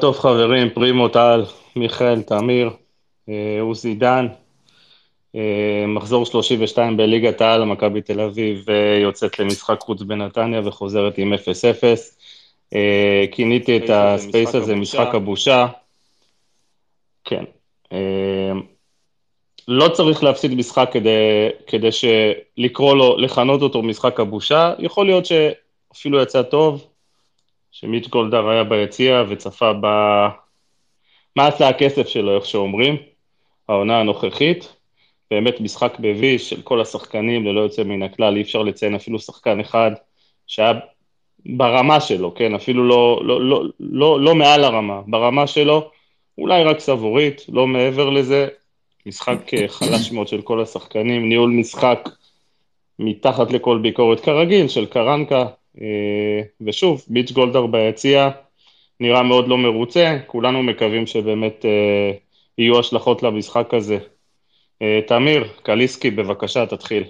טוב חברים, פרימו טל, מיכאל, תמיר, אה, עוזי דן, אה, מחזור 32 בליגת העל, מכבי תל אביב אה, יוצאת למשחק חוץ בנתניה וחוזרת עם 0-0. כיניתי את הספייס הזה משחק הבושה. כן. לא צריך להפסיד משחק כדי, כדי לקרוא לו, לכנות אותו משחק הבושה, יכול להיות שאפילו יצא טוב, שמיץ' גולדהר היה ביציע וצפה ב... מה עשה הכסף שלו, איך שאומרים, העונה הנוכחית. באמת משחק בביש של כל השחקנים ללא יוצא מן הכלל, אי אפשר לציין אפילו שחקן אחד שהיה ברמה שלו, כן, אפילו לא, לא, לא, לא, לא מעל הרמה, ברמה שלו, אולי רק סבורית, לא מעבר לזה, משחק חלש מאוד של כל השחקנים, ניהול משחק מתחת לכל ביקורת. כרגיל של קרנקה, ושוב, ביץ' גולדהר ביציע נראה מאוד לא מרוצה, כולנו מקווים שבאמת אה, יהיו השלכות למשחק הזה. אה, תמיר, קליסקי, בבקשה, תתחיל.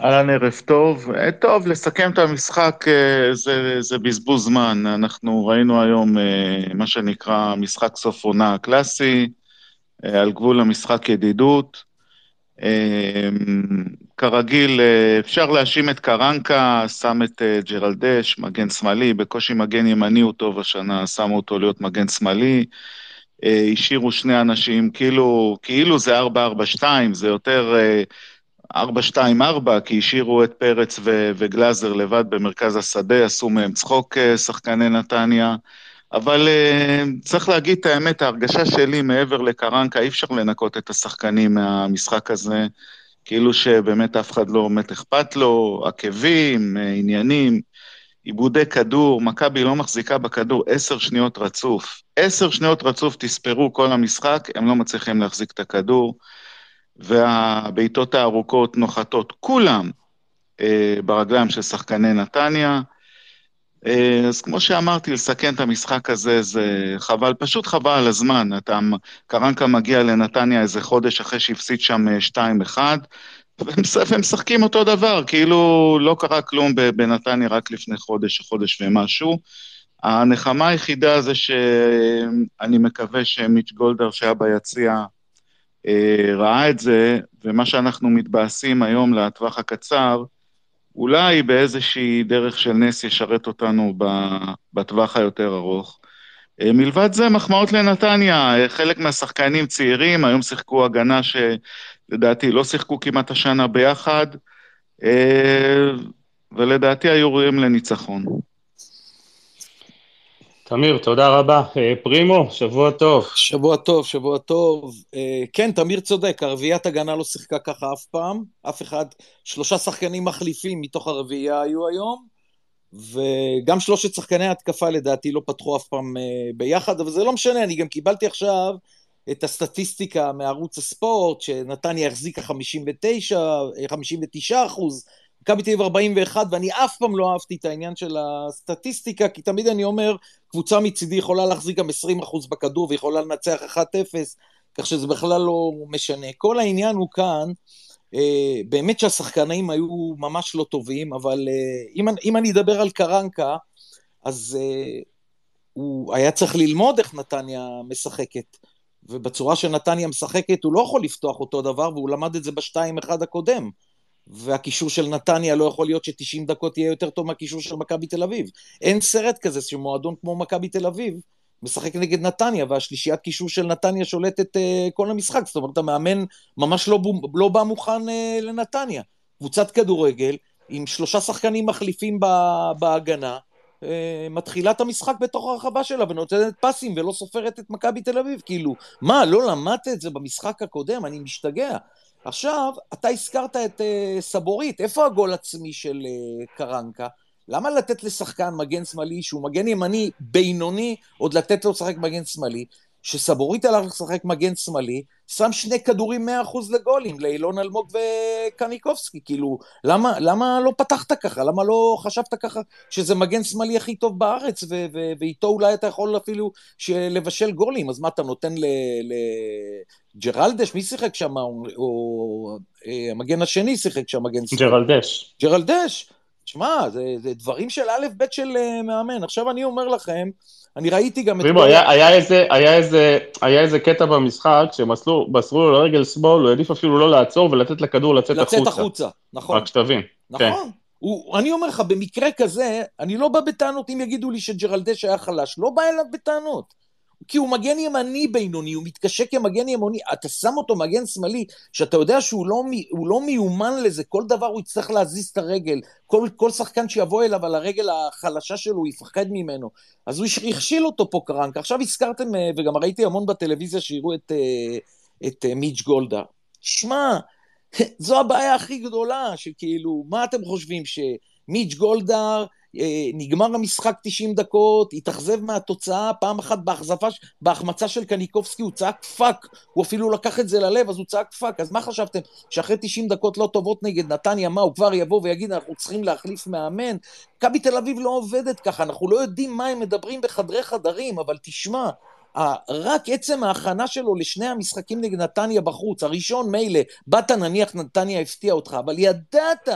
אהלן, ערב טוב. טוב, לסכם את המשחק זה, זה בזבוז זמן. אנחנו ראינו היום מה שנקרא משחק סוף עונה קלאסי, על גבול המשחק ידידות. כרגיל, אה, אפשר להאשים את קרנקה, שם את אה, ג'רלדש, מגן שמאלי, בקושי מגן ימני הוא טוב השנה, שמו אותו להיות מגן שמאלי. אה, השאירו שני אנשים, כאילו, כאילו זה 4-4-2, זה יותר 4-2-4, כי השאירו את פרץ ו- וגלאזר לבד במרכז השדה, עשו מהם צחוק שחקני נתניה. אבל צריך להגיד את האמת, ההרגשה שלי מעבר לקרנקה, אי אפשר לנקות את השחקנים מהמשחק הזה. כאילו שבאמת אף אחד לא באמת אכפת לו, עקבים, אה, עניינים, עיבודי כדור, מכבי לא מחזיקה בכדור עשר שניות רצוף. עשר שניות רצוף תספרו כל המשחק, הם לא מצליחים להחזיק את הכדור, והבעיטות הארוכות נוחתות כולם אה, ברגליים של שחקני נתניה. אה, אז כמו שאמרתי, לסכן את המשחק הזה זה חבל, פשוט חבל על הזמן. אתה, קרנקה מגיע לנתניה איזה חודש אחרי שהפסיד שם 2-1, אה, והם משחקים אותו דבר, כאילו לא קרה כלום בנתניה רק לפני חודש, חודש ומשהו. הנחמה היחידה זה שאני מקווה שמיץ' גולדהר שהיה ביציע אה, ראה את זה, ומה שאנחנו מתבאסים היום לטווח הקצר, אולי באיזושהי דרך של נס ישרת אותנו בטווח היותר ארוך. אה, מלבד זה, מחמאות לנתניה, אה, חלק מהשחקנים צעירים, היום שיחקו הגנה שלדעתי לא שיחקו כמעט השנה ביחד, אה, ולדעתי היו ראויים לניצחון. תמיר, תודה רבה. אה, פרימו, שבוע טוב. שבוע טוב, שבוע טוב. אה, כן, תמיר צודק, הרביעיית הגנה לא שיחקה ככה אף פעם. אף אחד, שלושה שחקנים מחליפים מתוך הרביעייה היו היום, וגם שלושת שחקני ההתקפה לדעתי לא פתחו אף פעם אה, ביחד, אבל זה לא משנה, אני גם קיבלתי עכשיו את הסטטיסטיקה מערוץ הספורט, שנתניה החזיקה 59, 59 אחוז, מכבי תל אביב 41, ואני אף פעם לא אהבתי את העניין של הסטטיסטיקה, כי תמיד אני אומר, קבוצה מצידי יכולה להחזיק גם 20% בכדור ויכולה לנצח 1-0, כך שזה בכלל לא משנה. כל העניין הוא כאן, אה, באמת שהשחקנים היו ממש לא טובים, אבל אה, אם, אם אני אדבר על קרנקה, אז אה, הוא היה צריך ללמוד איך נתניה משחקת. ובצורה שנתניה משחקת הוא לא יכול לפתוח אותו דבר, והוא למד את זה בשתיים אחד הקודם. והקישור של נתניה לא יכול להיות ש-90 דקות יהיה יותר טוב מהקישור של מכבי תל אביב. אין סרט כזה שמועדון כמו מכבי תל אביב משחק נגד נתניה, והשלישיית קישור של נתניה שולטת uh, כל המשחק. זאת אומרת, המאמן ממש לא, לא בא מוכן uh, לנתניה. קבוצת כדורגל עם שלושה שחקנים מחליפים בהגנה, uh, מתחילה את המשחק בתוך הרחבה שלה ונותנת פסים ולא סופרת את מכבי תל אביב. כאילו, מה, לא למדת את זה במשחק הקודם? אני משתגע. עכשיו, אתה הזכרת את uh, סבורית, איפה הגול עצמי של uh, קרנקה? למה לתת לשחקן מגן שמאלי שהוא מגן ימני בינוני, עוד לתת לו לשחק מגן שמאלי? שסבורית הלך לשחק מגן שמאלי, שם שני כדורים 100% לגולים, לאילון אלמוג וקניקובסקי, כאילו, למה, למה לא פתחת ככה? למה לא חשבת ככה שזה מגן שמאלי הכי טוב בארץ, ו- ו- ואיתו אולי אתה יכול אפילו לבשל גולים, אז מה אתה נותן לג'רלדש? מי שיחק שם? או, או אה, המגן השני שיחק שם, מגן שמאלי. ג'רלדש. ג'רלדש. שמע, זה, זה דברים של א' ב' של uh, מאמן. עכשיו אני אומר לכם, אני ראיתי גם את... היה, היה, איזה, היה, איזה, היה איזה קטע במשחק, שמסרו לו לרגל שמאל, הוא העדיף אפילו לא לעצור ולתת לכדור לצאת החוצה. לצאת החוצה, נכון. רק שתבין. נכון. כן. הוא, אני אומר לך, במקרה כזה, אני לא בא בטענות אם יגידו לי שג'רלדש היה חלש, לא בא אליו בטענות. כי הוא מגן ימני בינוני, הוא מתקשה כמגן ימני, אתה שם אותו מגן שמאלי, שאתה יודע שהוא לא, לא מיומן לזה, כל דבר הוא יצטרך להזיז את הרגל, כל, כל שחקן שיבוא אליו על הרגל החלשה שלו, הוא יפחד ממנו. אז הוא הכשיל אותו פה קרנק. עכשיו הזכרתם, אה, וגם ראיתי המון בטלוויזיה שיראו את, אה, את אה, מיץ' גולדה. שמע, זו הבעיה הכי גדולה, שכאילו, מה אתם חושבים, שמיץ' גולדהר נגמר המשחק 90 דקות, התאכזב מהתוצאה, פעם אחת בהחזפה, בהחמצה של קניקובסקי הוא צעק fuck, הוא אפילו לקח את זה ללב, אז הוא צעק fuck, אז מה חשבתם, שאחרי 90 דקות לא טובות נגד נתניה, מה, הוא כבר יבוא ויגיד, אנחנו צריכים להחליף מאמן? מכבי תל אביב לא עובדת ככה, אנחנו לא יודעים מה הם מדברים בחדרי חדרים, אבל תשמע, רק עצם ההכנה שלו לשני המשחקים נגד נתניה בחוץ, הראשון מילא, באת נניח נתניה הפתיע אותך, אבל ידעת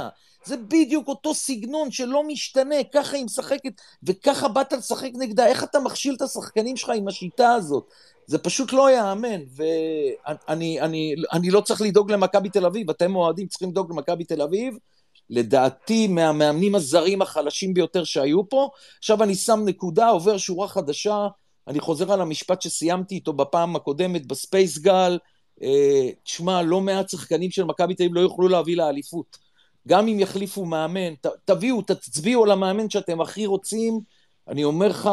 זה בדיוק אותו סגנון שלא משתנה, ככה היא משחקת, וככה באת לשחק נגדה, איך אתה מכשיל את השחקנים שלך עם השיטה הזאת? זה פשוט לא ייאמן, ואני אני, אני לא צריך לדאוג למכבי תל אביב, אתם אוהדים צריכים לדאוג למכבי תל אביב, לדעתי מהמאמנים הזרים החלשים ביותר שהיו פה. עכשיו אני שם נקודה, עובר שורה חדשה, אני חוזר על המשפט שסיימתי איתו בפעם הקודמת בספייס גל, אה, תשמע, לא מעט שחקנים של מכבי תל אביב לא יוכלו להביא לאליפות. גם אם יחליפו מאמן, ת, תביאו, תצביעו על המאמן שאתם הכי רוצים, אני אומר לך,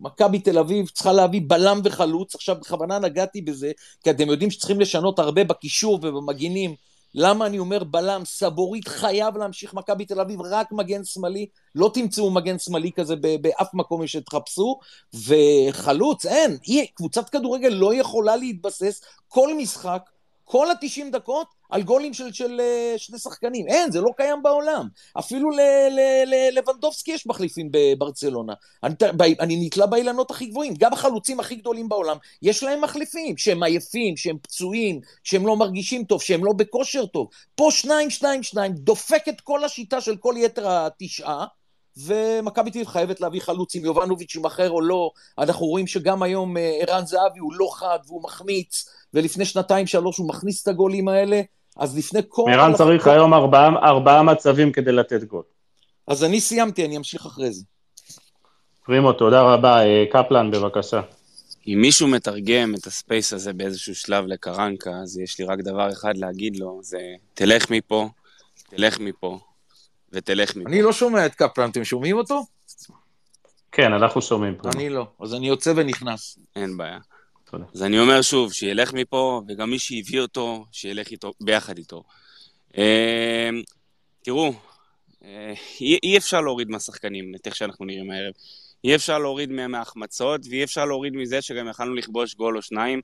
מכבי תל אביב צריכה להביא בלם וחלוץ, עכשיו בכוונה נגעתי בזה, כי אתם יודעים שצריכים לשנות הרבה בקישור ובמגינים. למה אני אומר בלם? סבורית חייב להמשיך מכבי תל אביב, רק מגן שמאלי, לא תמצאו מגן שמאלי כזה באף מקום שתחפשו, וחלוץ, אין, קבוצת כדורגל לא יכולה להתבסס. כל משחק כל ה-90 דקות על גולים של, של אה, שני שחקנים. אין, זה לא קיים בעולם. אפילו ללבנדובסקי יש מחליפים בברצלונה. אני, אני נתלה באילנות הכי גבוהים. גם החלוצים הכי גדולים בעולם, יש להם מחליפים, שהם עייפים, שהם פצועים, שהם לא מרגישים טוב, שהם לא בכושר טוב. פה שניים, שניים, שניים, דופק את כל השיטה של כל יתר התשעה. ומכבי תל אביב חייבת להביא חלוץ אם יובנוביץ' יימכר או לא. אנחנו רואים שגם היום אה, ערן זהבי הוא לא חד והוא מחמיץ, ולפני שנתיים-שלוש הוא מכניס את הגולים האלה, אז לפני כל... ערן צריך כל... היום ארבעה, ארבעה מצבים כדי לתת גול. אז אני סיימתי, אני אמשיך אחרי זה. פרימו, תודה רבה. אה, קפלן, בבקשה. אם מישהו מתרגם את הספייס הזה באיזשהו שלב לקרנקה, אז יש לי רק דבר אחד להגיד לו, זה תלך מפה, תלך מפה, ותלך מפה. אני לא שומע את קפלן, אתם שומעים אותו? כן, אנחנו שומעים פה. אני לא, אז אני יוצא ונכנס. אין בעיה. תודה. אז אני אומר שוב, שילך מפה, וגם מי שהביא אותו, שילך איתו, ביחד איתו. אה, תראו, אה, אי, אי אפשר להוריד מהשחקנים, את איך שאנחנו נראים הערב. אי אפשר להוריד מההחמצות, ואי אפשר להוריד מזה שגם יכלנו לכבוש גול או שניים,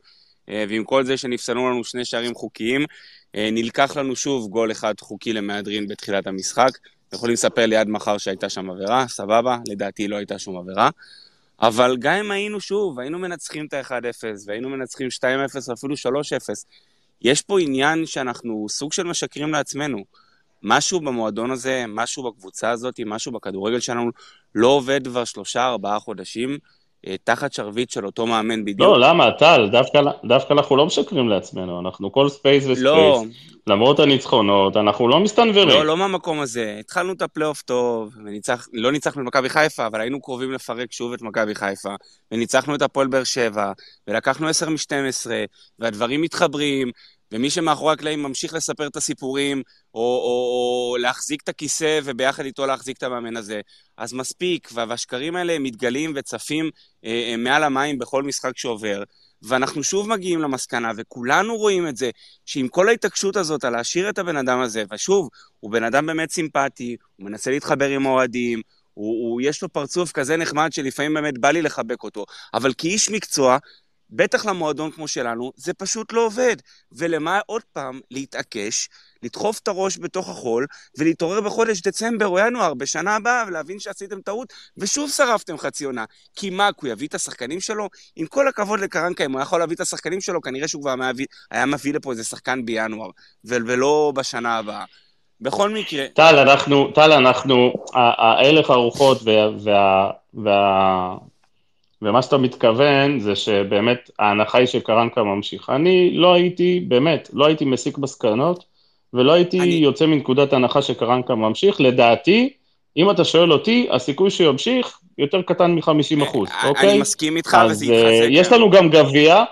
אה, ועם כל זה שנפסלו לנו שני שערים חוקיים, נלקח לנו שוב גול אחד חוקי למהדרין בתחילת המשחק. יכולים לספר לי עד מחר שהייתה שם עבירה, סבבה, לדעתי לא הייתה שום עבירה. אבל גם אם היינו שוב, היינו מנצחים את ה-1-0, והיינו מנצחים 2-0, אפילו 3-0, יש פה עניין שאנחנו סוג של משקרים לעצמנו. משהו במועדון הזה, משהו בקבוצה הזאת, משהו בכדורגל שלנו, לא עובד כבר שלושה, ארבעה חודשים. אה, תחת שרביט של אותו מאמן בדיוק. לא, למה, טל? דווקא, דווקא אנחנו לא משקרים לעצמנו, אנחנו כל space ו space. לא. למרות הניצחונות, אנחנו לא מסתנוורים. לא, לא מהמקום הזה. התחלנו את הפלייאוף טוב, וניצח, לא ניצחנו את מכבי חיפה, אבל היינו קרובים לפרק שוב את מכבי חיפה, וניצחנו את הפועל באר שבע, ולקחנו 10 מ-12, והדברים מתחברים, ומי שמאחורי הקלעים ממשיך לספר את הסיפורים, או, או, או להחזיק את הכיסא וביחד איתו להחזיק את המאמן הזה, אז מספיק, והשקרים האלה מתגלים וצפים אה, אה, מעל המים בכל משחק שעובר. ואנחנו שוב מגיעים למסקנה, וכולנו רואים את זה, שעם כל ההתעקשות הזאת על להשאיר את הבן אדם הזה, ושוב, הוא בן אדם באמת סימפטי, הוא מנסה להתחבר עם אוהדים, הוא, הוא, יש לו פרצוף כזה נחמד שלפעמים באמת בא לי לחבק אותו, אבל כאיש מקצוע, בטח למועדון כמו שלנו, זה פשוט לא עובד. ולמה עוד פעם להתעקש, לדחוף את הראש בתוך החול, ולהתעורר בחודש דצמבר או ינואר בשנה הבאה, ולהבין שעשיתם טעות, ושוב שרפתם חצי עונה. כי מה, הוא יביא את השחקנים שלו? עם כל הכבוד לקרנקה, אם הוא היה יכול להביא את השחקנים שלו, כנראה שהוא כבר היה מביא לפה איזה שחקן בינואר, ולא בשנה הבאה. בכל מקרה. טל, אנחנו, טל, אנחנו, ההלך הרוחות וה, וה, וה, ומה שאתה מתכוון זה שבאמת ההנחה היא שקרנקה ממשיך. אני לא הייתי, באמת, לא הייתי מסיק מסקנות, ולא הייתי אני... יוצא מנקודת הנחה שקרנקה ממשיך. לדעתי, אם אתה שואל אותי, הסיכוי שימשיך יותר קטן מ-50 אחוז, אוקיי? אני מסכים איתך, וזה יתחזק. אז יש לנו גם גביע,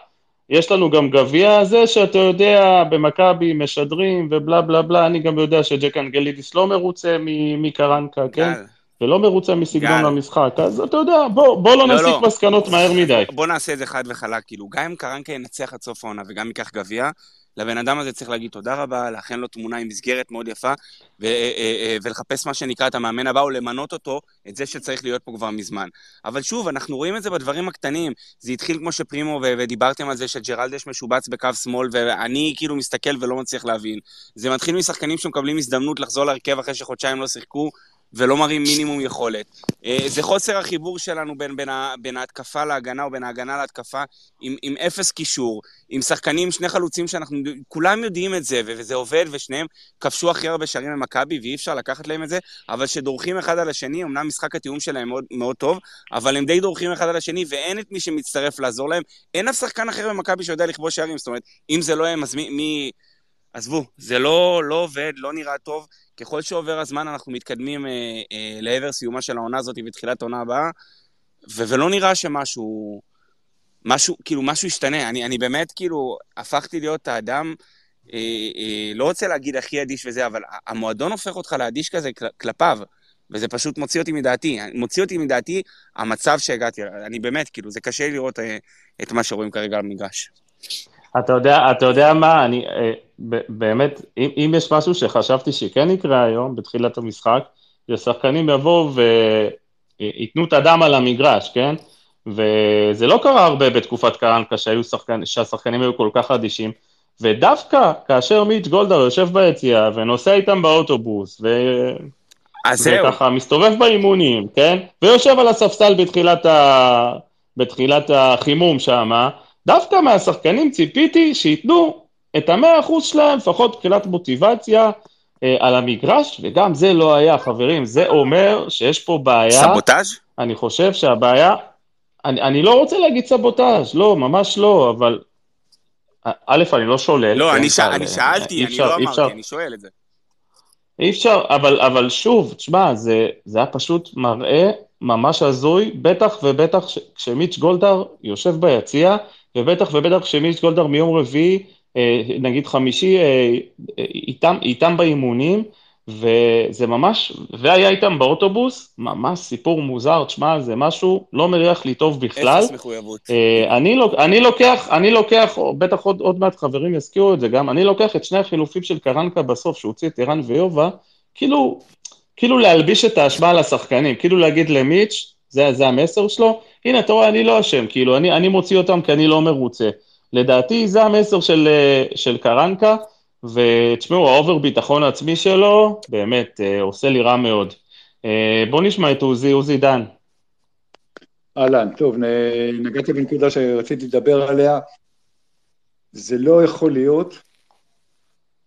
יש לנו גם גביע הזה שאתה יודע, במכבי משדרים ובלה בלה בלה, אני גם יודע שג'ק אנגלידיס לא מרוצה מקרנקה, כן? ולא מרוצה מסגנון המשחק, אז אתה יודע, בוא, בוא לא, לא נסיק לא. מסקנות מהר מדי. בוא נעשה את זה חד וחלק, כאילו, גם אם קרנקה ינצח עד סוף העונה וגם ייקח גביע, לבן אדם הזה צריך להגיד תודה רבה, להכין לו תמונה עם מסגרת מאוד יפה, ו- אה, אה, אה, ולחפש מה שנקרא את המאמן הבא, או למנות אותו, את זה שצריך להיות פה כבר מזמן. אבל שוב, אנחנו רואים את זה בדברים הקטנים. זה התחיל כמו שפרימו, ו- ודיברתם על זה שג'רלדש משובץ בקו שמאל, ואני כאילו מסתכל ולא מצליח להבין. זה מתחיל משחקנים שמקבלים הזדמנות לחזור להרכב אחרי שחודשיים לא שיחקו, ולא מראים מינימום יכולת. אה, זה חוסר החיבור שלנו בין, בין, בין ההתקפה להגנה או בין ההגנה להתקפה עם, עם אפס קישור, עם שחקנים, שני חלוצים שאנחנו, כולם יודעים את זה, וזה עובד, ושניהם כבשו הכי הרבה שערים למכבי, ואי אפשר לקחת להם את זה, אבל שדורכים אחד על השני, אמנם משחק התיאום שלהם מאוד, מאוד טוב, אבל הם די דורכים אחד על השני, ואין את מי שמצטרף לעזור להם. אין אף שחקן אחר במכבי שיודע לכבוש שערים, זאת אומרת, אם זה לא הם, אז מי... מי... עזבו, זה לא, לא עובד, לא נראה טוב. ככל שעובר הזמן אנחנו מתקדמים אה, אה, לעבר סיומה של העונה הזאת ותחילת העונה הבאה, ו- ולא נראה שמשהו, משהו, כאילו, משהו ישתנה. אני, אני באמת, כאילו, הפכתי להיות האדם, אה, אה, לא רוצה להגיד הכי אדיש וזה, אבל המועדון הופך אותך לאדיש כזה כל, כלפיו, וזה פשוט מוציא אותי מדעתי. מוציא אותי מדעתי המצב שהגעתי, אני באמת, כאילו, זה קשה לראות אה, את מה שרואים כרגע על המגרש. אתה יודע, אתה יודע מה, אני אה, באמת, אם, אם יש משהו שחשבתי שכן יקרה היום, בתחילת המשחק, ששחקנים יבואו וייתנו את הדם על המגרש, כן? וזה לא קרה הרבה בתקופת קרנקה שחקנ... שהשחקנים היו כל כך אדישים, ודווקא כאשר מיץ' גולדהר יושב ביציאה ונוסע איתם באוטובוס, ו... וככה מסתובב באימונים, כן? ויושב על הספסל בתחילת, ה... בתחילת החימום שמה, דווקא מהשחקנים ציפיתי שייתנו את המאה אחוז שלהם, לפחות מבחינת מוטיבציה אה, על המגרש, וגם זה לא היה, חברים. זה אומר שיש פה בעיה. סבוטאז'? אני חושב שהבעיה... אני, אני לא רוצה להגיד סבוטאז', לא, ממש לא, אבל... א', אני לא שולל. לא, כן, אני, ש... אני שאלתי, אני לא אמרתי. אני שואל את זה. אי אפשר, אבל, אבל שוב, תשמע, זה, זה היה פשוט מראה ממש הזוי, בטח ובטח כשמיץ' גולדהר יושב ביציע, ובטח ובטח כשמיץ' גולדהר מיום רביעי, אה, נגיד חמישי, אה, איתם, איתם באימונים, וזה ממש, והיה איתם באוטובוס, ממש סיפור מוזר, תשמע, זה משהו לא מריח לי טוב בכלל. אפס מחויבות. אה, אני, אני לוקח, אני לוקח, בטח עוד, עוד מעט חברים יזכירו את זה גם, אני לוקח את שני החילופים של קרנקה בסוף, שהוא הוציא את ערן ויובה, כאילו, כאילו להלביש את האשמה על השחקנים, כאילו להגיד למיץ', זה, זה המסר שלו, הנה, אתה רואה, אני לא אשם, כאילו, אני, אני מוציא אותם כי אני לא מרוצה. לדעתי זה המסר של, אה, של קרנקה, ותשמעו, ה over ביטחון העצמי שלו, באמת, אה, עושה לי רע מאוד. אה, בואו נשמע את עוזי, עוזי דן. אהלן, טוב, נגעתי בנקודה שרציתי לדבר עליה. זה לא יכול להיות.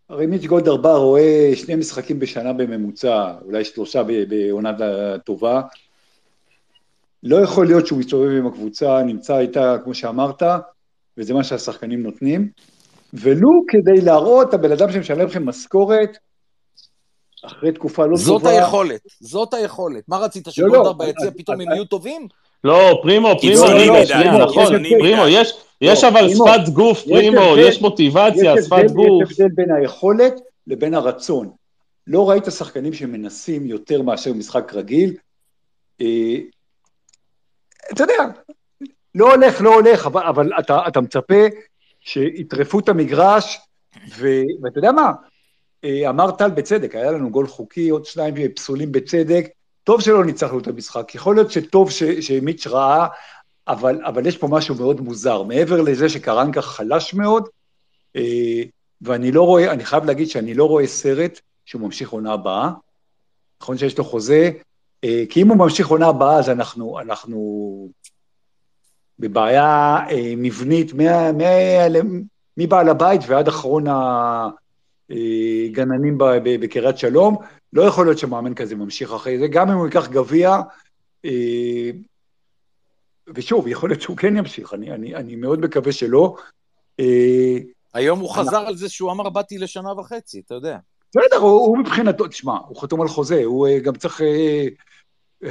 הרי מיץ' גולדהר בא, רואה שני משחקים בשנה בממוצע, אולי שלושה בעונה טובה. לא יכול להיות שהוא מסתובב עם הקבוצה, נמצא איתה, כמו שאמרת, וזה מה שהשחקנים נותנים, ולו כדי להראות, הבן אדם שמשלם לכם משכורת, אחרי תקופה לא זאת טובה... זאת היכולת, זאת היכולת. מה רצית, שגולדה לא, לא, ביציע פתאום הם יהיו טובים? לא, פרימו, פרימו, לא, שנייה, נכון, פרימו, יש אבל שפת גוף, פרימו, יש מוטיבציה, שפת גוף. יש הבדל בין היכולת לבין הרצון. לא ראית שחקנים שמנסים יותר מאשר משחק רגיל. אה, אתה יודע, לא הולך, לא הולך, אבל, אבל אתה, אתה מצפה שיטרפו את המגרש, ו, ואתה יודע מה, אה, אמר טל בצדק, היה לנו גול חוקי, עוד שניים פסולים בצדק, טוב שלא ניצחנו את המשחק, יכול להיות שטוב ש, שמיץ' ראה, אבל, אבל יש פה משהו מאוד מוזר, מעבר לזה שקרנקה חלש מאוד, אה, ואני לא רואה, אני חייב להגיד שאני לא רואה סרט שהוא ממשיך עונה הבאה, נכון שיש לו חוזה, אה, כי אם הוא ממשיך עונה הבאה אז אנחנו, אנחנו בבעיה אה, מבנית מבעל הבית ועד אחרון אה, גננים ב- ב- בקריית שלום, לא יכול להיות שמאמן כזה ממשיך אחרי זה, גם אם הוא ייקח גביע, אה, ושוב, יכול להיות שהוא כן ימשיך, אני, אני, אני מאוד מקווה שלא. אה, היום הוא חזר על זה שהוא אמר, באתי לשנה וחצי, אתה יודע. בסדר, הוא, הוא מבחינתו, תשמע, הוא חתום על חוזה, הוא אה, גם צריך, אה, אה,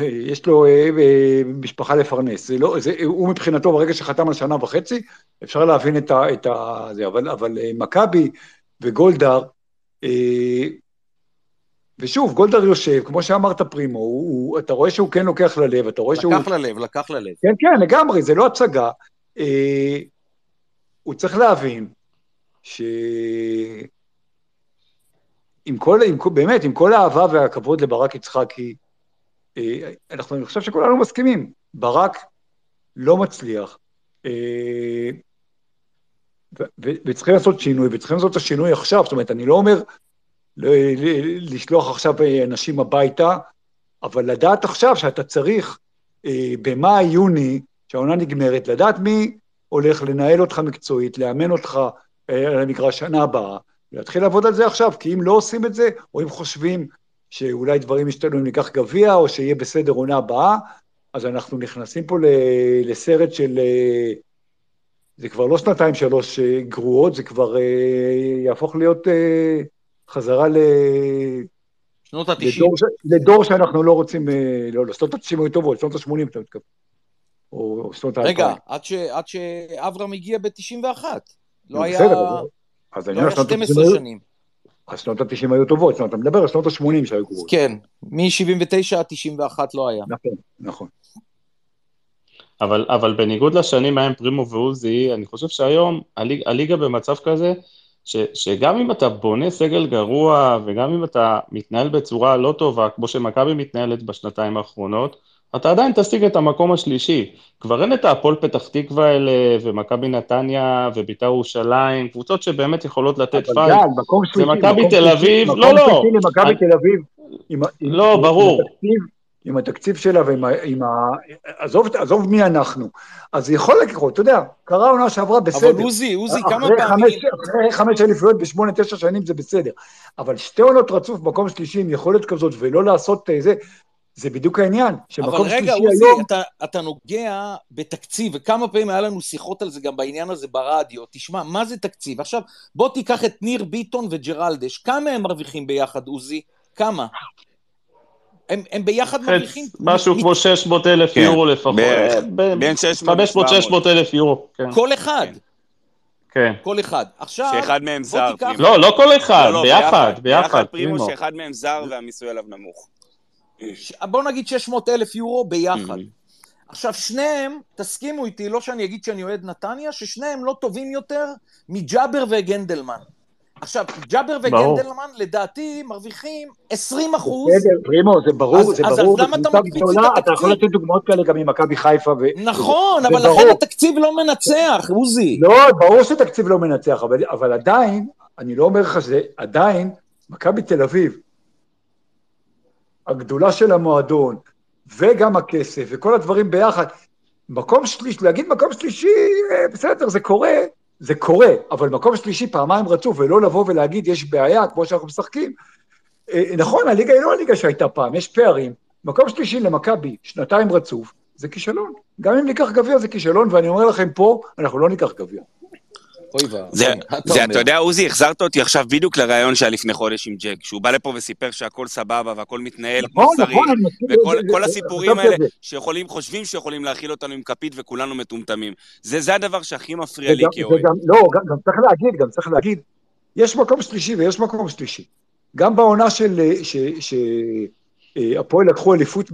יש לו אה, אה, משפחה לפרנס, זה לא, זה, הוא מבחינתו, ברגע שחתם על שנה וחצי, אפשר להבין את ה... את ה זה, אבל, אבל אה, מכבי וגולדהר, ושוב, גולדהר יושב, כמו שאמרת פרימו, הוא, הוא, אתה רואה שהוא כן לוקח ללב, אתה רואה שהוא... לקח ללב, לקח ללב. כן, כן, לגמרי, זה לא הצגה. אה, הוא צריך להבין ש... עם כל, עם, באמת, עם כל האהבה והכבוד לברק יצחקי, אנחנו, אני חושב שכולנו מסכימים, ברק לא מצליח, אה, וצריכים לעשות שינוי, וצריכים לעשות את השינוי עכשיו, זאת אומרת, אני לא אומר ל- ל- לשלוח עכשיו אה, אנשים הביתה, אבל לדעת עכשיו שאתה צריך אה, במאי-יוני, שהעונה נגמרת, לדעת מי הולך לנהל אותך מקצועית, לאמן אותך אה, על המגרש שנה הבאה, ולהתחיל לעבוד על זה עכשיו, כי אם לא עושים את זה, או אם חושבים שאולי דברים ישתנו אם ניקח גביע, או שיהיה בסדר עונה הבאה, אז אנחנו נכנסים פה ל- לסרט של... אה, זה כבר לא שנתיים שלוש אה, גרועות, זה כבר אה, יהפוך להיות חזרה ל... שנות ה-90. לדור, ש... לדור שאנחנו לא רוצים, לא, לא, שנות ה-90 היו טובות, שנות ה-80 אתה מתכוון. או שנות ה-2000. רגע, עד ש- עד שאברהם הגיע ב-91. נו, לא היה... בסדר, אז לא היה שנות 12 ה-90 היו- שנים. אז שנות ה-90 היו טובות, זאת אומרת, אתה מדבר על שנות ה-80 שהיו גרועות. כן, מ-79 עד 91 לא היה. נכון, נכון. אבל, אבל בניגוד לשנים ההם פרימו ועוזי, אני חושב שהיום הליג, הליגה במצב כזה, ש, שגם אם אתה בונה סגל גרוע, וגם אם אתה מתנהל בצורה לא טובה, כמו שמכבי מתנהלת בשנתיים האחרונות, אתה עדיין תשיג את המקום השלישי. כבר אין את הפועל פתח תקווה האלה, ומכבי נתניה, וביתר ירושלים, קבוצות שבאמת יכולות לתת אבל fight. גל, מקום שלישי, מכבי מקום תל שלישי, אביב, מקום לא, לא. שלישי למכבי תל אביב. לא, ברור. עם התקציב- שלה ועם ה... עם ה... עזוב, עזוב מי אנחנו. אז יכול לקרות, אתה יודע, קרה עונה שעברה בסדר. אבל עוזי, עוזי, כמה פעמים... אחרי חמש אליפויות בשמונה, תשע שנים זה בסדר. אבל שתי עונות רצוף מקום שלישי עם יכולת כזאת ולא לעשות אה, זה, זה בדיוק העניין. אבל שמקום רגע, שלישי עוזי, היום... אתה, אתה נוגע בתקציב, וכמה פעמים היה לנו שיחות על זה גם בעניין הזה ברדיו. תשמע, מה זה תקציב? עכשיו, בוא תיקח את ניר ביטון וג'רלדש, כמה הם מרוויחים ביחד, עוזי? כמה? הם, הם ביחד מרוויחים... משהו מ- כמו 600 אלף כן. יורו לפחות. ב- ב- בין 600 500-600 אלף יורו, כן. כל אחד, כן. כל אחד. עכשיו, שאחד מהם בוא זר. תיקח-. לא, לא כל אחד, לא, לא, ביחד, ביחד, ביחד פרימו פרימו. שאחד מהם זר והמיסוי עליו נמוך. ש- בוא נגיד 600 אלף יורו ביחד. עכשיו, שניהם, תסכימו איתי, לא שאני אגיד שאני אוהד נתניה, ששניהם לא טובים יותר מג'אבר וגנדלמן. עכשיו, ג'אבר ברור. וגנדלמן, לדעתי, מרוויחים 20 אחוז. בסדר, פרימו, זה ברור, אז- זה ברור. אז למה אתה מקפיץ את גדולה, אתה התקציב? יכול לתת דוגמאות כאלה גם ממכבי חיפה. ו- נכון, אבל ברור. לכן התקציב לא מנצח, עוזי. לא, ברור שתקציב לא מנצח, אבל, אבל עדיין, אני לא אומר לך שזה, עדיין, מכבי תל אביב, הגדולה של המועדון, וגם הכסף, וכל הדברים ביחד, מקום שלישי, להגיד מקום שלישי, אה, בסדר, זה קורה, זה קורה, אבל מקום שלישי פעמיים רצוף, ולא לבוא ולהגיד יש בעיה, כמו שאנחנו משחקים. אה, נכון, הליגה היא לא הליגה שהייתה פעם, יש פערים. מקום שלישי למכבי, שנתיים רצוף, זה כישלון. גם אם ניקח גביע זה כישלון, ואני אומר לכם פה, אנחנו לא ניקח גביע. אוי ואבוי, זה, אתה יודע, עוזי, החזרת אותי עכשיו בדיוק לראיון שהיה לפני חודש עם ג'ק, שהוא בא לפה וסיפר שהכל סבבה והכל מתנהל כמו נכון, שצריך, נכון. וכל הסיפורים האלה. שיכולים, חושבים שיכולים להאכיל אותנו עם כפית וכולנו מטומטמים. זה, זה הדבר שהכי מפריע לי כאוהד. לא, גם, צריך להגיד, גם צריך להגיד, יש מקום שלישי ויש מקום שלישי. גם בעונה של, ש- ש- אה, הפועל לקחו אליפות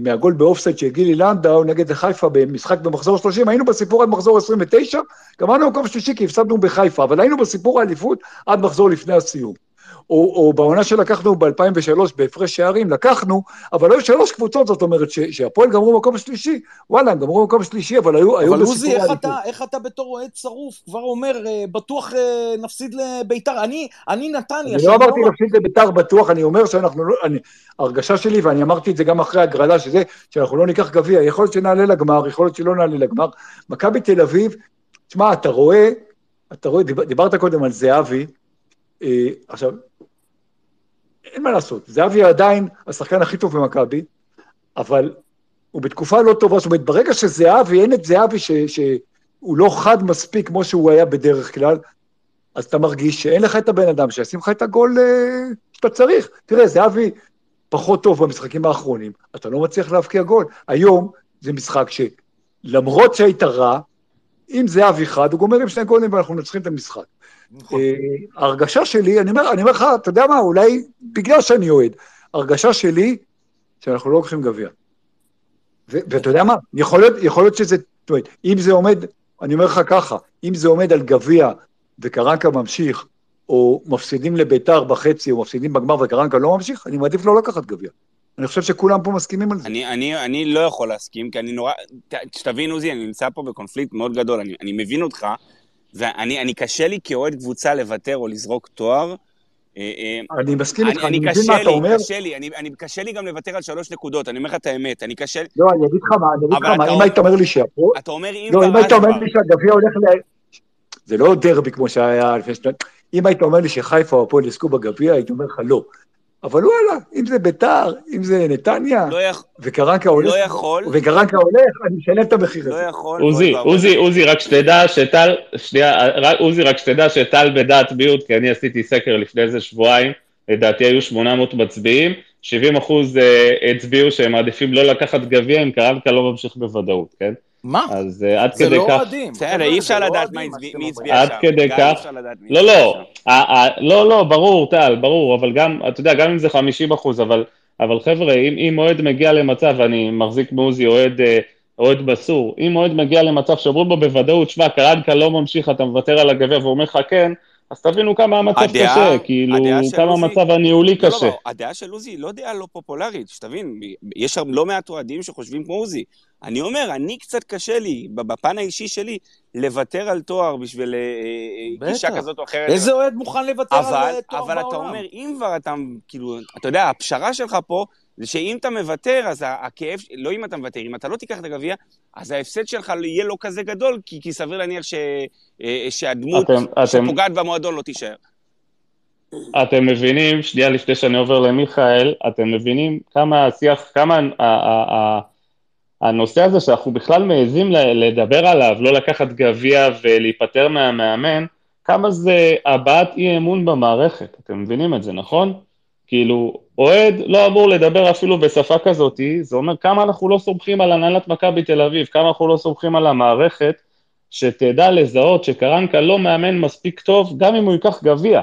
מהגול באופסייד של גילי לנדאו נגד חיפה במשחק במחזור 30, היינו בסיפור עד מחזור 29, גמרנו מקום שלישי כי הפסדנו בחיפה, אבל היינו בסיפור האליפות עד מחזור לפני הסיום. או, או בעונה שלקחנו ב-2003 בהפרש שערים, לקחנו, אבל היו שלוש קבוצות, זאת אומרת שהפועל גמרו מקום שלישי, וואלה, הם גמרו מקום שלישי, אבל היו, היו אבל בסיפור עוזי, איך האליפות. אתה, איך אתה בתור אוהד שרוף כבר אומר, אה, בטוח אה, נפסיד לביתר? אני, אני נתניה, אני שאני לא אמרתי לא- להפסיד לביתר בטוח, אני אומר שאנחנו לא, אני, ההרגשה שלי, ואני אמרתי את זה גם אחרי הגרלה, שזה, שאנחנו לא ניקח גביע, יכול להיות שנעלה לגמר, יכול להיות שלא נעלה לגמר. מכבי תל אביב, תשמע, אתה רואה, אתה רואה, דיבר, דיברת קודם על זהבי, עכשיו, אין מה לעשות, זהבי עדיין השחקן הכי טוב במכבי, אבל הוא בתקופה לא טובה, זאת אומרת, ברגע שזהבי, אין את זהבי ש, שהוא לא חד מספיק כמו שהוא היה בדרך כלל, אז אתה מרגיש שאין לך את הבן אדם שישים לך את הגול אה, שאתה צריך. תראה, זהבי פחות טוב במשחקים האחרונים, אתה לא מצליח להבקיע גול. היום זה משחק שלמרות שהיית רע, אם זהבי חד, הוא גומר עם שני גולים ואנחנו מנצחים את המשחק. נכון. אה, ההרגשה שלי, אני אומר, אני אומר לך, אתה יודע מה, אולי בגלל שאני אוהד, הרגשה שלי, שאנחנו לא לוקחים גביע. ואתה יודע מה, יכול להיות, יכול להיות שזה, זאת אומרת, אם זה עומד, אני אומר לך ככה, אם זה עומד על גביע וקרנקה ממשיך, או מפסידים לביתר בחצי, או מפסידים בגמר וקרנקה לא ממשיך, אני מעדיף לא לקחת גביע. אני חושב שכולם פה מסכימים על זה. אני, אני, אני לא יכול להסכים, כי אני נורא... שתבין, עוזי, אני נמצא פה בקונפליקט מאוד גדול, אני, אני מבין אותך, ואני אני קשה לי כאוהד קבוצה לוותר או לזרוק תואר. אה, אה, אני מסכים איתך, אני מבין מה אתה אומר. קשה לי, אני, אני, קשה לי גם לוותר על שלוש נקודות, אני אומר לך את האמת, אני קשה. לא, אני אגיד לך מה, אני אגיד לך מה, אם היית אומר לי שהפועל... אתה אומר אם לא, אם היית אומר. לי שהגביע הולך ל... זה לא דרבי כמו שהיה לפני שנתיים. אם היית אומר לי שחיפה או הפועל יזכו בגביע, הייתי אומר לך לא. אבל וואלה, אם זה ביתר, אם זה נתניה, לא, יכ... וקרנקה הולך, לא יכול, וקרנקה הולך, אני משלם את המחיר לא הזה. יכול. עוזי, ואבוי. עוזי, עוזי, רק שתדע שטל, שנייה, רק- עוזי, רק שתדע שטל בדעת מיעוט, כי אני עשיתי סקר לפני איזה שבועיים, לדעתי היו 800 מצביעים, 70 אחוז אה, הצביעו שהם מעדיפים לא לקחת גביע אם קרנקה לא ממשיך בוודאות, כן? מה? אז אה, עד זה כדי לא כך... אוהדים. בסדר, אי זה אפשר לא לדעת אוהדים, מה מה הצביע- שאתם מי אומרים. הצביע עד שם. כדי גם כך- אי אפשר לדעת לא, לא, לא, לא, ברור, טל, ברור, אבל גם, אתה יודע, גם אם זה 50 אחוז, אבל, אבל חבר'ה, אם, אם אוהד מגיע למצב, ואני מחזיק מעוזי אוהד, אה, אוהד בסור, אם אוהד מגיע למצב שאומרים בו בוודאות, שמע, קרנקה לא ממשיך, אתה מוותר על הגביע והוא אומר לך כן, אז תבינו כמה המצב הדעה- קשה, כאילו, כמה עוזי- המצב הניהולי לא, לא, קשה. לא, הדעה של עוזי היא לא דעה לא פופולרית, שתבין, יש שם לא מעט אוהדים שחושבים כמו עוזי. אני אומר, אני קצת קשה לי, בפן האישי שלי, לוותר על תואר בשביל אה, אה. גישה כזאת או אחרת. איזה אוהד מוכן לוותר על אבל, אה, תואר אבל בעולם? אתה אומר, אם כבר אתה, כאילו, אתה יודע, הפשרה שלך פה, זה שאם אתה מוותר, אז הכאב, לא אם אתה מוותר, אם אתה לא תיקח את הגביע, אז ההפסד שלך יהיה לא כזה גדול, כי, כי סביר להניח ש, אה, שהדמות אתם- אתם- שפוגעת במועדון לא תישאר. אתם מבינים, שנייה לפני שאני עובר למיכאל, אתם מבינים כמה השיח, כמה ה- ה- ה- הנושא הזה שאנחנו בכלל מעזים לדבר עליו, לא לקחת גביע ולהיפטר מהמאמן, כמה זה הבעת אי אמון במערכת, אתם מבינים את זה, נכון? כאילו, אוהד לא אמור לדבר אפילו בשפה כזאתי, זה אומר כמה אנחנו לא סומכים על הנהלת מכבי תל אביב, כמה אנחנו לא סומכים על המערכת, שתדע לזהות שקרנקה לא מאמן מספיק טוב, גם אם הוא ייקח גביע.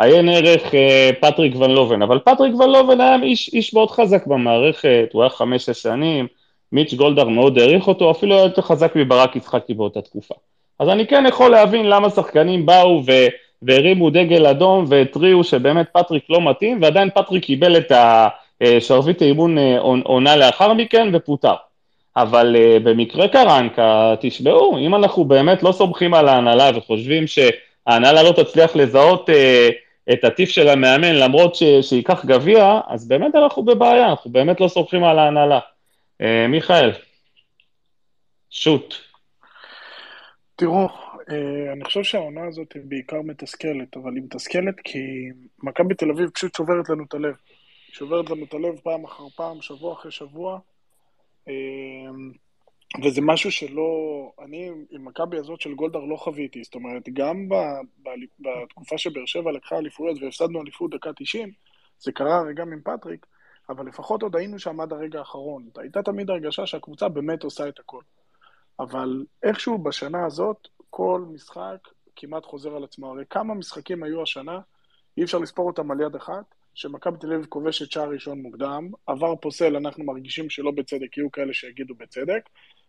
עיין ערך אה, פטריק ון לוון, אבל פטריק ון לוון היה איש, איש מאוד חזק במערכת, הוא היה חמש-שש שנים, מיץ' גולדהר מאוד העריך אותו, אפילו היה יותר חזק מברק יצחקי באותה תקופה. אז אני כן יכול להבין למה שחקנים באו ו, והרימו דגל אדום והתריעו שבאמת פטריק לא מתאים, ועדיין פטריק קיבל את השרביט האימון אה, עונה לאחר מכן ופוטר. אבל uh, במקרה קרנקה, תשמעו, אם אנחנו באמת לא סומכים על ההנהלה וחושבים שההנהלה לא תצליח לזהות את הטיף של המאמן למרות ש, שייקח גביע, אז באמת אנחנו בבעיה, אנחנו באמת לא סומכים על ההנהלה. מיכאל, שוט. תראו, אה, אני חושב שהעונה הזאת היא בעיקר מתסכלת, אבל היא מתסכלת כי מכבי תל אביב פשוט שוברת לנו את הלב. שוברת לנו את הלב פעם אחר פעם, שבוע אחרי שבוע, אה, וזה משהו שלא... אני עם מכבי הזאת של גולדהר לא חוויתי, זאת אומרת, גם ב, ב, בתקופה שבאר שבע לקחה אליפויות והפסדנו אליפות דקה 90, זה קרה הרי גם עם פטריק, אבל לפחות עוד היינו שם עד הרגע האחרון. הייתה תמיד הרגשה שהקבוצה באמת עושה את הכל. אבל איכשהו בשנה הזאת, כל משחק כמעט חוזר על עצמו. הרי כמה משחקים היו השנה, אי אפשר לספור אותם על יד אחת, שמכבי תל אביב כובשת שער ראשון מוקדם, עבר פוסל, אנחנו מרגישים שלא בצדק, יהיו כאלה שיגידו בצדק,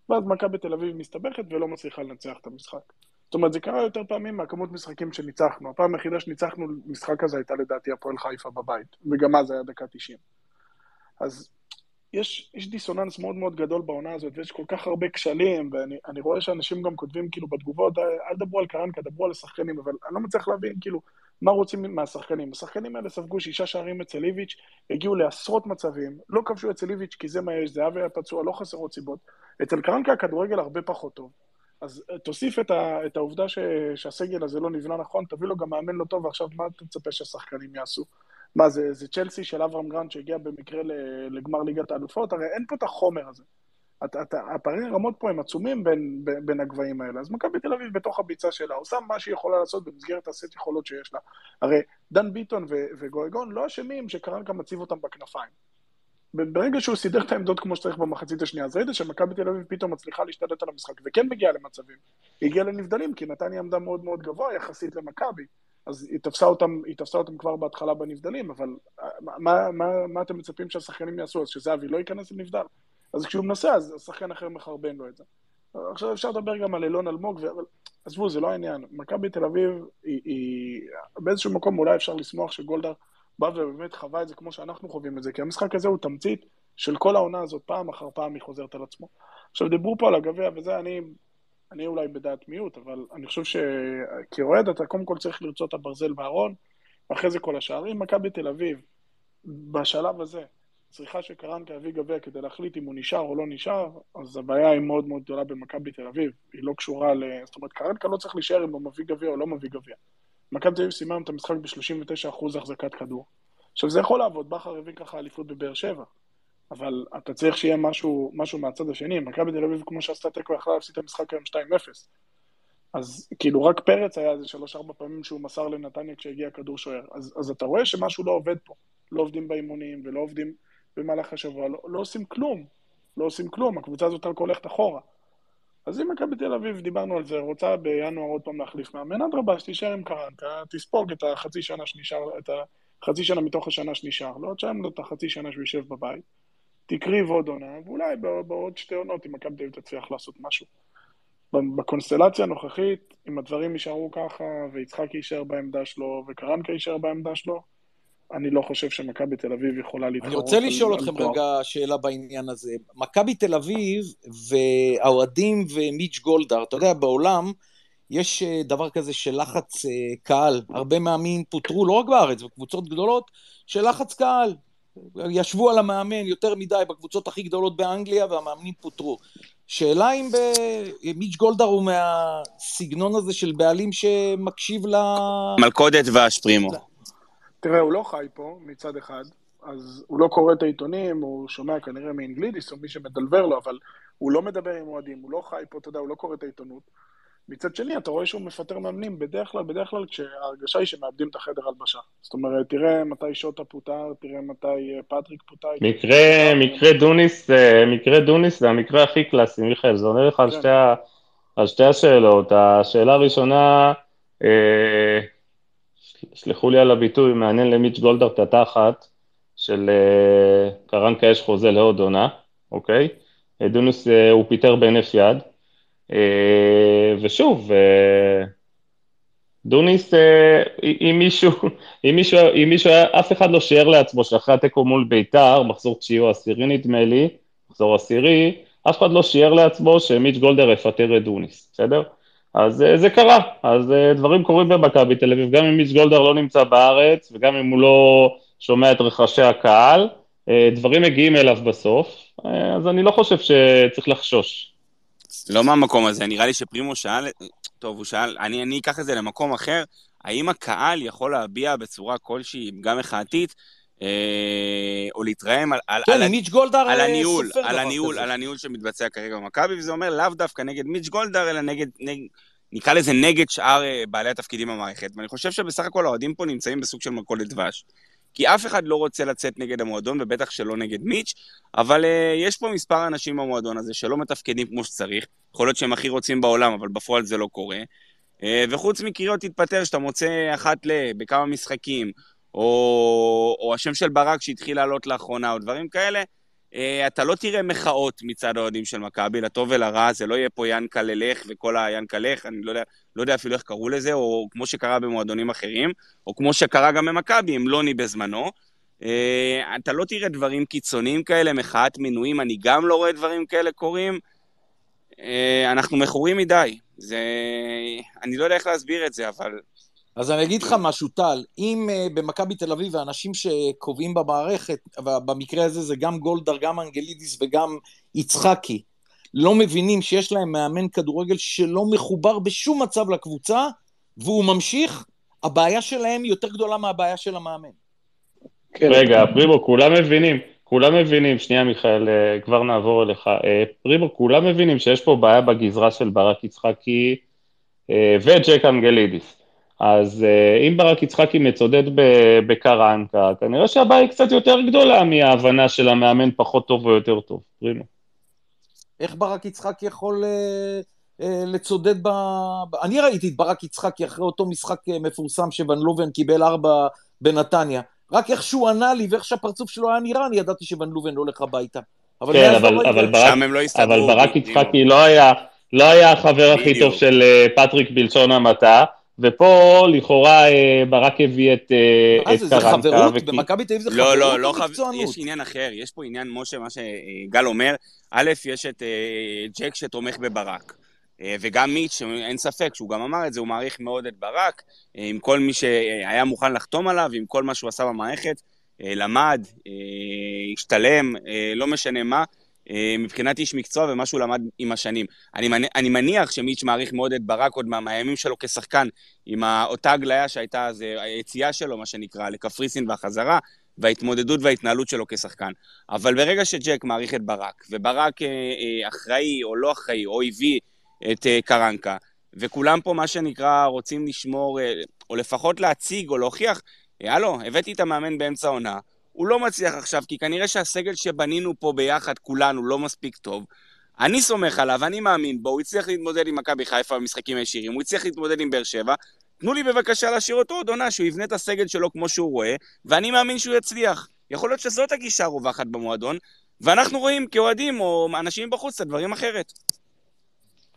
ואז מכבי תל אביב מסתבכת ולא מצליחה לנצח את המשחק. זאת אומרת, זה קרה יותר פעמים מהכמות משחקים שניצחנו. הפעם היחידה שניצחנו משחק הזה הייתה לדעתי הפועל חיפה בבית, וגם אז היה דקה 90. אז יש, יש דיסוננס מאוד מאוד גדול בעונה הזאת, ויש כל כך הרבה כשלים, ואני רואה שאנשים גם כותבים כאילו בתגובות, אל דברו על קרנקה, דברו על השחקנים, אבל אני לא מצליח להבין כאילו מה רוצים מהשחקנים. השחקנים האלה ספגו שישה שערים אצל איביץ', הגיעו לעשרות מצבים, לא כבשו אצל איביץ' כי זה מה יש, זהבי היה פצוע, לא חסרות סיבות. אצל קרנקה הכדורגל הרבה פחות טוב. אז אה, תוסיף את, ה, את העובדה ש, שהסגל הזה לא נבנה נכון, תביא לו גם מאמן לא טוב, ועכשיו מה אתה מצפה שהשחקנים יעשו? מה, זה, זה צ'לסי של אברם גרנט שהגיע במקרה לגמר ליגת האלופות? הרי אין פה את החומר הזה. את, את, הפערי הרמות פה הם עצומים בין, בין, בין הגבהים האלה. אז מכבי תל אביב בתוך הביצה שלה עושה מה שהיא יכולה לעשות במסגרת הסט יכולות שיש לה. הרי דן ביטון ו, וגויגון לא אשמים שקרנקה מציב אותם בכנפיים. ברגע שהוא סידר את העמדות כמו שצריך במחצית השנייה, אז ראית שמכבי תל אביב פתאום מצליחה להשתלט על המשחק, וכן מגיעה למצבים. היא הגיעה לנבדלים, כי נתניה עמדה מאוד מאוד גבוה יחסית למכבי, אז היא תפסה אותם, היא תפסה אותם כבר בהתחלה בנבדלים, אבל מה, מה, מה, מה אתם מצפים שהשחקנים יעשו? אז שזהבי לא ייכנס לנבדל? אז כשהוא מנסה, אז שחקן אחר מחרבן לו את זה. עכשיו אפשר לדבר גם על אילון אלמוג, אבל עזבו, זה לא העניין. מכבי תל אביב, היא, היא, באיזשהו מקום אולי אפשר לשמוח שגולדהר בא ובאמת חווה את זה כמו שאנחנו חווים את זה, כי המשחק הזה הוא תמצית של כל העונה הזאת, פעם אחר פעם היא חוזרת על עצמו. עכשיו, דיברו פה על הגביע וזה, אני, אני אולי בדעת מיעוט, אבל אני חושב שכאוהד אתה קודם כל צריך לרצות את הברזל בארון, ואחרי זה כל השאר. אם מכבי תל אביב, בשלב הזה, צריכה שקרנקה יביא גביע כדי להחליט אם הוא נשאר או לא נשאר, אז הבעיה היא מאוד מאוד גדולה במכבי תל אביב. היא לא קשורה ל... זאת אומרת, קרנקה לא צריך להישאר אם הוא מביא גביע או לא מביא גביע. מכבי תל אביב סיימה את המשחק ב-39% החזקת כדור. עכשיו, זה יכול לעבוד, בכר הביא ככה אליפות בבאר שבע, אבל אתה צריך שיהיה משהו, משהו מהצד השני. מכבי תל אביב, כמו שעשתה תיקו, יכלה להפסיד את המשחק היום 2-0. אז כאילו רק פרץ היה איזה שלוש-ארבע פעמים שהוא מסר לנתניה כשהגיע כדור שוער. אז, אז אתה רואה שמשהו לא עובד פה. לא עובדים באימונים ולא עובדים במהלך השבוע, לא, לא עושים כלום. לא עושים כלום, הקבוצה הזאת רק הולכת אחורה. אז אם מכבי תל אביב, דיברנו על זה, רוצה בינואר עוד פעם להחליף מאמן, אדרבה, שתישאר עם קרנקה, תספוג את החצי שנה שנשאר, את החצי שנה מתוך השנה שנשאר לו, תשלם לו את החצי שנה שהוא יושב בבית, תקריב עוד עונה, ואולי בעוד שתי עונות, אם מכבי תל אביב תצליח לעשות משהו. בקונסטלציה הנוכחית, אם הדברים יישארו ככה, ויצחקי יישאר בעמדה שלו, וקרנקה יישאר בעמדה שלו, אני לא חושב שמכבי תל אביב יכולה להתחרות. אני רוצה לשאול אתכם רגע שאלה בעניין הזה. מכבי תל אביב והאוהדים ומיץ' גולדהר, אתה יודע, בעולם יש אה, דבר כזה של לחץ אה, קהל. הרבה מאמין פוטרו, לא רק בארץ, בקבוצות גדולות, של לחץ קהל. ישבו על המאמן יותר מדי בקבוצות הכי גדולות באנגליה והמאמנים פוטרו. שאלה אם מיץ' גולדהר הוא מהסגנון הזה של בעלים שמקשיב ל... מלכודת והשפרימו. תראה, הוא לא חי פה מצד אחד, אז הוא לא קורא את העיתונים, הוא שומע כנראה מאנגלידיס או מי שמדבר לו, אבל הוא לא מדבר עם אוהדים, הוא לא חי פה, אתה יודע, הוא לא קורא את העיתונות. מצד שני, אתה רואה שהוא מפטר מאמנים, בדרך כלל, בדרך כלל כשההרגשה היא שמאבדים את החדר הלבשה. זאת אומרת, תראה מתי שוטה פוטר, תראה מתי אה, פטריק פוטר. מקרה, מקרה דוניס, אה, מקרה דוניס זה המקרה הכי קלאסי, מיכאל, זה עונה לך על, כן. שתי, על שתי השאלות. השאלה הראשונה, אה, סלחו לי על הביטוי, מעניין למיץ' גולדהר את התחת של אה, קרנקה יש חוזה לעוד עונה, אוקיי? דונוס אה, הוא פיטר בהינף יד, אה, ושוב, דוניס, אם מישהו, אם מישהו, אם מישהו, אף אחד לא שיער לעצמו שאחרי התיקו מול ביתר, מחזור תשיעי או עשירי נדמה לי, מחזור עשירי, אף אחד לא שיער לעצמו שמיץ' גולדר יפטר את דוניס, בסדר? אז אה, זה קרה, אז אה, דברים קורים במכבי תל אביב, גם אם מיץ' גולדהר לא נמצא בארץ, וגם אם הוא לא שומע את רחשי הקהל, אה, דברים מגיעים אליו בסוף, אז אני לא חושב שצריך לחשוש. לא מהמקום הזה, נראה לי שפרימו שאל, טוב, הוא שאל, אני, אני אקח את זה למקום אחר, האם הקהל יכול להביע בצורה כלשהי, גם מחאתית, או להתרעם על, על, כן, על, מיץ' גולדהר על הניהול, על הניהול, על הניהול שמתבצע כרגע במכבי, וזה אומר לאו דווקא נגד מיץ' גולדהר, אלא נגד, נגד, נקרא לזה נגד שאר אה, בעלי התפקידים במערכת. ואני חושב שבסך הכל האוהדים פה נמצאים בסוג של מלכודת דבש. כי אף אחד לא רוצה לצאת נגד המועדון, ובטח שלא נגד מיץ', אבל uh, יש פה מספר אנשים במועדון הזה שלא מתפקדים כמו שצריך. יכול להיות שהם הכי רוצים בעולם, אבל בפועל זה לא קורה. Uh, וחוץ מקריאות תתפטר, שאתה מוצא אחת ל... בכמה משחקים, או, או השם של ברק שהתחיל לעלות לאחרונה, או דברים כאלה, אתה לא תראה מחאות מצד האוהדים של מכבי, לטוב ולרע, זה לא יהיה פה ינקה ללך וכל הינקה לך, אני לא יודע, לא יודע אפילו איך קראו לזה, או כמו שקרה במועדונים אחרים, או כמו שקרה גם במכבי עם לוני בזמנו. אה, אתה לא תראה דברים קיצוניים כאלה, מחאת מינויים, אני גם לא רואה דברים כאלה קורים. אה, אנחנו מכורים מדי. זה... אני לא יודע איך להסביר את זה, אבל אז אני אגיד לך משהו, טל, אם uh, במכבי תל אביב האנשים שקובעים במערכת, ובמקרה הזה זה גם גולדהר, גם אנגלידיס וגם יצחקי, לא מבינים שיש להם מאמן כדורגל שלא מחובר בשום מצב לקבוצה, והוא ממשיך, הבעיה שלהם יותר גדולה מהבעיה של המאמן. כן. רגע, פרימו, כולם מבינים, כולם מבינים, שנייה מיכאל, אה, כבר נעבור אליך. אה, פרימו, כולם מבינים שיש פה בעיה בגזרה של ברק יצחקי וג'ק אנגלידיס. אז אם ברק יצחקי מצודד בקרנקה, כנראה שהבעיה היא קצת יותר גדולה מההבנה של המאמן פחות טוב או יותר טוב. פרימו. איך ברק יצחקי יכול לצודד ב... אני ראיתי את ברק יצחקי אחרי אותו משחק מפורסם שוון לובן קיבל ארבע בנתניה. רק איך שהוא ענה לי ואיך שהפרצוף שלו היה נראה, אני ידעתי שוון לובן הולך הביתה. אבל כן, אבל, אבל, אבל, ברק, לא אבל ברק יצחקי לא היה, לא היה החבר הכי טוב של אה, פטריק בלשון המעטה, ופה לכאורה אה, ברק הביא את קרנקה. זה חברות? במכבי תל אביב זה לא, חברות לא, לא, לא, יש עניין אחר, יש פה עניין, משה, מה שגל אומר, א', יש את אה, ג'ק שתומך בברק. אה, וגם מיץ', אין ספק שהוא גם אמר את זה, הוא מעריך מאוד את ברק, אה, עם כל מי שהיה מוכן לחתום עליו, עם כל מה שהוא עשה במערכת, אה, למד, השתלם, לא משנה מה, מבחינת איש מקצוע ומה שהוא למד עם השנים. אני, אני מניח שמיץ' מעריך מאוד את ברק עוד מהימים שלו כשחקן, עם אותה הגליה שהייתה אז, היציאה שלו, מה שנקרא, לקפריסין והחזרה, וההתמודדות וההתנהלות שלו כשחקן. אבל ברגע שג'ק מעריך את ברק, וברק אחראי או לא אחראי, או הביא את אה, קרנקה. וכולם פה, מה שנקרא, רוצים לשמור, אה, או לפחות להציג או להוכיח, אה, הלו, הבאתי את המאמן באמצע העונה, הוא לא מצליח עכשיו, כי כנראה שהסגל שבנינו פה ביחד, כולנו, לא מספיק טוב. אני סומך עליו, אני מאמין בו, הוא הצליח להתמודד עם מכבי חיפה במשחקים הישירים, הוא הצליח להתמודד עם באר שבע. תנו לי בבקשה להשאיר אותו עוד עונה, שהוא יבנה את הסגל שלו כמו שהוא רואה, ואני מאמין שהוא יצליח. יכול להיות שזאת הגישה הרווחת במועדון, ואנחנו רואים כאוהדים או אנשים בחוץ את הדברים אחרת.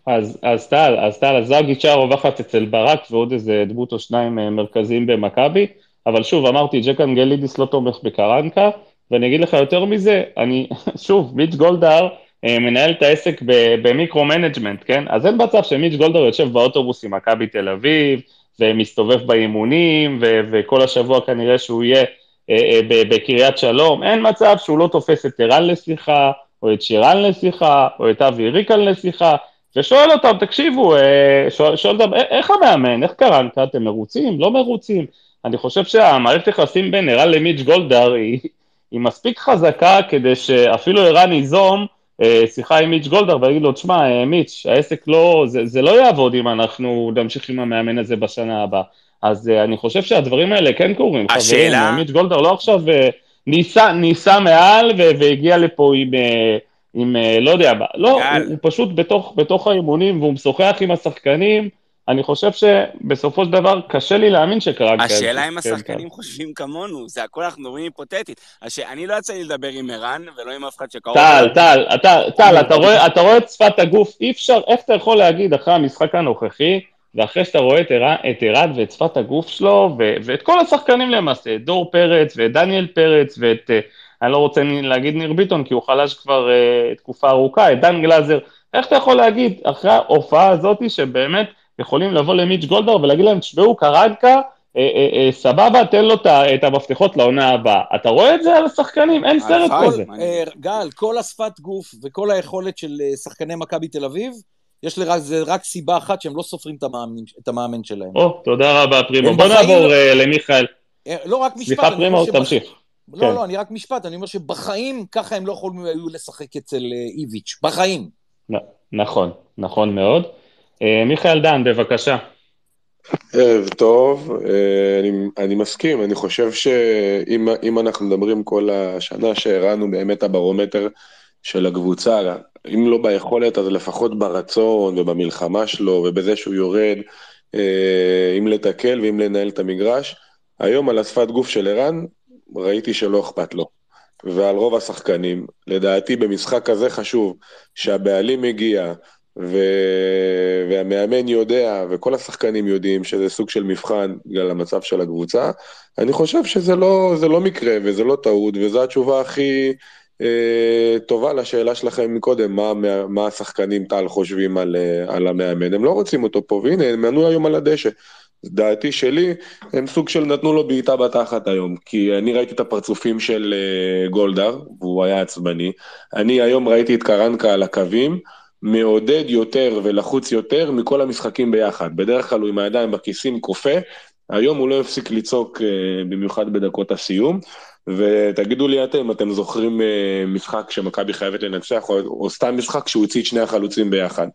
אז, אז טל, אז טל, אז זו הגישה הרווחת אצל ברק ועוד איזה דמות או שניים אה, מרכזיים במכבי, אבל שוב, אמרתי, ג'ק אנגלידיס לא תומך בקרנקה, ואני אגיד לך יותר מזה, אני, שוב, מיץ' גולדהר אה, מנהל את העסק ב micro-management, כן? אז אין מצב שמיץ' גולדהר יושב באוטובוס עם מכבי תל אביב, ומסתובב באימונים, ו- וכל השבוע כנראה שהוא יהיה אה, בקריית שלום, אין מצב שהוא לא תופס את ערן לשיחה, או את שירן לשיחה, או את אבי ריקן לשיחה, ושואל אותם, תקשיבו, אה, שואל, אותם, איך המאמן, איך קרנקה, אתם מרוצים, לא מרוצים? אני חושב שהמערכת יחסים בין ערן למיץ' גולדהר היא, היא מספיק חזקה כדי שאפילו ערן ייזום אה, שיחה עם מיץ' גולדהר ויגיד לו, תשמע, אה, מיץ', העסק לא, זה, זה לא יעבוד אם אנחנו נמשיך עם המאמן הזה בשנה הבאה. אז אני חושב שהדברים האלה כן קורים, השאלה... חברים, מיץ' גולדהר לא עכשיו ניסה, ניסה מעל והגיע לפה עם... עם, אה, לא יודע, לא, הוא, הוא פשוט בתוך, בתוך האימונים והוא משוחח עם השחקנים, אני חושב שבסופו של דבר קשה לי להאמין שקרה כזה. השאלה אם השחקנים חושבים כמונו, זה הכל אנחנו רואים היפותטית. הש... אני לא יצא לי לדבר עם ערן ולא עם אף אחד שקרוב. טל, טל, טל, אתה רואה, אתה רואה את שפת הגוף, אי אפשר, איך אתה יכול להגיד אחרי המשחק הנוכחי, ואחרי שאתה רואה את ערן ואת שפת הגוף שלו, ו, ואת כל השחקנים למעשה, את דור פרץ ואת דניאל פרץ ואת... Uh, אני לא רוצה להגיד ניר ביטון, כי הוא חלש כבר uh, תקופה ארוכה, את דן גלאזר, איך אתה יכול להגיד, אחרי ההופעה הזאת, שבאמת יכולים לבוא למיץ' גולדהר ולהגיד להם, תשמעו, קרנקה, אה, אה, סבבה, תן לו את המפתחות לעונה הבאה. אתה רואה את זה על השחקנים? אין סרט כזה. גל, כל השפת גוף וכל היכולת של שחקני מכבי תל אביב, יש לזה רק סיבה אחת שהם לא סופרים את המאמן שלהם. או, תודה רבה, פרימו. בוא נעבור למיכאל. לא רק משפט. סליחה, פרימו, תמשיך. לא, כן. לא, אני רק משפט, אני אומר שבחיים ככה הם לא יכולים היו לשחק אצל אה, איביץ', בחיים. נכון, נכון מאוד. אה, מיכאל דן, בבקשה. ערב טוב, אה, אני, אני מסכים, אני חושב שאם אנחנו מדברים כל השנה שהראינו באמת הברומטר של הקבוצה, אם לא ביכולת אז לפחות ברצון ובמלחמה שלו ובזה שהוא יורד, אם לתקל ואם לנהל את המגרש, היום על השפת גוף של ערן, ראיתי שלא אכפת לו. ועל רוב השחקנים, לדעתי במשחק כזה חשוב, שהבעלים מגיע, ו... והמאמן יודע, וכל השחקנים יודעים שזה סוג של מבחן בגלל המצב של הקבוצה, אני חושב שזה לא, לא מקרה וזה לא טעות, וזו התשובה הכי אה, טובה לשאלה שלכם מקודם, מה, מה השחקנים טל חושבים על, אה, על המאמן. הם לא רוצים אותו פה, והנה, הם מנעו היום על הדשא. דעתי שלי, הם סוג של נתנו לו בעיטה בתחת היום, כי אני ראיתי את הפרצופים של uh, גולדהר, והוא היה עצבני. אני היום ראיתי את קרנקה על הקווים, מעודד יותר ולחוץ יותר מכל המשחקים ביחד. בדרך כלל הוא עם הידיים בכיסים כופה, היום הוא לא הפסיק לצעוק אה, במיוחד בדקות הסיום. ותגידו לי אתם, אתם זוכרים אה, משחק שמכבי חייבת לנצח, או, או סתם משחק שהוא הוציא את שני החלוצים ביחד.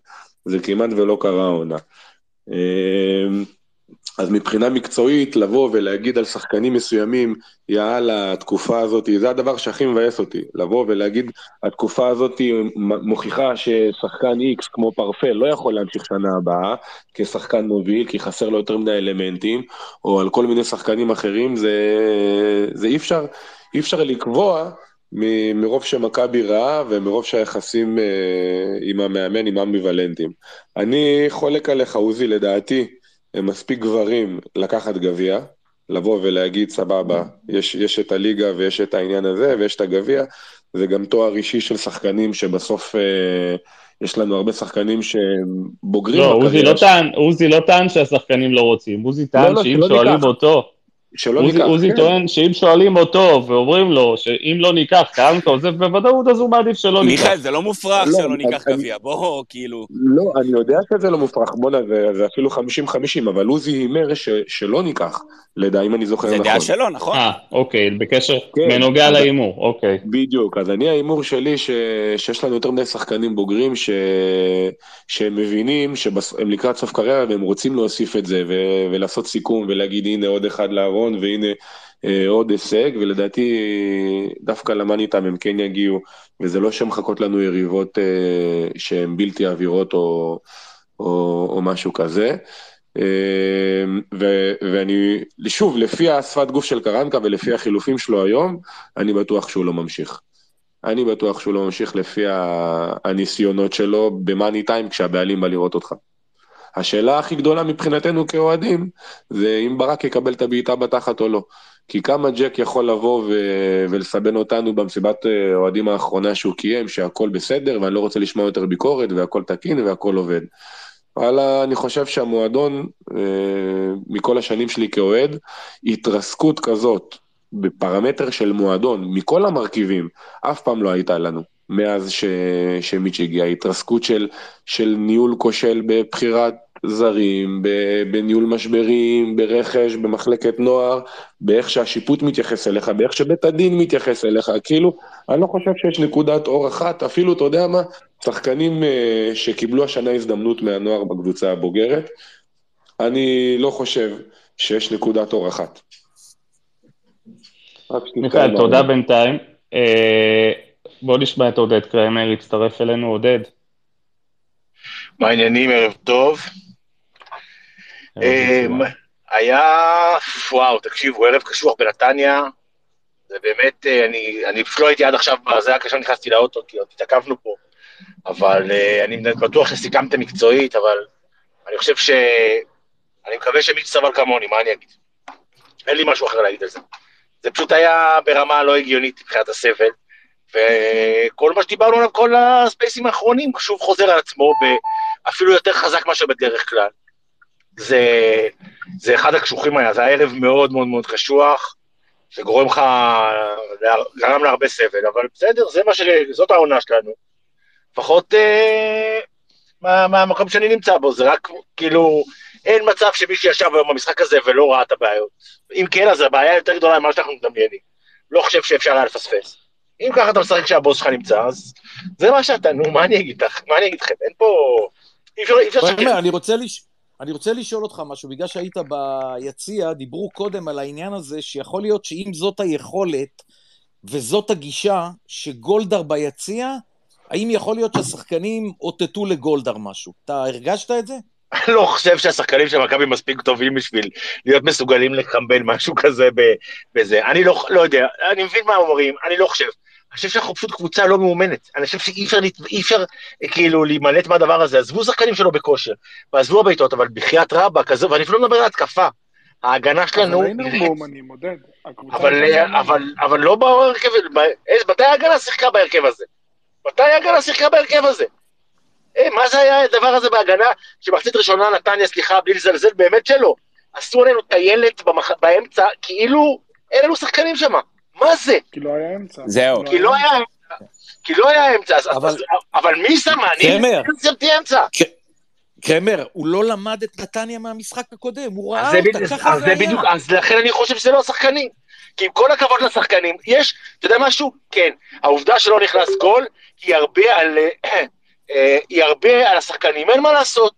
זה כמעט ולא קרה העונה. אז מבחינה מקצועית, לבוא ולהגיד על שחקנים מסוימים, יאללה, התקופה הזאת, זה הדבר שהכי מבאס אותי. לבוא ולהגיד, התקופה הזאת מוכיחה ששחקן איקס כמו פרפל לא יכול להמשיך שנה הבאה כשחקן מוביל, כי חסר לו יותר מדי אלמנטים, או על כל מיני שחקנים אחרים, זה, זה אי אפשר, אי אפשר לקבוע מרוב שמכבי רעה ומרוב שהיחסים אה, עם המאמן הם אמביוולנטיים. אני חולק עליך, עוזי, לדעתי, מספיק גברים לקחת גביע, לבוא ולהגיד, סבבה, יש, יש את הליגה ויש את העניין הזה ויש את הגביע, זה גם תואר אישי של שחקנים שבסוף אה, יש לנו הרבה שחקנים שהם בוגרים. לא, עוזי לא, טען, עוזי לא טען שהשחקנים לא רוצים, עוזי טען לא, לא, שאם שואלים ניקח. אותו... שלא עוזי, ניקח. עוזי כן. טוען שאם שואלים אותו ואומרים לו שאם לא ניקח, קרנקה עוזב בוודאות, אז הוא מעדיף שלא ניקח. מיכאל, זה לא מופרך לא, שלא ניקח גביע, בוא, כאילו... לא, אני יודע שזה לא מופרך, בואנה, זה, זה אפילו 50-50, אבל עוזי הימר שלא ניקח, לדע, אם אני זוכר נכון. זה דעה שלו, נכון? אה, אוקיי, בקשר, כן, בנוגע להימור, אוקיי. בדיוק, אז אני ההימור שלי ש, שיש לנו יותר מדי שחקנים בוגרים ש, שהם מבינים שהם לקראת סוף קריירה והם רוצים להוסיף את זה ו, ולעשות סיכום ולהגיד הנה עוד אחד לארון והנה אה, עוד הישג, ולדעתי דווקא למאני טיים הם כן יגיעו, וזה לא שמחכות לנו יריבות אה, שהן בלתי עבירות או, או, או משהו כזה. אמ, ו, ואני, שוב, לפי השפת גוף של קרנקה ולפי החילופים שלו היום, אני בטוח שהוא לא ממשיך. אני בטוח שהוא לא ממשיך לפי הניסיונות שלו במאני טיים כשהבעלים בא לראות אותך. השאלה הכי גדולה מבחינתנו כאוהדים, זה אם ברק יקבל את הבעיטה בתחת או לא. כי כמה ג'ק יכול לבוא ו- ולסבן אותנו במסיבת אה, אוהדים האחרונה שהוא קיים, שהכל בסדר ואני לא רוצה לשמוע יותר ביקורת והכל תקין והכל עובד. וואלה, אני חושב שהמועדון, אה, מכל השנים שלי כאוהד, התרסקות כזאת בפרמטר של מועדון, מכל המרכיבים, אף פעם לא הייתה לנו. מאז ש... שמיץ' הגיע, התרסקות של, של ניהול כושל בבחירת זרים, בניהול משברים, ברכש, במחלקת נוער, באיך שהשיפוט מתייחס אליך, באיך שבית הדין מתייחס אליך, כאילו, אני לא חושב שיש נקודת אור אחת, אפילו, אתה יודע מה, שחקנים uh, שקיבלו השנה הזדמנות מהנוער בקבוצה הבוגרת, אני לא חושב שיש נקודת אור אחת. מיכאל, תודה בינתיים. אה, בוא נשמע את עודד קרמר, הצטרף אלינו, עודד. מה העניינים, ערב טוב. אמ, היה, וואו, תקשיבו, ערב קשוח בנתניה, זה באמת, אה, אני, אני פשוט לא הייתי עד עכשיו, זה היה קשה, נכנסתי לאוטו, כי עוד התעכבנו פה, אבל אה, אני בטוח שסיכמתם מקצועית, אבל אני חושב ש... אני מקווה שמישהו סבל כמוני, מה אני אגיד? אין לי משהו אחר להגיד על זה. זה פשוט היה ברמה לא הגיונית מבחינת הסבל, וכל מה שדיברנו עליו כל הספייסים האחרונים שוב חוזר על עצמו, אפילו יותר חזק מאשר בדרך כלל. זה, זה אחד הקשוחים היה, זה היה ערב מאוד מאוד מאוד קשוח, שגורם לך, גרם להרבה סבל, אבל בסדר, זה מה ש... זאת העונה שלנו. לפחות אה, מה, מהמקום שאני נמצא בו, זה רק כאילו, אין מצב שמישהו ישב היום במשחק הזה ולא ראה את הבעיות. אם כן, אז הבעיה יותר גדולה ממה שאנחנו מדמיינים. לא חושב שאפשר היה לפספס. אם ככה אתה משחק כשהבוס שלך נמצא, אז זה מה שאתה, נו, מה אני אגיד לך? מה אני אגיד לכם? אין פה... אי אפשר לשקר. אני רוצה לש... אני רוצה לשאול אותך משהו, בגלל שהיית ביציע, דיברו קודם על העניין הזה, שיכול להיות שאם זאת היכולת וזאת הגישה, שגולדהר ביציע, האם יכול להיות שהשחקנים אותתו לגולדהר משהו? אתה הרגשת את זה? אני לא חושב שהשחקנים של מכבי מספיק טובים בשביל להיות מסוגלים לקמבל משהו כזה בזה. אני לא, לא יודע, אני מבין מה אומרים, אני לא חושב. אני חושב שאנחנו פשוט קבוצה לא מאומנת. אני חושב שאי אפשר, אי אפשר כאילו להימלט מהדבר הזה. עזבו שחקנים שלו בכושר, ועזבו הבעיטות, אבל בחייאת רבה כזה, ואני אפילו לא מדבר על התקפה. ההגנה שלנו... אבל היינו מאומנים, עודד. אבל, אבל, אבל לא בהרכב, מתי ההגנה שיחקה בהרכב הזה? מתי ההגנה שיחקה בהרכב הזה? אה, מה זה היה הדבר הזה בהגנה, שמחצית ראשונה נתניה, סליחה, בלי לזלזל, באמת שלא. עשו עלינו טיילת במח... באמצע, כאילו אין לנו שחקנים שם. מה זה? כי לא היה אמצע. זהו. כי לא היה אמצע. כי לא היה אמצע, אבל- מי שם? אני שמתי אמצע. קרמר, הוא לא למד את נתניה מהמשחק הקודם, הוא ראה אותה, ככה אז זה זה היה. בדיוק, אז לכן אני חושב שזה לא השחקנים. כי עם כל הכבוד לשחקנים, יש, אתה יודע משהו? כן, העובדה שלא נכנס גול, היא הרבה על, אה, אה, היא הרבה על השחקנים, אין מה לעשות.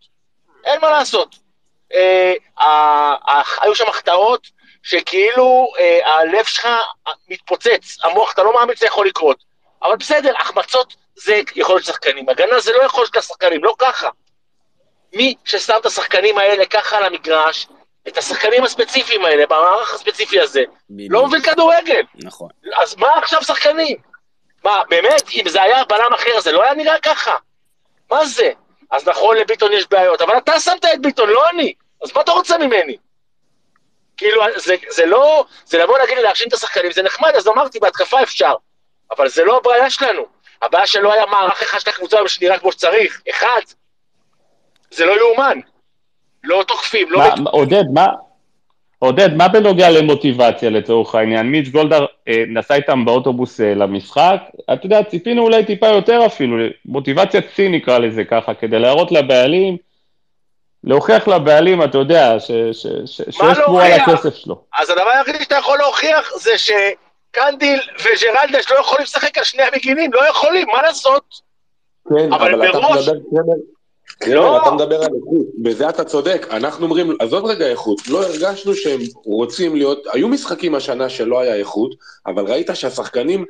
אין מה לעשות. אה, היו שם החטאות שכאילו אה, הלב שלך מתפוצץ, המוח, אתה לא מאמין שזה יכול לקרות. אבל בסדר, החמצות זה יכול להיות שחקנים, הגנה זה לא יכול להיות לשחקנים, לא ככה. מי ששם את השחקנים האלה ככה על המגרש, את השחקנים הספציפיים האלה, במערך הספציפי הזה, בדיוק. לא מבין כדורגל. נכון. אז מה עכשיו שחקנים? מה, באמת, אם זה היה בלם אחר, זה לא היה נראה ככה. מה זה? אז נכון, לביטון יש בעיות, אבל אתה שמת את ביטון, לא אני. אז מה אתה רוצה ממני? כאילו, זה, זה לא, זה לבוא להגיד לי להכשים את השחקנים, זה נחמד, אז אמרתי, בהתקפה אפשר. אבל זה לא הבעיה שלנו. הבעיה שלא היה מערך אחד של הקבוצה היום שנראה כמו שצריך. אחד. זה לא יאומן. לא תוקפים, לא... מה- מת- עודד, מה... עודד, מה בנוגע למוטיבציה לצורך העניין? מיץ' גולדהר אה, נסע איתם באוטובוס אה, למשחק, אתה יודע, ציפינו אולי טיפה יותר אפילו, מוטיבציית שיא נקרא לזה ככה, כדי להראות לבעלים, להוכיח לבעלים, אתה יודע, ש, ש, ש, שיש תמורה להוכיח? לכסף שלו. אז הדבר היחידי שאתה יכול להוכיח זה שקנדיל וג'רלדש לא יכולים לשחק על שני המגינים, לא יכולים, מה לעשות? כן, אבל אבל אתה מראש- מדבר, קרמר, לא. אתה מדבר על איכות, בזה אתה צודק, אנחנו אומרים, עזוב רגע איכות, לא הרגשנו שהם רוצים להיות, היו משחקים השנה שלא היה איכות, אבל ראית שהשחקנים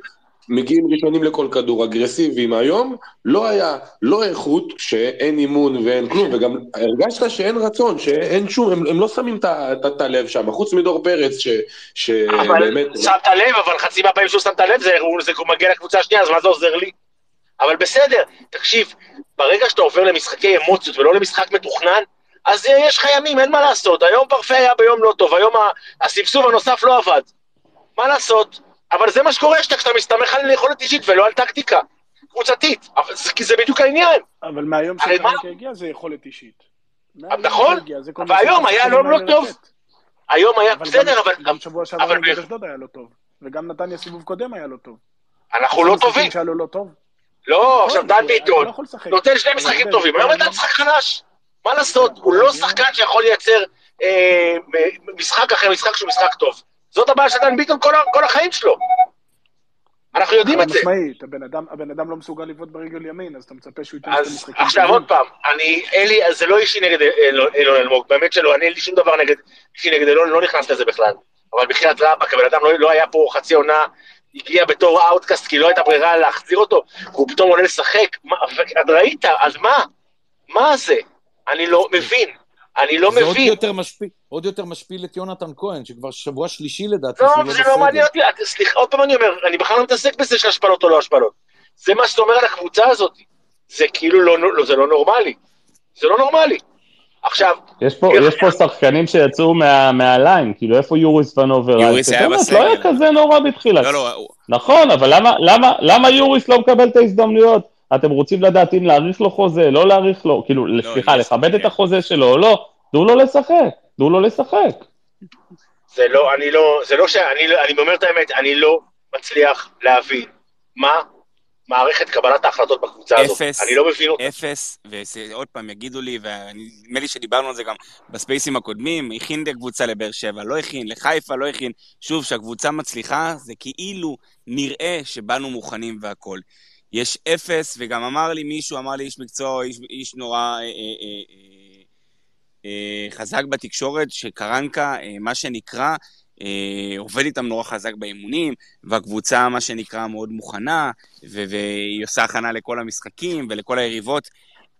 מגיעים ראשונים לכל כדור, אגרסיביים, היום לא היה, לא איכות, שאין אימון ואין כלום, וגם הרגשת שאין רצון, שאין שום, הם, הם לא שמים את הלב שם, חוץ מדור פרץ, ש, שבאמת, אבל שמת לב, אבל חצי מהפעמים שהוא שם את הלב, זה, זה מגיע לקבוצה השנייה, אז מה זה עוזר לי? אבל בסדר, תקשיב, ברגע שאתה עובר למשחקי אמוציות ולא למשחק מתוכנן, אז יש לך ימים, אין מה לעשות. היום פרפה היה ביום לא טוב, היום הסבסוב הנוסף לא עבד. מה לעשות? אבל זה מה שקורה שאתה- כשאתה מסתמך על יכולת אישית ולא על טקטיקה קבוצתית. אבל זה, כי זה בדיוק העניין. אבל מהיום שקרנקה הגיע זה יכולת אישית. נכון, שהגיע, זה כל אבל מה היום היה לא- לא טוב. היום היה אבל בסדר, אבל גם שבוע שעבר אבל נגד אשדוד היה לא טוב. וגם נתניה סיבוב קודם היה לא טוב. אנחנו לא טובים. לא טוב. לא, עכשיו נכון, דן אתה ביטון לא. נותן שני אבל משחקים טובים, היום אתה משחק חלש. מה לעשות? כל הוא לא שחקן שיכול לייצר אה, משחק אחרי משחק שהוא משחק טוב. זאת הבעיה של דן ביטון כל כל החיים שלו. אנחנו יודעים חד את זה. משמעית, הבן אדם- הבן אדם לא מסוגל לבעוט ברגל ימין, אז אתה מצפה שהוא ייתן שתי אז משחקים עכשיו. עוד פעם, אני, אלי, זה לא אישי נגד אילון אילון אלמוג, באמת שלא, אני אין לי שום דבר נגד, אישי נגד אילון, לא נכנס לזה בכלל. אבל בחייאת רבאק, הבן אדם לא, לא היה פה חצי עונה, הגיע בתור outcast, כי לא הייתה ברירה להחזיר אותו, והוא פתאום עולה לשחק, מה, אז ראית, אז מה? מה זה? אני לא מבין, אני לא זה עוד מבין. יותר משפיל, עוד יותר משפיל את יונתן כהן, שכבר שבוע שלישי לדעתי, לא, שהוא לא זה לא בסדר. מעניין אותי, סליחה, עוד פעם אני אומר, אני בכלל לא מתעסק בזה של השפלות או לא השפלות. זה מה שאתה אומר על הקבוצה הזאת. זה כאילו לא, לא, זה לא נורמלי. זה לא נורמלי. עכשיו, יש פה, יש פה שחקנים שיצאו מה, מהליין, כאילו איפה יוריס ונובר? יוריס היה בסגל. לא היה כזה נורא בתחילה. לא, לא, נכון, אבל למה, למה, למה יוריס לא מקבל את ההזדמנויות? אתם רוצים לדעת אם להאריך לו חוזה, לא להאריך לו, כאילו, סליחה, יש- לכבד את. החוזה שלו או לא, תנו לו לשחק, תנו לו לשחק. זה לא, אני לא, זה לא שאני, לא- אני אומר את האמת, אני לא מצליח להבין מה מערכת קבלת ההחלטות בקבוצה הזאת. אפס. אני לא מבין אותה. אפס, ועוד פעם יגידו לי, ונדמה לי שדיברנו על זה גם בספייסים הקודמים, הכין את הקבוצה לבאר שבע, לא הכין, לחיפה לא הכין. שוב, כשהקבוצה מצליחה, זה כאילו נראה שבאנו מוכנים והכול. יש אפס, וגם אמר לי מישהו, אמר לי איש מקצוע, איש, איש נורא אה, אה, אה, אה, אה, חזק בתקשורת, שקרנקה, אה, מה שנקרא, אה, עובד איתם נורא חזק באימונים, והקבוצה, מה שנקרא, מאוד מוכנה, ו- והיא עושה הכנה לכל המשחקים ולכל היריבות.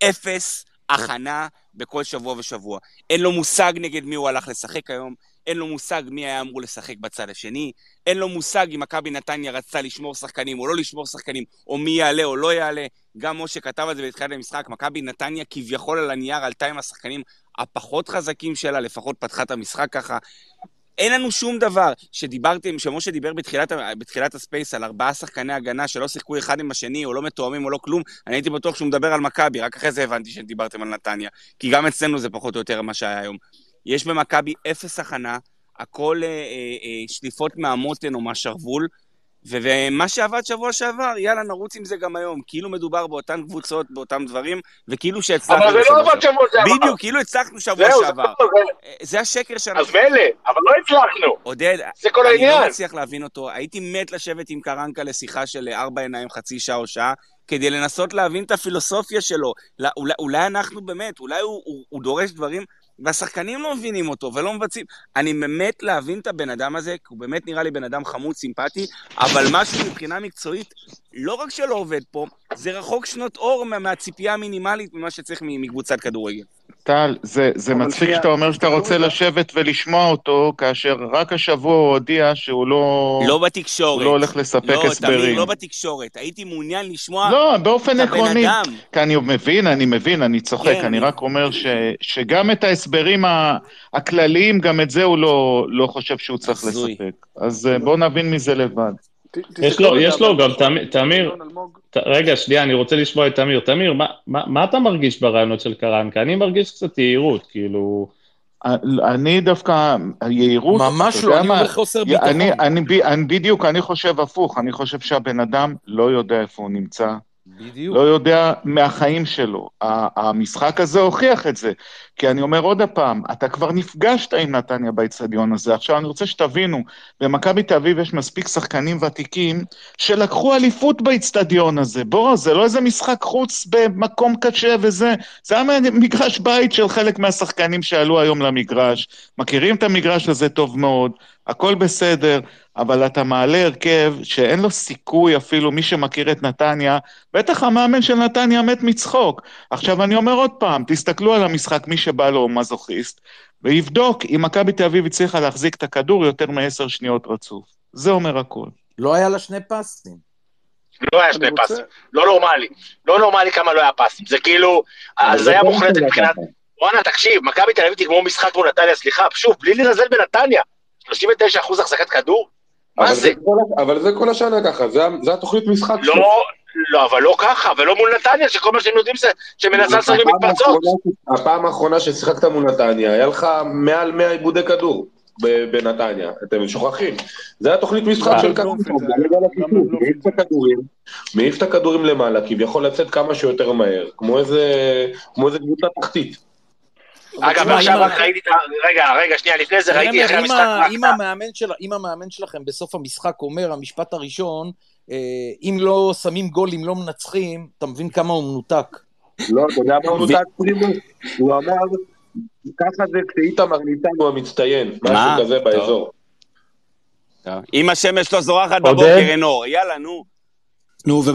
אפס הכנה בכל שבוע ושבוע. אין לו מושג נגד מי הוא הלך לשחק היום, אין לו מושג מי היה אמור לשחק בצד השני, אין לו מושג אם מכבי נתניה רצתה לשמור שחקנים או לא לשמור שחקנים, או מי יעלה או לא יעלה. גם משה כתב על זה בתחילת המשחק, מכבי נתניה כביכול על הנייר עלתה עם השחקנים הפחות חזקים שלה, לפחות פתחה את המשחק ככה. אין לנו שום דבר. שדיברתם, שמשה דיבר בתחילת, בתחילת הספייס על ארבעה שחקני הגנה שלא שיחקו אחד עם השני, או לא מתואמים או לא כלום, אני הייתי בטוח שהוא מדבר על מכבי, רק אחרי זה הבנתי שדיברתם על נתניה. כי גם אצלנו זה פחות או יותר מה שהיה היום. יש במכבי אפס הכנה, הכל אה, אה, אה, שליפות מהמותן או מהשרוול, ומה שעבד שבוע שעבר, יאללה, נרוץ עם זה גם היום. כאילו מדובר באותן קבוצות, באותם דברים, וכאילו שהצלחנו אבל זה לא עבד שבוע שעבר. בדיוק, כאילו הצלחנו שבוע זהו, זה שעבר. לא, זה- זה השקר שאנחנו... אז מילא, אבל לא הצלחנו. עודד, זה כל אני לא העניין. מצליח להבין אותו. הייתי מת לשבת עם קרנקה לשיחה של ארבע עיניים, חצי שעה או שעה, כדי לנסות להבין את הפילוסופיה שלו. לא- אולי, אולי אנחנו באמת, אולי הוא, הוא, הוא דורש דברים, והשחקנים לא מבינים אותו ולא מבצעים. אני באמת להבין את הבן אדם הזה, כי הוא באמת נראה לי בן אדם חמוד, סימפטי, אבל משהו מבחינה מקצועית, לא רק שלא עובד פה, זה רחוק שנות אור מה- מהציפייה המינימלית ממה שצריך מקבוצת כדורגל. טל, זה, זה מצחיק שאתה אומר שאתה תראו רוצה. לשבת ולשמוע אותו, כאשר רק השבוע הוא הודיע שהוא לא, לא בתקשורת. הוא לא הולך לספק לא, הסברים. לא בתקשורת. הייתי מעוניין לשמוע לא, באופן עקרוני. כי אני מבין, אני מבין, אני צוחק, כן, אני אני- רק אומר ש, שגם את ההסברים ה- הכלליים, גם את זה הוא לא, לא חושב שהוא צריך. לספק. אז אה, בואו נבין מזה לבד. יש לו, יש לו גם, תמיר- רגע, שנייה, אני רוצה לשמוע את תמיר. תמיר, מה- אתה מרגיש ברעיונות של קרנקה? אני מרגיש קצת יהירות, כאילו... אני דווקא, היהירות, ממש לא, אני מה? אומר חוסר ביטחון. אני, אני, ב- אני בדיוק, אני חושב הפוך, אני חושב שהבן אדם לא יודע איפה הוא נמצא, בדיוק. לא יודע מהחיים שלו. המשחק הזה הוכיח את זה. כי אני אומר עוד פעם, אתה כבר נפגשת עם נתניה באיצטדיון הזה. עכשיו אני רוצה שתבינו, במכבי תל אביב יש מספיק שחקנים ותיקים שלקחו אליפות באיצטדיון הזה. בוא, זה לא איזה משחק חוץ במקום קשה וזה, זה היה מגרש בית של חלק מהשחקנים שעלו היום למגרש. מכירים את המגרש הזה טוב מאוד, הכל בסדר, אבל אתה מעלה הרכב שאין לו סיכוי אפילו, מי שמכיר את נתניה, בטח המאמן של נתניה מת מצחוק. עכשיו אני אומר עוד פעם, תסתכלו על המשחק, מי שבא לו מזוכיסט, ויבדוק אם מכבי תל אביב הצליחה להחזיק את הכדור יותר מעשר שניות רצוף. זה אומר הכל. לא היה לה שני פסים. לא היה אני שני פסים. לא נורמלי. לא נורמלי כמה לא היה פסים. זה כאילו, הזיה מוחלטת מבחינת... וואנה, תקשיב, מכבי תל אביב תגמור משחק מול נתניה, סליחה, שוב, בלי לזלזל בנתניה. 39% החזקת כדור? מה זה? זה כל- אבל זה כל השנה ככה, זה זה התוכנית משחק שלו. לא, לא, אבל לא ככה, ולא מול נתניה, שכל מה שהם יודעים זה שמנסה לשחק הפעם מתפרצות. האחרונה- הפעם האחרונה ששיחקת מול נתניה, היה לך מעל 100 עיבודי כדור ב- בנתניה, אתם שוכחים. זה התוכנית משחק של גם הכיתוב, בבלומפילד מעיף את. הכדורים, מעיף את הכדורים למעלה, כביכול לצאת כמה שיותר מהר, כמו איזה כמו איזה קבוצה תחתית. אגב, עכשיו אם רק ראיתי את ה... רגע, רגע, שנייה, לפני זה ראיתי אחרי המשחק... אם המאמן שלכם בסוף המשחק אומר, המשפט הראשון, אה, אם לא שמים גול, אם לא מנצחים, אתה מבין כמה הוא מנותק. לא, אתה יודע מה הוא פרימו? הוא אמר, ככה זה כשאיתמר ניצן הוא המצטיין, מה? משהו כזה. באזור. אם השמש לא זורחת? בבוקר, אין אור. יאללה, נו. נו, ו...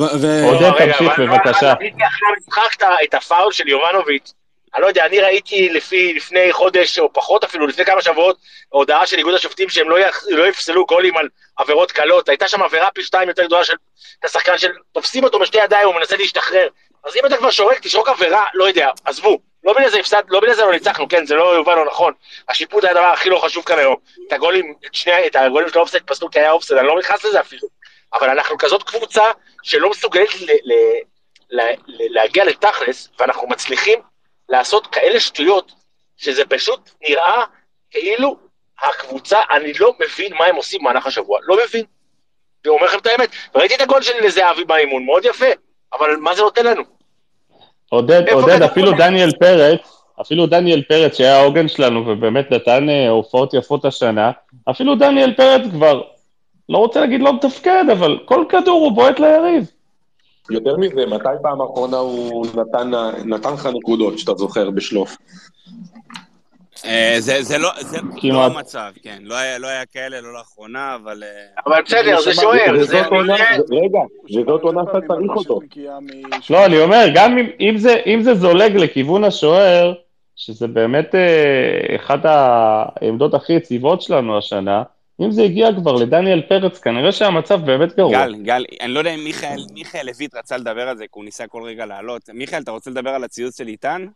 עודד, תמשיך, בבקשה. ראיתי אחרי המשחק את הפאול של יובנוביץ'. אני לא יודע, אני ראיתי לפי, לפני חודש או פחות אפילו, לפני כמה שבועות, הודעה של איגוד השופטים שהם לא, יח, לא יפסלו גולים על עבירות קלות. הייתה שם עבירה פי שתיים יותר גדולה של השחקן של... תופסים אותו בשתי ידיים, הוא מנסה להשתחרר. אז אם אתה כבר שורק, תשרוק עבירה, לא יודע, עזבו. לא בגלל זה הפסד, לא בגלל זה לא ניצחנו, כן, זה לא יובן לא נכון. השיפוט היה הדבר הכי לא חשוב כאן היום. את הגולים, את שני, את הגולים של האופסייד פסלו כי היה אופסייד, אני לא נכנס לזה אפילו. אבל אנחנו כזאת קבוצה שלא מסוגלת ל, ל, ל, ל, להגיע לתכלס, ואנחנו מצליחים לעשות כאלה שטויות, שזה פשוט נראה כאילו הקבוצה, אני לא מבין מה הם עושים במהלך השבוע, לא מבין. אני אומר לכם את האמת, ראיתי את הגול של זהבי באימון, מאוד יפה, אבל מה זה נותן לנו? עודד, עודד, אפילו? דניאל פרץ, אפילו דניאל פרץ, שהיה העוגן שלנו ובאמת נתן אה, הופעות יפות השנה, אפילו דניאל פרץ כבר, לא רוצה להגיד לא מתפקד, אבל כל כדור הוא בועט ליריב. יותר מזה, מתי פעם אחרונה הוא נתן, נתן לך נקודות, שאתה זוכר, בשלוף? אה, זה זה לא זה לא. המצב, כן. לא היה לא היה כאלה, לא לאחרונה, אבל... אה, אבל בסדר, זה שוער, זה... וזאת עונה, רגע, וזאת עונה שאתה צריך אותו. לא, אני אומר, גם אם, אם, זה, אם זה זולג לכיוון השוער, שזה באמת אה, אחת העמדות הכי יציבות שלנו השנה, אם זה הגיע כבר לדניאל פרץ, כנראה שהמצב באמת גרוע. גל, גל, אני לא יודע אם מיכאל, מיכאל לויט רצה לדבר על זה, כי הוא ניסה כל רגע לעלות. מיכאל, אתה רוצה לדבר על הציוץ של איתן?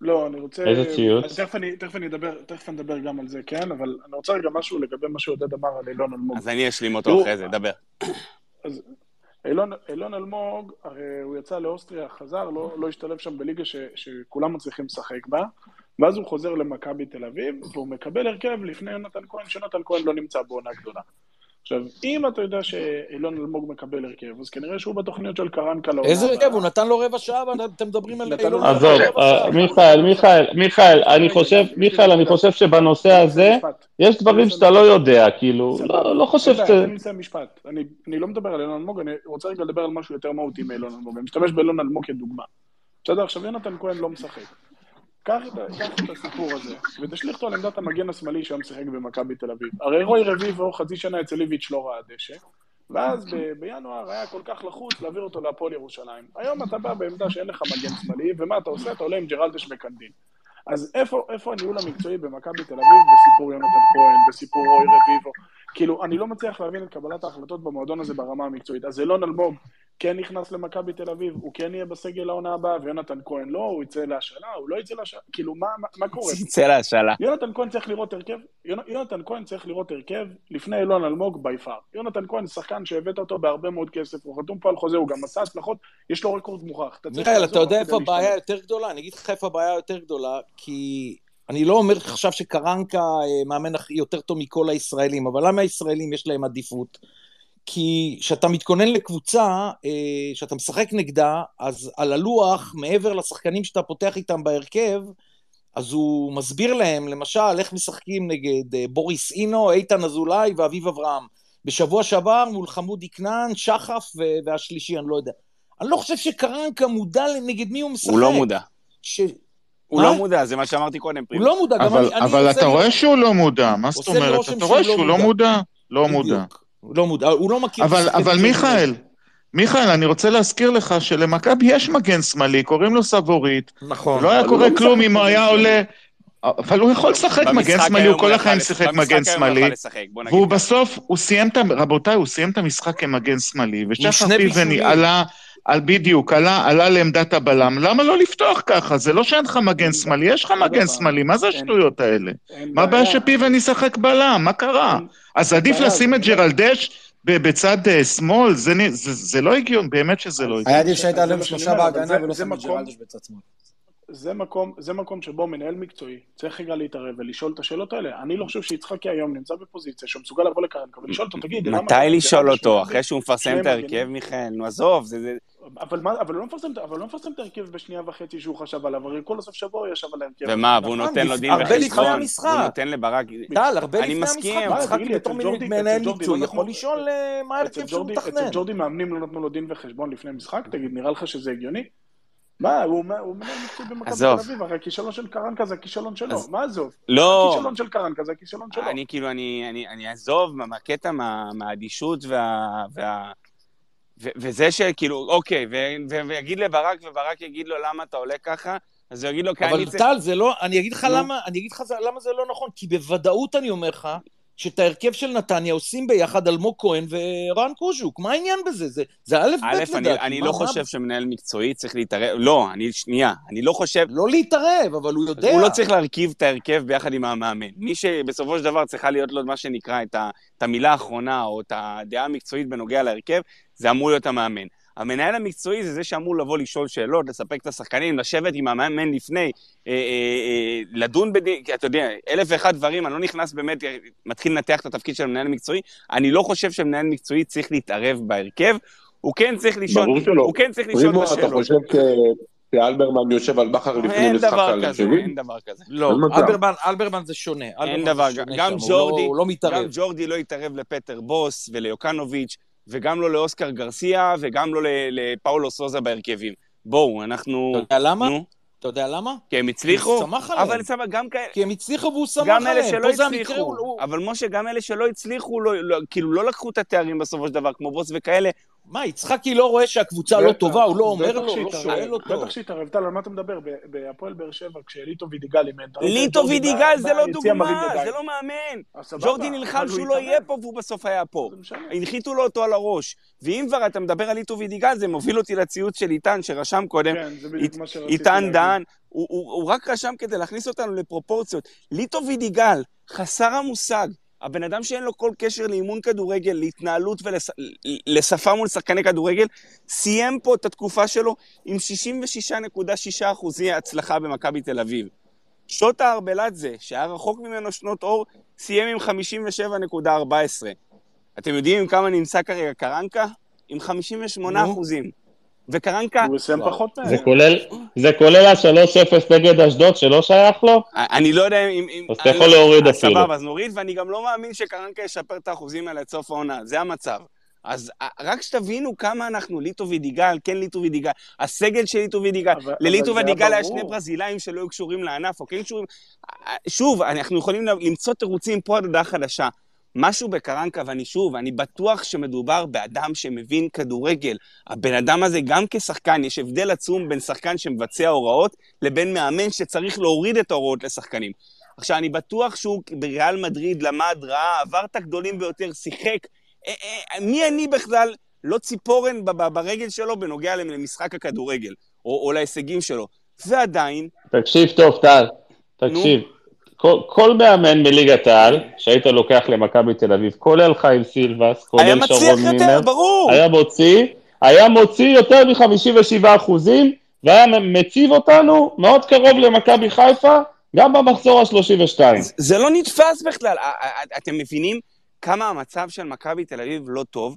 לא, אני רוצה... איזה ציוץ? אז תכף אני, תכף אני אדבר, תכף אני אדבר גם על זה, כן? אבל אני רוצה רגע משהו לגבי מה שעודד אמר על אילון אלמוג. אז אני אשלים אותו אחרי זה, דבר. אז אילון, אילון אלמוג, הרי הוא יצא לאוסטריה, חזר, לא, לא השתלב שם בליגה ש, שכולם מצליחים לשחק בה, ואז הוא חוזר למכבי תל אביב, והוא מקבל הרכב לפני יונתן כהן, שיונתן כהן לא נמצא בעונה גדולה. עכשיו, אם אתה יודע שאילון אלמוג מקבל הרכב, אז כנראה שהוא בתוכניות של קרנקה לעונה איזה. הרכב? הוא נתן לו רבע שעה, ואתם מדברים על אילון לו- אלמוג עזוב, רבע אה, שעה. מיכאל, מיכאל, מיכאל, אני חושב, מיכאל, אני חושב שבנושא הזה. יש דברים שאתה לא יודע, כאילו, לא לא חושב ש... תן לי לסיים משפט. אני, אני לא מדבר על אילון אלמוג, אני רוצה רגע לדבר על משהו יותר מהותי מאילון אלמוג. אני משתמש באילון אלמוג כדוגמה. בסדר, עכשיו יונתן כהן לא משחק. קח את, הסיפור הזה, ותשליך אותו על עמדת המגן השמאלי שהיום שיחק במכבי תל אביב. הרי רוי רביבו חצי שנה אצל איביץ' לא ראה דשא, ואז ב- בינואר היה כל כך לחוץ להעביר אותו להפועל ירושלים. היום אתה בא בעמדה שאין לך מגן שמאלי, ומה אתה עושה? אתה עולה עם ג'רלדש וקנדין. אז איפה, איפה הניהול המקצועי במכבי תל אביב בסיפור יונתן כהן, בסיפור רוי רביבו? כאילו, אני לא מצליח להבין את קבלת ההחלטות במועדון הזה ברמה המקצועית. אז אילון אלמוג כן נכנס למכבי תל אביב, הוא כן יהיה בסגל העונה הבאה, ויונתן כהן לא, הוא יצא להשאלה, הוא לא יצא להשאלה, כאילו, מה, מה, מה קורה? צא להשאלה. יונתן כהן צריך לראות הרכב, יונ- יונתן כהן צריך לראות הרכב לפני אילון אלמוג בי פאר. יונתן כהן שחקן שהבאת אותו בהרבה מאוד כסף, הוא חתום פה על חוזה, הוא גם עשה הצלחות, יש לו רקורד מוכח. מיכאל, אתה יודע איפה הבעיה. יותר גדולה? אני אגיד לך איפה הבעיה יותר גדולה, כי אני לא אומר עכשיו שקרנקה אה, מאמן יותר טוב מכל הישראלים, אבל למה הישראלים יש להם עדיפות? כי כשאתה מתכונן לקבוצה, אה, כשאתה משחק נגדה, אז על הלוח, מעבר לשחקנים שאתה פותח איתם בהרכב, אז הוא מסביר להם, למשל, איך משחקים נגד אה, בוריס אינו, איתן אזולאי ואביב אברהם. בשבוע שעבר מול חמודי כנען, שחף ו- והשלישי, אני לא יודע. אני לא חושב שקרנקה מודע נגד מי הוא משחק. הוא לא מודע. ש... הוא מה? לא מודע, זה מה שאמרתי קודם. הוא לא מודע, גם אבל, אני... אני אבל עושה אתה רואה שהוא לא מודע, מה זאת אומרת? אתה רואה שהוא לא שהוא לא מודע. לא. מודע. הוא לא מודע, הוא לא מכיר... אבל, אבל מיכאל, מיכאל, אני רוצה להזכיר לך שלמכבי יש מגן שמאלי, קוראים לו סבורית. נכון. לא היה קורה לא כלום אם הוא היה. עולה... אבל הוא יכול לשחק מגן שמאלי, הוא כל החיים שיחק מגן שמאלי. והוא. בסוף, הוא סיים את, ה- רבותיי, הוא סיים את המשחק כמגן שמאלי, ושחר פיבני. עלה, על בדיוק, עלה, עלה לעמדת הבלם, למה לא לפתוח ככה? זה לא שאין לך מגן שמאלי, יש לך מגן שמאלי, מה זה השטויות האלה? מה הבעיה שפיבני ישחק בלם? מה קרה? אז עדיף לשים את ג'רלדש בצד אה, שמאל, זה נ- זה- זה לא הגיון, באמת שזה לא הגיון. היה עדיף שהיית אז זה עליהם מה שאני שלושה בהגנה ולא שם את ג'רלדש בצד שמאל. זה מקום, זה מקום שבו מנהל מקצועי צריך רגע להתערב ולשאול את השאלות האלה. אני לא חושב שיצחקי היום נמצא בפוזיציה שהוא מסוגל לבוא לקרנקה ולשאול אותו, תגיד, למה... מתי לשאול אותו? אחרי שהוא מפרסם את ההרכב? מיכאל? נו, עזוב, זה... אבל מה, אבל הוא לא מפרסם, אבל הוא לא מפרסם את ההרכב בשנייה וחצי שהוא חשב עליו, הרי כל הסוף שבוע הוא ישב על ההרכב. ומה, והוא נכון, נותן לו דין וחשבון? הוא נותן לברק... טל, הרבה לפני. המשחק, לי, בתור מנהל מקצועי לא יכול לשאול אה, מה ההרכב שהוא ג'ורדי, אצל מתכנן. ג'ורדי מאמנים לא נתנו לו דין וחשבון לפני משחק? תגיד, נראה לך שזה הגיוני? מה, הוא מנהל מקצועי במכבי תל. אביב, הרי הכישלון של קרנקה זה הכישלון שלו, אז- מה עזוב? לא, הכישלון של קרנקה זה הכישלון שלו. אני כאילו, אני, אני, אני אעזוב מה- מהקטע, מה- מהאדישות וה... וה... ו- וזה שכאילו, אוקיי, ו- ו- ויגיד לברק, וברק יגיד לו למה אתה עולה ככה, אז הוא יגיד לו, כי אני אבל צריך... טל, זה לא, אני אגיד לך נו. למה, אני אגיד לך זה- למה זה לא נכון, כי בוודאות אני אומר לך, שאת ההרכב של נתניה עושים ביחד אלמוג כהן ורן קוז'וק, מה העניין בזה? זה, זה א' א', ב' אני, לדעתי. אני מה- לא מה- חושב שמנהל מקצועי צריך להתערב, לא, אני, שנייה, אני לא חושב, לא להתערב, אבל הוא יודע. הוא לא צריך להרכיב את ההרכב ביחד עם המאמן. מי שבסופו של דבר צריכה להיות לו מה שנקרא את, ה, את המילה האחרונה, או את הדעה המקצועית בנוגע להרכב, זה אמור להיות המאמן. המנהל המקצועי זה זה שאמור לבוא לשאול שאלות, לספק את השחקנים, לשבת עם המאמן לפני, אה, אה, אה, לדון בדין, כי אתה יודע, אלף ואחד דברים, אני לא נכנס באמת, מתחיל לנתח את התפקיד של המנהל המקצועי, אני לא חושב שמנהל מקצועי צריך להתערב בהרכב, הוא כן צריך לשאול, ברור שלא. הוא כן צריך לשאול את אתה השאלות. חושב ש- שאלברמן יושב על בכר לפני אין משחק דבר על כזה, הרכבים? אין דבר כזה. לא, אין. אלברמן, אלברמן זה שונה. זה דבר, גם שם, ג'ורדי- לא, לא גם. ג'ורדי לא התערב לפטר בוס וליוקנוביץ', וגם לא לאוסקר גרסיה, וגם לא לפאולו סוזה בהרכבים. בואו, אנחנו... אתה יודע למה? נו, אתה יודע למה? כי הם הצליחו, הוא סמך עליהם. אבל סבבה, גם כאלה... כי הם הצליחו והוא סמך גם אלה עליהם. שלא הצליחו, הוא- אבל משה, גם אלה שלא הצליחו, לא, לא, כאילו לא לקחו את התארים בסופו של דבר, כמו בוס וכאלה. מה, יצחקי לא רואה שהקבוצה לא טובה, הוא לא אומר לו, לא שהתערב, שואל אותו. בטח שהתערב. טל, על מה אתה מדבר? בהפועל באר שבע, כשליטו וידיגל אימן, ליטו וידיגל זה לא דוגמה. זה לא מאמן. סבבה, ג'ורדי נלחם הוא שהוא לא. יהיה פה והוא בסוף היה פה. הנחיתו לו אותו על הראש. ואם כבר אתה מדבר על ליטו וידיגל, זה מוביל אותי לציוץ של איתן, שרשם קודם, כן, זה בדיוק מה שרציתי איתן. דהן, הוא, הוא, הוא רק רשם כדי להכניס אותנו לפרופורציות. ליטו וידיגל, חסר המושג, הבן אדם שאין לו כל קשר לאימון כדורגל, להתנהלות ולשפה מול שחקני כדורגל, סיים פה את התקופה שלו עם 66.6 אחוזי הצלחה במכבי תל אביב. שוטה ארבלדזה, שהיה רחוק ממנו שנות אור, סיים עם 57.14. אתם יודעים עם כמה נמצא כרגע קרנקה? עם 58 נו. אחוזים. וקרנקה, הוא יסיים וואו. פחות מהם. זה כולל, זה כולל ה-3-0 נגד אשדוד שלא שייך לו? אני לא יודע אם... אז אתה יכול לא- להוריד אפילו. סבבה, אז נוריד, ואני גם לא מאמין שקרנקה ישפר את האחוזים האלה עד סוף העונה, זה המצב. אז רק שתבינו כמה אנחנו, ליטו וידיגל, כן ליטו וידיגל, הסגל של ליטו וידיגל, אבל- לליטו זה היה. שני ברזילאים שלא היו קשורים לענף, או כן קשורים... שוב, אנחנו יכולים למצוא תירוצים פה עד הודעה חדשה. משהו בקרנקה, ואני שוב, אני בטוח שמדובר באדם שמבין כדורגל. הבן אדם הזה, גם כשחקן, יש הבדל עצום בין שחקן שמבצע הוראות, לבין מאמן שצריך להוריד את ההוראות לשחקנים. עכשיו, אני בטוח שהוא בריאל מדריד למד, ראה, עבר את הגדולים ביותר, שיחק. אה, אה, מי אני בכלל, לא ציפורן ברגל שלו בנוגע למשחק הכדורגל, או, או להישגים שלו. ועדיין, תקשיב טוב, טל, תקשיב. כל, כל מאמן מליגת העל שהיית לוקח למכבי תל אביב, כולל חיים סילבס, היה כולל מצליח שרון יותר, מינר, ברור. היה מוציא, היה מוציא יותר מ-57 אחוזים, והיה מציב אותנו מאוד קרוב למכבי חיפה, גם במחזור ה-32. זה לא נתפס בכלל. אתם מבינים כמה המצב של מכבי תל אביב לא טוב?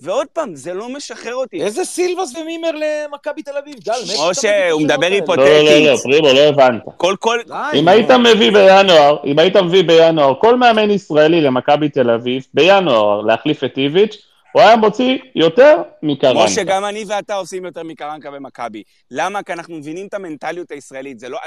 ועוד פעם, זה לא משחרר אותי. איזה סילבס ומימר למכבי תל אביב? גל, מאיפה אתה מביא משה, הוא מדבר? היפותטית. לא, לא, לא, לא, פרימו, לא הבנת. כל כל... אם. היית מביא בינואר, אם היית מביא בינואר כל מאמן ישראלי למכבי תל אביב, בינואר להחליף את איביץ', הוא היה מוציא יותר מקרנקה. משה, גם אני ואתה עושים יותר מקרנקה ומכבי. למה? כי אנחנו מבינים את המנטליות הישראלית. זה לא...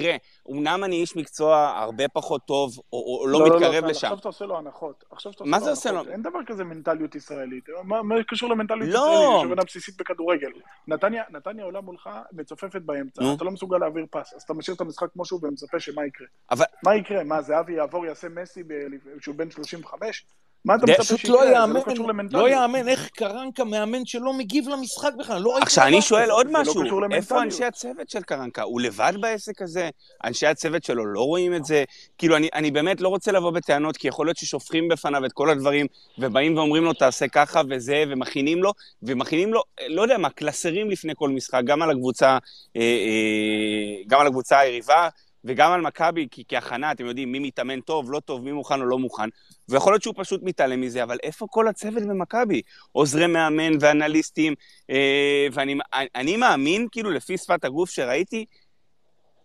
תראה, אמנם אני איש מקצוע הרבה פחות טוב, או, או לא, מתקרב טל, לשם. עכשיו אתה עושה לו הנחות. עכשיו אתה עושה מה לו זה עושה הנחות. לו? אין דבר כזה מנטליות ישראלית. מה מה קשור למנטליות לא. ישראלית? יש הבנה בסיסית בכדורגל. נתניה נתניה עולה מולך, מצופפת באמצע, נו. אתה לא מסוגל להעביר פס, אז אתה משאיר את המשחק כמו שהוא ומצפה שמה יקרה. אבל מה יקרה? מה, זהבי יעבור, יעשה מסי ב- כשהוא בן 35? מה אתה מצפה שיקרה? לא זה לא קשור לא למנטליות. יאמן איך קרנקה מאמן שלא מגיב למשחק בכלל, לא עכשיו, אני שואל. עוד לא משהו. קשור איפה. אנשי הצוות של קרנקה? הוא לבד בעסק הזה? אנשי הצוות שלו לא רואים את זה? כאילו, אני, אני באמת לא רוצה לבוא בטענות, כי יכול להיות ששופכים בפניו את כל הדברים, ובאים ואומרים לו, תעשה ככה וזה, ומכינים לו, ומכינים לו, לא יודע מה, קלסרים לפני כל משחק, גם על הקבוצה, אה, אה, גם על הקבוצה היריבה, וגם על מכבי, כי כהכנה, אתם יודעים, מי מתאמן טוב, לא טוב, מי מוכן או לא מוכן, ויכול להיות שהוא פשוט מתעלם מזה, אבל איפה כל הצוות במכבי? עוזרי מאמן ואנליסטים, אה, ואני אני מאמין, כאילו, לפי שפת הגוף שראיתי,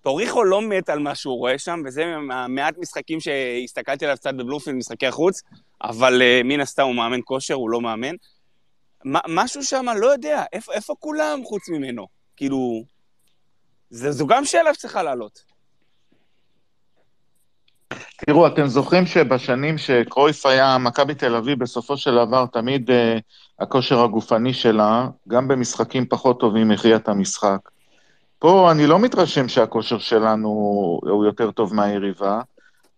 טוריחו לא מת על מה שהוא רואה שם, וזה מהמעט משחקים שהסתכלתי עליו קצת בבלומפילד, משחקי החוץ, אבל אה, מן הסתם הוא מאמן כושר, הוא לא מאמן. מה- משהו שם, לא יודע, איפה, איפה כולם חוץ ממנו? כאילו, זה, זו גם שאלה שצריכה לעלות. תראו, אתם זוכרים שבשנים שקרויף היה מכבי תל אביב, בסופו של דבר תמיד אה, הכושר הגופני שלה, גם במשחקים פחות טובים, הכריע את המשחק. פה אני לא מתרשם שהכושר שלנו הוא יותר טוב מהיריבה,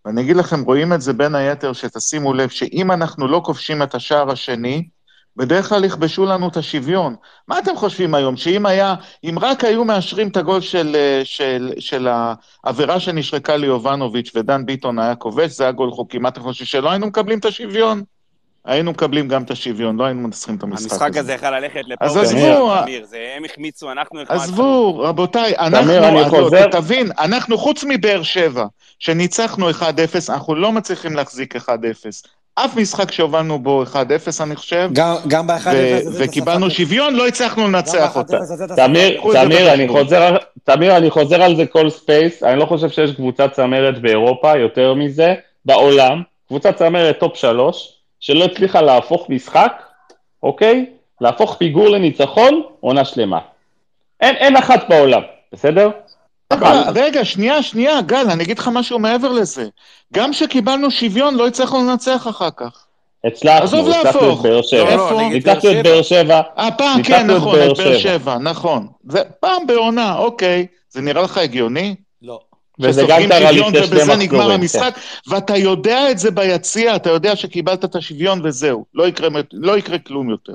ואני אגיד לכם, רואים את זה בין היתר, שתשימו לב שאם אנחנו לא כובשים את השער השני, בדרך כלל יכבשו לנו את השוויון. מה אתם חושבים היום? שאם היה, אם רק היו מאשרים את הגול של, אה, של, של העבירה שנשרקה ליובנוביץ' ודן ביטון היה כובש, זה היה גול חוקי. מה אתם חושבים? שלא היינו מקבלים את השוויון? היינו מקבלים גם את השוויון, לא היינו מנצחים את המשחק, המשחק הזה יכול ללכת אז לפאוור. עזבו, תמיר, זה הם החמיצו, אנחנו החמצנו. עזבו, רבותיי, אנחנו, אני חוזר- תבין, אנחנו חוץ מבאר שבע, שניצחנו 1-0, אנחנו לא מצליחים להחזיק 1-0. אף משחק שהובלנו בו 1-0, אני חושב, גם- גם ב-1-0 ו- הזה אתה וקיבלנו. שוויון, לא הצלחנו לנצח ב-1-0 אותה. תמיר, אני. חוזר, תמיר, אני חוזר על זה כל space, אני לא חושב שיש קבוצת צמרת באירופה, יותר מזה, בעולם, קבוצת צמרת top שלוש, שלא הצליחה להפוך משחק, אוקיי? להפוך פיגור לניצחון, עונה שלמה. אין, אין אחת בעולם, בסדר? רגע. רגע, שנייה, שנייה, גל, אני אגיד לך משהו מעבר לזה. גם כשקיבלנו שוויון, לא הצלחנו לנצח אחר כך. הצלחנו, עזוב הצלחנו את להפוך. באר שבע. לא, לא, ניצחנו את באר שבע, אה, פעם, כן, נכון, את באר שבע. נכון. זה פעם בעונה, אוקיי. זה נראה לך הגיוני? לא. וזה גם שסופגים קרה שוויון לפני שני ובזה נגמר מחזורים. המשחק, ואתה יודע את זה ביציע, אתה יודע שקיבלת את השוויון וזהו, לא יקרה, לא יקרה כלום יותר.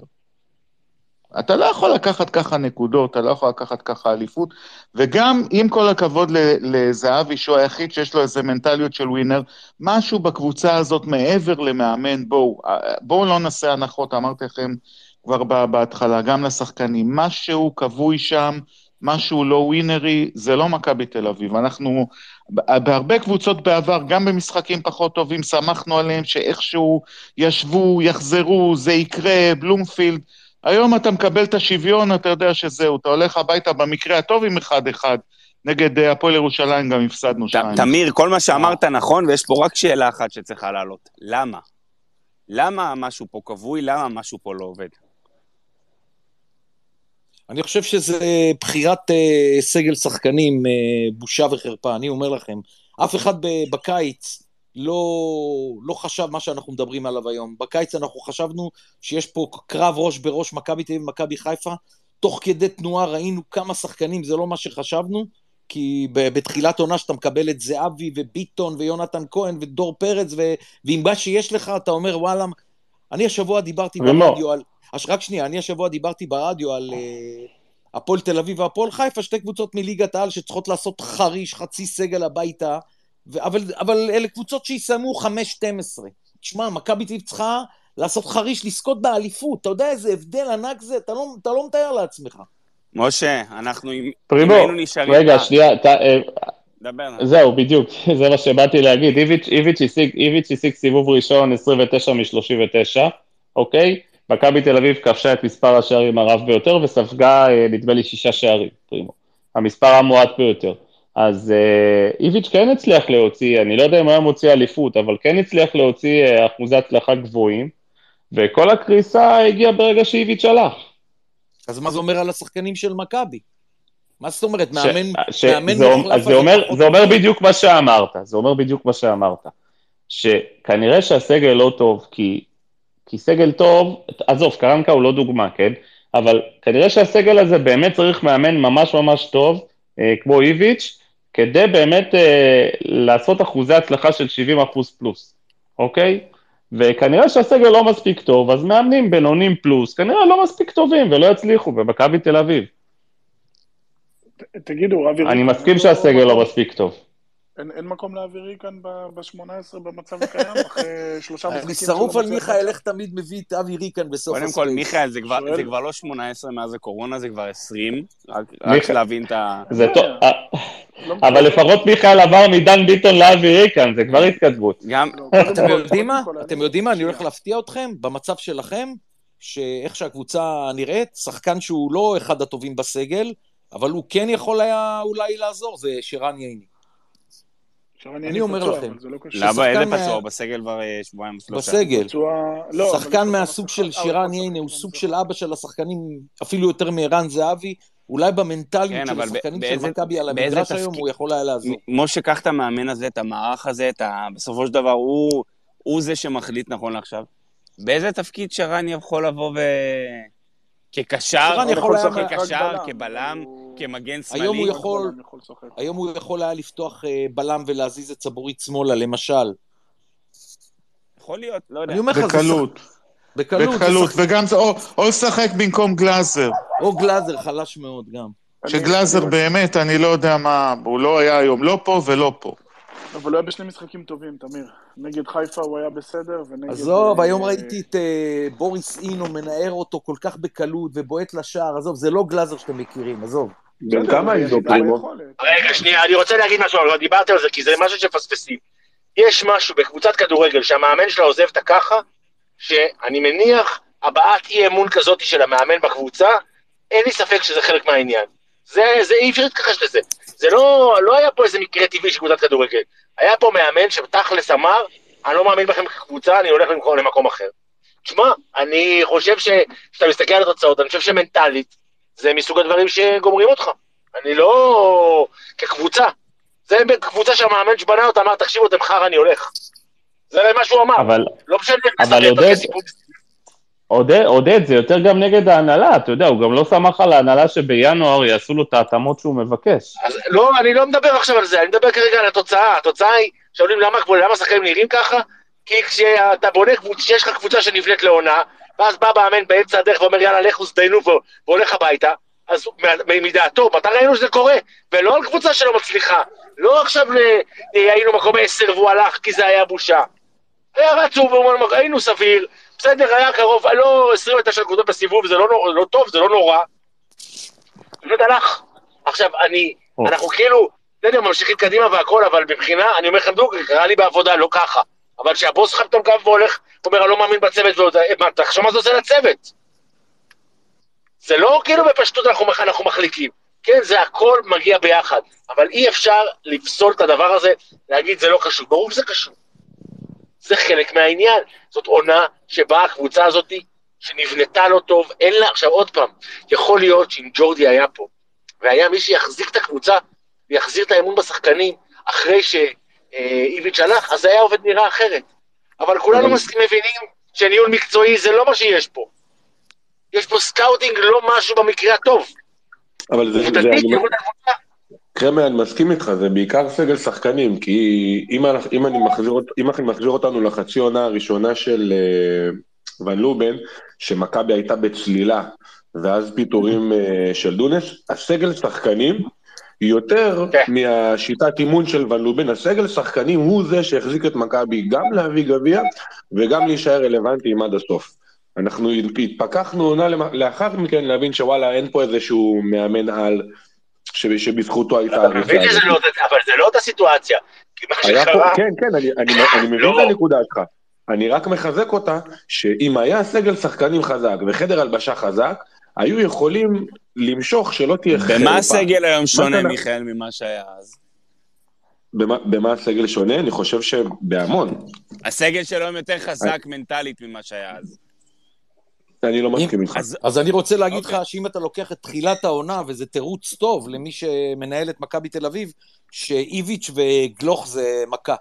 אתה לא יכול לקחת ככה נקודות, אתה לא יכול לקחת ככה אליפות, וגם עם כל הכבוד לזהבי, שהוא היחיד שיש לו איזה מנטליות של ווינר, משהו בקבוצה הזאת מעבר למאמן, בואו, בואו לא נעשה הנחות, אמרתי לכם כבר בהתחלה, גם לשחקנים, משהו כבוי שם, משהו לא ווינרי, זה לא מכבי תל אביב. אנחנו, בהרבה קבוצות בעבר, גם במשחקים פחות טובים, שמחנו עליהם שאיכשהו ישבו, יחזרו, זה יקרה, בלומפילד. היום אתה מקבל את השוויון, אתה יודע שזהו, אתה הולך הביתה במקרה הטוב עם אחד-אחד. נגד אה, הפועל ירושלים גם הפסדנו שניים. תמיר, כל מה שאמרת נכון, ויש פה רק שאלה אחת שצריכה לעלות. למה? למה משהו פה כבוי? למה משהו פה לא עובד? אני חושב שזה בחירת אה, סגל שחקנים, אה, בושה וחרפה, אני אומר לכם. אף אחד ב- בקיץ לא, לא חשב מה שאנחנו מדברים עליו היום. בקיץ אנחנו חשבנו שיש פה קרב ראש בראש מכבי תל אביב ומכבי חיפה. תוך כדי תנועה ראינו כמה שחקנים, זה לא מה שחשבנו, כי בתחילת עונה שאתה מקבל את זהבי וביטון ויונתן כהן ודור פרץ, ו- ועם מה שיש לך אתה אומר וואלה, אני השבוע דיברתי ומה? ברדיו על... רק שנייה, אני השבוע דיברתי ברדיו על אה, הפועל תל אביב והפועל חיפה, שתי קבוצות מליגת העל שצריכות לעשות חריש, חצי סגל הביתה, אבל, אבל אלה קבוצות שיסיימו 5-12. תשמע, מכבי תל אביב צריכה לעשות חריש, לזכות באליפות, אתה יודע איזה הבדל ענק זה? אתה לא, אתה לא מתאר לעצמך. משה, אנחנו אם פרימו, היינו נשארים... רגע, שנייה, אתה, אה, דבר. זהו, בדיוק, זה מה שבאתי להגיד. איביץ' איביץ' השיג איביץ' השיג סיבוב ראשון 29 מ-39, אוקיי? מכבי תל אביב כבשה את מספר השערים הרב ביותר וספגה, אה, נדמה לי, שישה שערים, פרימו. המספר המועט ביותר. אז אה, איביץ' כן הצליח להוציא, אני לא יודע אם היה מוציא אליפות, אבל כן הצליח להוציא אה, אחוזי הצלחה גבוהים, וכל הקריסה הגיעה ברגע שאיביץ' הלך. אז מה זה אומר על השחקנים של מכבי? מה זאת אומרת? ש- מאמן, ש- מאמן זה, אז זה אומר, זה אומר. בדיוק מה שאמרת, זה אומר בדיוק מה שאמרת. שכנראה שהסגל לא טוב, כי, כי סגל טוב, עזוב, קרנקה הוא לא דוגמה, כן? אבל כנראה שהסגל הזה באמת צריך מאמן ממש ממש טוב, אה, כמו איביץ', כדי באמת אה, לעשות אחוזי הצלחה של 70 אחוז פלוס, אוקיי? וכנראה שהסגל לא מספיק טוב, אז מאמנים בינונים פלוס, כנראה לא מספיק טובים ולא יצליחו במכבי תל אביב. ת- תגידו, אבי אני מסכים לו שהסגל לא מספיק טוב. אין אין מקום לאבי ריקן ב-18 במצב הקיים, אחרי שלושה משחקים אני שרוף לא על מיכאל? איך תמיד מביא את אבי ריקן בסוף קודם הספייס. כל, מיכאל, זה כבר. זה כבר לא 18 מאז הקורונה, זה כבר 20. רק, רק להבין את ה... זה טוב, אה, לא אבל מקבל. לפחות מיכאל עבר מדן ביטון לאבי ריקן, זה כבר התקדמות. גם, לא, אתם כל- יודעים מה? אתם יודעים מה? אני הולך. להפתיע אתכם במצב שלכם, שאיך שהקבוצה נראית, שחקן שהוא לא אחד הטובים בסגל, אבל הוא כן יכול היה אולי לעזור, זה שרן ייני. אני אומר לכם. אבל לא. למה, איזה פצוע? בסגל כבר אה, שבועיים שלושה. בסגל. לא, אבל שחקן מהסוג. של שירן הוא ייני, הוא סוג של. אבא של השחקנים, אפילו יותר מערן זהבי, אולי במנטליות כן, של אבל השחקנים של באיזה- מכבי על המגרש היום, תפקיד- הוא יכול היה לעזור. משה, קח את המאמן הזה, את המערך הזה, את ה... בסופו של דבר הוא, הוא זה שמחליט נכון לעכשיו. באיזה תפקיד שרן יכול לבוא ו... כקשר, שרן יכול היה- כקשר, בלם, כבלם, הוא- כמגן שמאלי. היום הוא יכול-. היום הוא יכול היה לפתוח אה, בלם ולהזיז את סבורית שמאלה, למשל. יכול להיות, לא יודע. אני אומר לך, זה בקלות, בקלות, בקלות, שחק- וגם זה, או- או לשחק במקום גלאזר. או גלאזר חלש מאוד גם. שגלאזר באמת, אני לא יודע מה, הוא לא היה היום לא פה ולא פה. אבל הוא היה בשני משחקים טובים, תמיר. נגד חיפה הוא היה בסדר, ונגד... עזוב, אה, היום ראיתי את אה, בוריס אינו מנער אותו כל כך בקלות ובועט לשער, עזוב, זה לא גלאזר שאתם מכירים, עזוב. בן כמה פרימו? ביכולת. רגע, שנייה, אני רוצה להגיד משהו, אבל דיברתי על זה, כי זה משהו שמפספסים. יש משהו בקבוצת כדורגל שהמאמן שלה עוזב את הככה, שאני מניח הבעת אי אמון כזאת של המאמן בקבוצה, אין לי ספק שזה חלק מהעניין. זה, זה אי אפשר להתכחש לזה. זה לא, לא היה פה איזה מקרה טבעי של קבוצת כדורגל. היה פה מאמן שתכלס אמר, אני לא מאמין בכם כקבוצה, אני הולך למקום למקום אחר. תשמע, אני חושב שכשאתה מסתכל על התוצאות, אני חושב שמנטלית, זה מסוג הדברים שגומרים אותך. אני לא... כקבוצה. זה קבוצה שהמאמן שבנה אותה אמר, תקשיבו, אתם חרא, אני הולך. זה מה שהוא אמר. אבל לא משנה אבל עודד-. עודד, עודד, זה יותר גם נגד ההנהלה, אתה יודע, הוא גם לא סמך על ההנהלה שבינואר יעשו לו את ההתאמות שהוא מבקש. אז לא, אני לא מדבר עכשיו על זה, אני מדבר כרגע על התוצאה. התוצאה היא, שואלים למה, למה השחקנים נראים ככה? כי כשאתה בונה קבוצה, כשיש לך קבוצה שנבנית לעונה, ואז בא מאמן באמצע הדרך ואומר, יאללה, לכו זדיינו, והולך הביתה, אז מדעתו, מתי ראינו שזה קורה? ולא על קבוצה שלא מצליחה. לא עכשיו ל- היינו מקום עשר והוא הלך כי זה היה בושה. היה רצו, ואומרים, היינו סביר, בסדר, היה קרוב, לא 29 נקודות בסיבוב, זה לא, לא טוב, זה לא נורא. פשוט הלך. עכשיו, אני, או. אנחנו כאילו, בסדר, ממשיכים קדימה והכל, אבל מבחינה, אני אומר לכם דוגרי, קרה לי בעבודה, לא ככה. אבל כשהבוס שלך פתאום קם והולך, אומר, אני לא מאמין בצוות, ועוד, מה, תחשוב מה זה עושה לצוות. זה לא כאילו בפשטות אנחנו, אנחנו מחליקים. כן, זה הכל מגיע ביחד. אבל אי אפשר לפסול את הדבר הזה, להגיד זה לא קשור. ברור שזה קשור. זה חלק מהעניין. זאת עונה שבה הקבוצה הזאת, שנבנתה לא טוב, אין לה, עכשיו עוד פעם, יכול להיות שאם ג'ורדי היה פה, והיה מי שיחזיק את הקבוצה, ויחזיר את האמון בשחקנים, אחרי שאיביץ' הלך, אז זה היה עובד נראה אחרת. אבל כולנו מסכים- מבינים שניהול מקצועי זה לא מה שיש פה. יש פה scouting, לא משהו במקרה הטוב. אבל זה, עובדתית, ניהול הקבוצה. קרמר, אני מסכים איתך, זה בעיקר סגל שחקנים, כי אם, אנחנו- אם, אני מחזיר, אם אני מחזיר אותנו לחצי עונה הראשונה של אה, ון לוון, שמכבי הייתה בצלילה, ואז פיטורים אה, של דונס, הסגל שחקנים יותר כן. מהשיטת אימון של ון לובן, הסגל שחקנים הוא זה שהחזיק את מכבי גם להביא גביע וגם להישאר רלוונטיים עד הסוף. אנחנו התפכחנו עונה לאחר מכן להבין שוואלה אין פה איזשהו מאמן על שבזכותו הייתה אתה מבין שזה. לא, אבל זה לא אותה סיטואציה. היה פה, כן, כן, אני, אני, אני מבין לא. את הנקודה שלך. אני רק מחזק אותה, שאם היה סגל שחקנים חזק וחדר הלבשה חזק, היו יכולים למשוך שלא תהיה חרפה. במה הסגל היום שונה, מיכאל, ממה שהיה אז? במה, במה הסגל שונה? אני חושב שבהמון. הסגל של היום יותר חזק מנטלית ממה שהיה אז. אני לא מסכים איתך. אז אז אני רוצה להגיד אוקיי. לך שאם אתה לוקח את תחילת העונה, וזה תירוץ טוב למי שמנהל את מכבי תל אביב, שאיביץ' וגלוך זה מכה.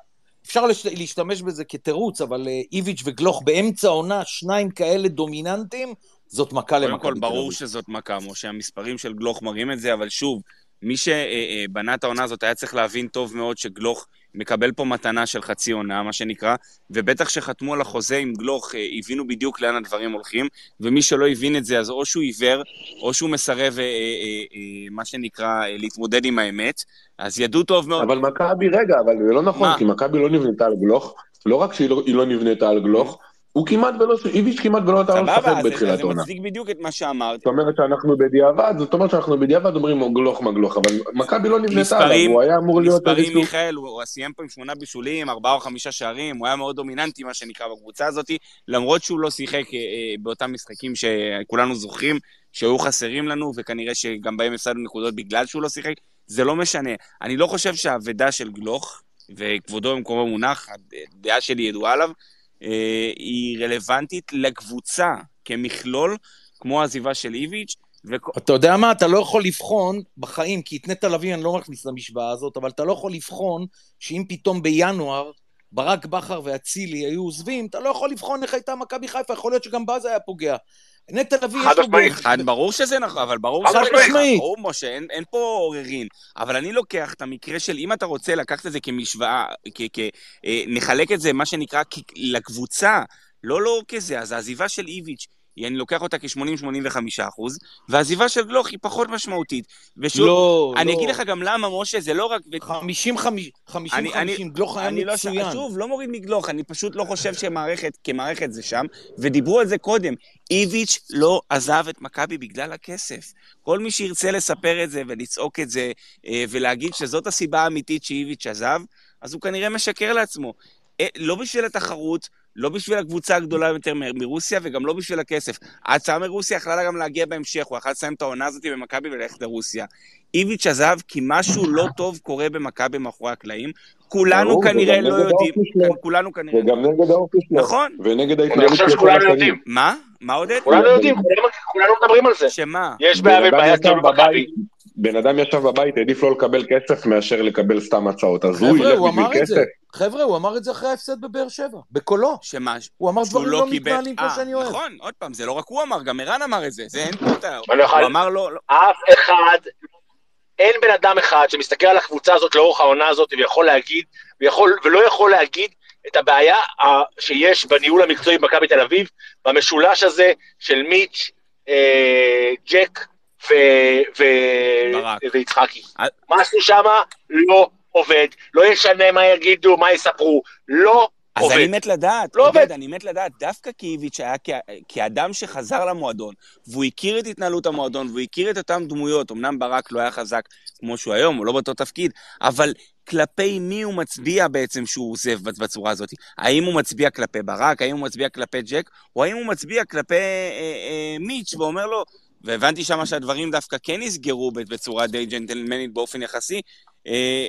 אפשר לש- להשתמש בזה כתירוץ, אבל אה, איביץ' וגלוך באמצע העונה, שניים כאלה דומיננטיים, זאת מכה למכבי קודם תל כל, אביב. ברור שזאת מכה, משה, המספרים של גלוך מראים את זה, אבל שוב, מי שבנה את העונה הזאת היה צריך להבין טוב מאוד שגלוך מקבל פה מתנה של חצי עונה, מה שנקרא, ובטח שחתמו על החוזה עם גלוך, אה, הבינו בדיוק לאן הדברים הולכים, ומי שלא הבין את זה, אז או שהוא עיוור, או שהוא מסרב, אה, אה, אה, מה שנקרא, אה, להתמודד עם האמת, אז ידעו טוב מאוד. אבל מכבי, רגע, אבל זה לא נכון, מה? כי מכבי לא נבנתה על גלוך, לא רק שהיא לא, לא נבנתה על גלוך, הוא כמעט ולא, איביץ' כמעט ולא נתן לו לשחק זה- בתחילת זה העונה. מצדיק בדיוק את מה שאמרת. זאת אומרת שאנחנו בדיעבד, זאת אומרת שאנחנו בדיעבד אומרים "או גלוך מה גלוך, אבל מכבי לא נבנתה עליו, הוא היה אמור להיות מספרים. מיכאל, הוא, סיים פה עם שמונה בישולים, ארבעה או חמישה שערים, הוא היה מאוד דומיננטי, מה שנקרא, בקבוצה הזאת, למרות שהוא לא שיחק אה, אה, באותם משחקים שכולנו זוכרים, שהיו חסרים לנו, וכנראה שגם בהם הפסדנו נקודות בגלל שהוא לא שיחק, זה לא משנה. אני לא חושב שהאבדה של גלוך, וכבודו במקומו מונח, הדעה שלי ידועה עליו, היא רלוונטית לקבוצה כמכלול, כמו העזיבה של איביץ', וכ... אתה יודע מה? אתה לא יכול לבחון בחיים, כי את נטע לביא אני לא מכניס למשוואה הזאת, אבל אתה לא יכול לבחון שאם פתאום בינואר ברק בכר ואצילי היו עוזבים, אתה לא יכול לבחון איך הייתה מכבי חיפה, יכול להיות שגם בה זה היה פוגע. נטע לביא יש לו... משמעית. בו- חד, ברור שזה נכון, אבל ברור שזה. נכון, ברור, משה, אין, אין פה עוררין. אבל אני לוקח את המקרה של, אם אתה רוצה לקחת את זה כמשוואה, כ, כ, אה, נחלק את זה, מה שנקרא, כ, לקבוצה, לא לא כזה, אז העזיבה של איביץ', היא- אני לוקח אותה כ-80-85 אחוז, והעזיבה של גלוך היא פחות משמעותית. ושוב, לא, אני לא. אגיד לך גם למה, משה, זה לא רק... 50-50, אני- אני- 50-50, גלוך היה אני לא, מצוין. שוב, לא מוריד מגלוך, אני פשוט לא חושב שמערכת, כמערכת זה שם, ודיברו על זה קודם. איביץ' לא עזב את מכבי בגלל הכסף. כל מי שירצה לספר את זה ולצעוק את זה, אה, ולהגיד שזאת הסיבה האמיתית שאיביץ' עזב, אז הוא כנראה משקר לעצמו. אה, לא בשביל התחרות, לא בשביל הקבוצה הגדולה יותר מ- מרוסיה, וגם לא בשביל הכסף. ההצעה מרוסיה יכלה גם להגיע בהמשך, הוא יכול לסיים את העונה הזאת במכבי וללכת לרוסיה. איביץ' עזב כי משהו לא טוב קורה במכבי מאחורי הקלעים. כולנו ברור, כנראה וגם לא יודעים. כולנו כנראה... וגם נגד האופי שלו. נכון. ונגד אני ההתנהלות חושב שלו כל שכולנו השנים. יודעים. מה? מה עודד? כולנו יודעים, כולנו- כולנו מדברים על זה. שמה? יש בעיה גדולה במכבי. בבית, בן אדם ישב בבית, העדיף לא לקבל כסף מאשר לקבל סתם הצעות. אז הוא ילך בשביל. כסף. חבר'ה, הוא אמר את זה אחרי ההפסד בבאר שבע, בקולו. שמה? הוא אמר דברים לא לא קיבל... מתנהלים כמו אה, שאני אוהב. נכון, עוד פעם, זה לא רק הוא אמר, גם ערן אמר את זה. זה אין פה את ה... אני לא הוא אמר לא... לא- אף אחד, אין בן אדם אחד שמסתכל על הקבוצה הזאת לאורך העונה הזאת ויכול להגיד, ולא יכול להגיד את הבעיה ה- שיש בניהול המקצועי במכבי תל אביב, במשולש הזה של מיץ', אה, ג'ק. ויצחקי. אה. משהו שמה לא עובד, לא ישנה מה יגידו, מה יספרו, לא אז עובד. אני מת לדעת, לא עובד, עובד. אני מת לדעת, דווקא כי איביץ' היה כ- כאדם שחזר למועדון, והוא הכיר את התנהלות המועדון, והוא הכיר את אותן דמויות, אמנם ברק לא היה חזק כמו שהוא היום, הוא לא באותו תפקיד, אבל כלפי מי הוא מצביע בעצם שהוא עוזב בצורה הזאת? האם הוא מצביע כלפי ברק, האם הוא מצביע כלפי ג'ק, או האם הוא מצביע כלפי אה, אה, מיץ' ואומר לו, והבנתי שמה שהדברים דווקא כן נסגרו בצורה די ג'נטלמנית באופן יחסי, אה,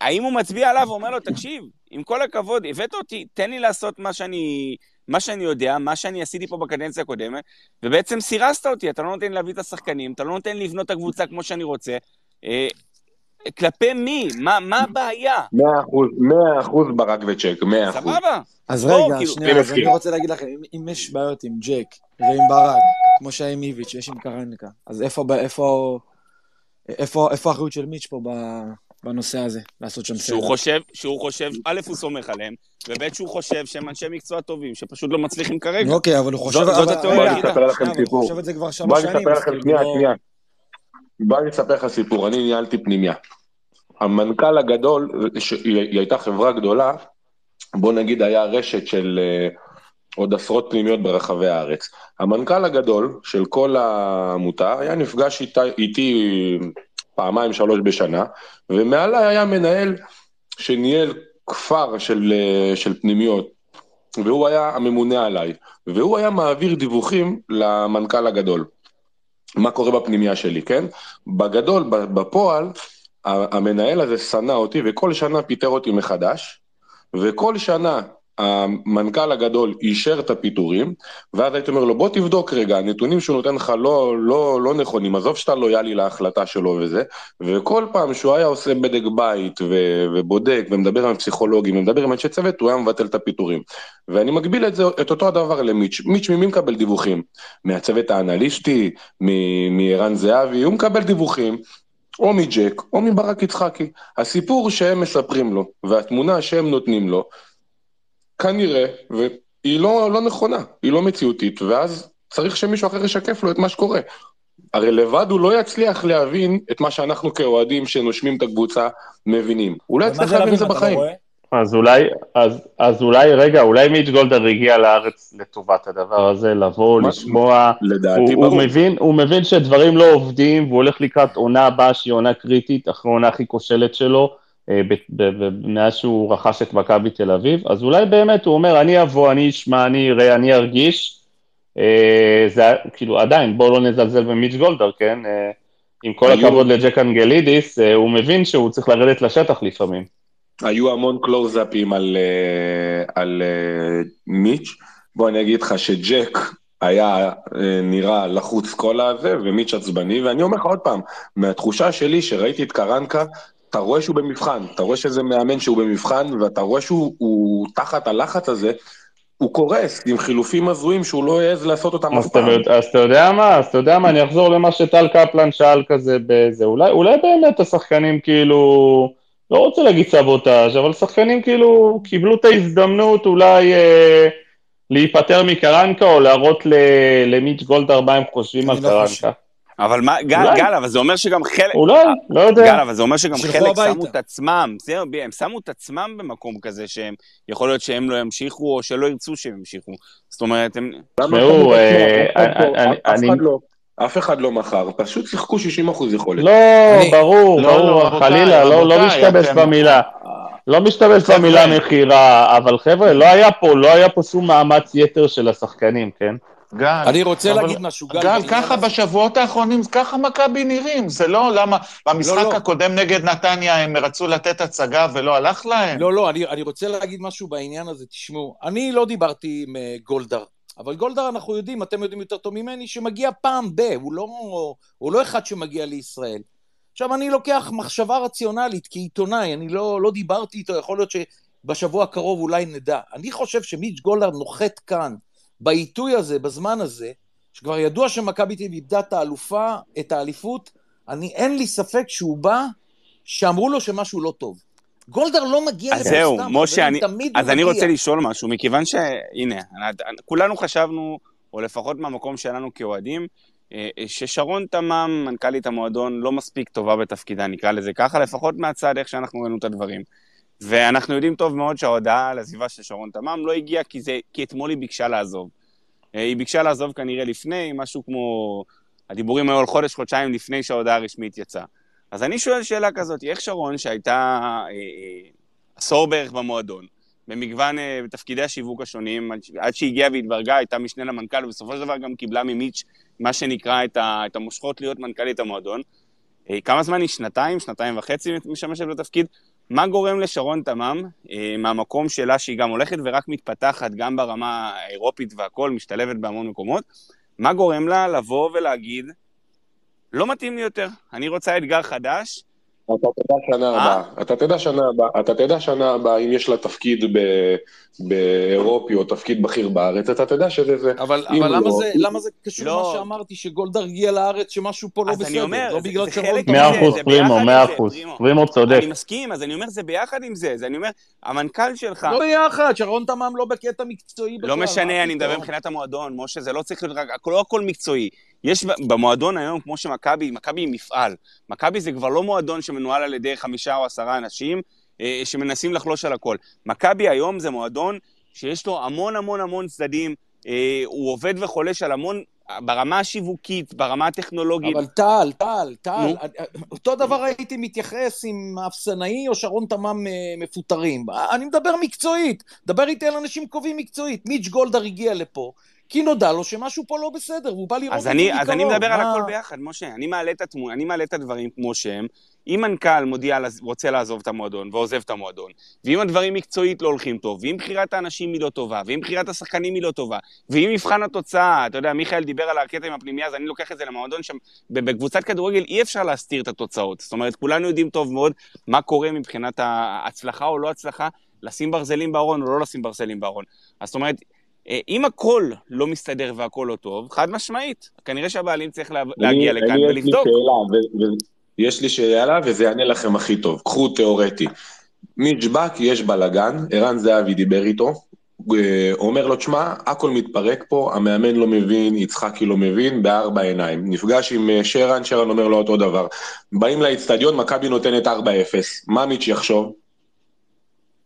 האם הוא מצביע עליו ואומר לו, תקשיב, עם כל הכבוד, הבאת אותי, תן לי לעשות מה שאני, מה שאני יודע, מה שאני עשיתי פה בקדנציה הקודמת, ובעצם סירסת אותי, אתה לא נותן לי להביא את השחקנים, אתה לא נותן לי לבנות את הקבוצה כמו שאני רוצה. אה, כלפי מי? מה, מה הבעיה? מאה אחוז, מאה אחוז ברק וצ'ק, מאה אחוז. סבבה. אז רגע, כאילו, שנייה, אני אז אני מסכים. רוצה להגיד לכם, אם- אם יש בעיות עם ג'ק ועם ברק, כמו שהיה עם איביץ' ויש עם קרנקה, אז איפה, איפה, איפה, איפה האחריות של מיץ' פה ב- בנושא הזה, לעשות שם שהוא סדר? חושב, שהוא חושב, א', הוא סומך עליהם, וב', שהוא חושב שהם אנשי מקצוע טובים, שפשוט לא מצליחים כרגע. אוקיי, אבל הוא חושב... זאת- התיאוריה היחידה. הוא סיפור. חושב את זה כבר בוא אני שנים. אספר אז לכם, כאילו, שנייה, לא- שנייה. בוא אני אספר לך סיפור, אני ניהלתי פנימיה. המנכ"ל הגדול, היא הייתה חברה גדולה, בוא נגיד היה רשת של אה, עוד עשרות פנימיות ברחבי הארץ. המנכ"ל הגדול של כל העמותה היה נפגש איתה, איתי פעמיים שלוש בשנה, ומעליי היה מנהל שניהל כפר של, של פנימיות, והוא היה הממונה עליי, והוא היה מעביר דיווחים למנכ"ל הגדול. מה קורה בפנימייה שלי, כן? בגדול, בפועל, המנהל הזה שנא אותי וכל שנה פיטר אותי מחדש, וכל שנה המנכ"ל הגדול אישר את הפיטורים, ואז הייתי אומר לו, בוא תבדוק רגע, הנתונים שהוא נותן לך לא, לא, לא נכונים, עזוב שאתה לויאלי להחלטה שלו וזה, וכל פעם שהוא היה עושה בדק בית ו- ובודק ומדבר עם פסיכולוגים ומדבר עם אנשי צוות, הוא היה מבטל את הפיטורים. ואני מגביל את, זה, את אותו הדבר למיץ'. מיץ' ממי מקבל דיווחים? מהצוות האנליסטי, מערן זהבי, הוא מקבל דיווחים. או מג'ק או מברק יצחקי. הסיפור שהם מספרים לו והתמונה שהם נותנים לו, כנראה, והיא לא, לא נכונה, היא לא מציאותית, ואז צריך שמישהו אחר ישקף לו את מה שקורה. הרי לבד הוא לא יצליח להבין את מה שאנחנו כאוהדים שנושמים את הקבוצה מבינים. הוא לא יצליח זה להבין את זה בחיים. אז אולי, אז, אז אולי, רגע, אולי מיץ' גולדהר הגיע לארץ לטובת הדבר הזה, לבוא, מה- לשמוע, לדעתי הוא, הוא, ברור. מבין, הוא מבין שדברים לא עובדים, והוא הולך לקראת עונה הבאה שהיא עונה קריטית, אחרי העונה הכי כושלת שלו, מאז שהוא רכש את מכבי תל אביב, אז אולי באמת הוא אומר, אני אבוא, אני אשמע, אני אראה, אני ארגיש, אה, זה כאילו עדיין, בואו לא נזלזל במיץ' גולדהר, כן? אה, עם כל היו- הכבוד לג'ק אנגלידיס, אה, הוא מבין שהוא צריך לרדת לשטח לפעמים. היו המון קלוזאפים על, אה, על אה, מיץ'. בוא אני אגיד לך שג'ק היה אה, נראה לחוץ כל הזה, ומיץ' עצבני, ואני אומר לך עוד פעם, מהתחושה שלי שראיתי את קרנקה, אתה רואה שהוא במבחן, אתה רואה שזה מאמן שהוא במבחן, ואתה רואה שהוא הוא, תחת הלחץ הזה, הוא קורס עם חילופים הזויים שהוא לא העז לעשות אותם אף פעם. יודע- אז אתה יודע מה, אז אתה יודע מה, אני אחזור למה שטל קפלן שאל כזה בזה, אולי, אולי באמת השחקנים כאילו, לא רוצה להגיד סבוטאז', אבל שחקנים כאילו קיבלו את ההזדמנות אולי אה, להיפטר מקרנקה או להראות ל- למיץ' גולדהר מה הם חושבים על לא חושב. אבל מה, גל. גל, אבל זה אומר שגם חלק... אולי, לא יודע. גל, אבל זה אומר שגם חלק הביתה. שמו את עצמם, זהו, הם שמו את עצמם במקום כזה שהם, יכול להיות שהם לא ימשיכו, או שלא ירצו שהם ימשיכו. זאת אומרת, הם... למה תשמעו? אה, אף אחד לא- אני- אף- אחד לא- אף אחד לא מכר, פשוט שיחקו 60 אחוז יכולת. לא, ברור, לא, ברור, חלילה, לא, לא משתמש במילה. לא משתמש. במילה מכירה, אבל חבר'ה, לא היה פה, לא היה פה שום מאמץ יתר של השחקנים, כן? גל, אני רוצה אבל- להגיד משהו, גל. גל, ככה. בשבועות האחרונים, ככה מכבי נראים, זה לא למה, במשחק לא, לא. הקודם נגד נתניה הם רצו לתת הצגה ולא הלך להם? לא, לא, אני, אני רוצה להגיד משהו בעניין הזה. תשמעו, אני לא דיברתי עם אה, גולדהר, אבל גולדהר, אנחנו יודעים, אתם יודעים יותר טוב ממני, שמגיע פעם ב, הוא לא, הוא לא אחד שמגיע לישראל. עכשיו, אני לוקח מחשבה רציונלית כעיתונאי, אני לא, לא דיברתי איתו, יכול להיות שבשבוע הקרוב אולי נדע. אני חושב שמיץ' גולדהר נוחת כאן, בעיתוי הזה, בזמן הזה, שכבר ידוע שמכבי תל אביב איבדה את האלופה, את האליפות, אני, אין לי ספק שהוא בא, שאמרו לו שמשהו לא טוב. גולדהר לא מגיע אז לפה זהו, סתם, משה, חברים, אני- אז אני. רוצה לשאול משהו, מכיוון ש... הנה, כולנו חשבנו, או לפחות מהמקום שלנו כאוהדים, אה, אה, ששרון תמם, מנכ"לית המועדון, לא מספיק טובה בתפקידה, נקרא לזה ככה, לפחות מהצד איך שאנחנו ראינו את הדברים. ואנחנו יודעים טוב מאוד שההודעה על עזיבה של שרון תמם לא הגיעה כי, זה, כי אתמול היא ביקשה לעזוב. אה, היא ביקשה לעזוב כנראה לפני, משהו כמו... הדיבורים היו על חודש, חודשיים לפני שההודעה הרשמית יצאה. אז אני שואל שאלה כזאת, איך שרון, שהייתה אה, אה, עשור בערך במועדון, במגוון אה, בתפקידי השיווק השונים, עד שהגיעה והתברגה, הייתה משנה למנכ"ל, ובסופו של דבר גם קיבלה ממיץ' מה שנקרא את, ה, את המושכות להיות מנכ"לית המועדון. אה, כמה זמן היא? שנתיים, שנתיים וחצי משמשת בתפקיד? מה גורם לשרון תמם, אה, מהמקום שלה שהיא גם הולכת ורק מתפתחת, גם ברמה האירופית והכול, משתלבת בהמון מקומות, מה גורם לה לבוא ולהגיד, לא מתאים לי יותר, אני רוצה אתגר חדש, אתה תדע שנה אה? הבאה, אתה תדע שנה הבאה, אתה תדע שנה הבאה אם יש לה תפקיד ב- באירופי או תפקיד בכיר בארץ, אתה תדע שזה זה. אבל, לא- למה, זה, למה זה קשור לא. למה שאמרתי, שגולדהר הגיע לארץ, שמשהו פה לא אז אני בסדר? אומר, לא זה- בגלל שרון. מאה אחוז, פרימו, מאה אחוז. פרימו. צודק. אני מסכים, אז אני אומר, זה ביחד עם זה, אני אומר, המנכ"ל שלך, לא ביחד, שרון תמם לא בקטע מקצועי בכלל. לא משנה, אני מדבר? מבחינת המועדון, משה, זה לא צריך להיות רק, לא הכל מקצועי. יש במועדון היום, כמו שמכבי, מכבי היא מפעל. מכבי זה כבר לא מועדון שמנוהל על ידי חמישה או עשרה אנשים אה, שמנסים לחלוש על הכל. מכבי היום זה מועדון שיש לו המון המון המון צדדים, אה, הוא עובד וחולש על המון, ברמה השיווקית, ברמה הטכנולוגית. אבל טל, טל, טל, נו. אותו דבר הייתי מתייחס עם אפסנאי או שרון תמם אה, מפוטרים. אני מדבר מקצועית, דבר איתי על אנשים קובעים מקצועית. מיץ' גולדהר הגיע לפה, כי נודע לו שמשהו פה לא בסדר, והוא בא לראות את זה מקרוב. אז אני מדבר על מה- הכל ביחד, משה. אני מעלה את התמונה, אני מעלה את הדברים כמו שהם. אם מנכ"ל מודיע, על- רוצה לעזוב את המועדון ועוזב את המועדון, ואם הדברים מקצועית לא הולכים טוב, ואם בחירת האנשים היא לא טובה, ואם בחירת השחקנים היא לא טובה, ואם מבחן התוצאה, אתה יודע, מיכאל דיבר על הקטע עם הפנימייה, אז אני לוקח את זה למועדון שם, בקבוצת כדורגל אי אפשר להסתיר את התוצאות. זאת אומרת, כולנו יודעים טוב מאוד מה קורה מבחינת ההצלחה או לא הצלחה, לשים ברזלים בארון או לא לשים ברזלים בארון. אז זאת אומרת, אם הכל לא מסתדר והכל לא טוב, חד משמעית, כנראה שהבעלים צריך לה- להגיע אני- לכאן אני, ולבדוק. יש לי שאלה, ו- ו- יש לי שאלה וזה יענה לכם הכי טוב. קחו תיאורטי. מיץ' בק, יש בלאגן, ערן זהבי דיבר איתו, אה, אומר לו, תשמע, הכל מתפרק פה, המאמן לא מבין, יצחקי לא מבין, בארבע עיניים. נפגש עם אה, שרן, שרן אומר לו אותו דבר. באים לאצטדיון, מכבי נותנת 4-0. מה מיץ' יחשוב?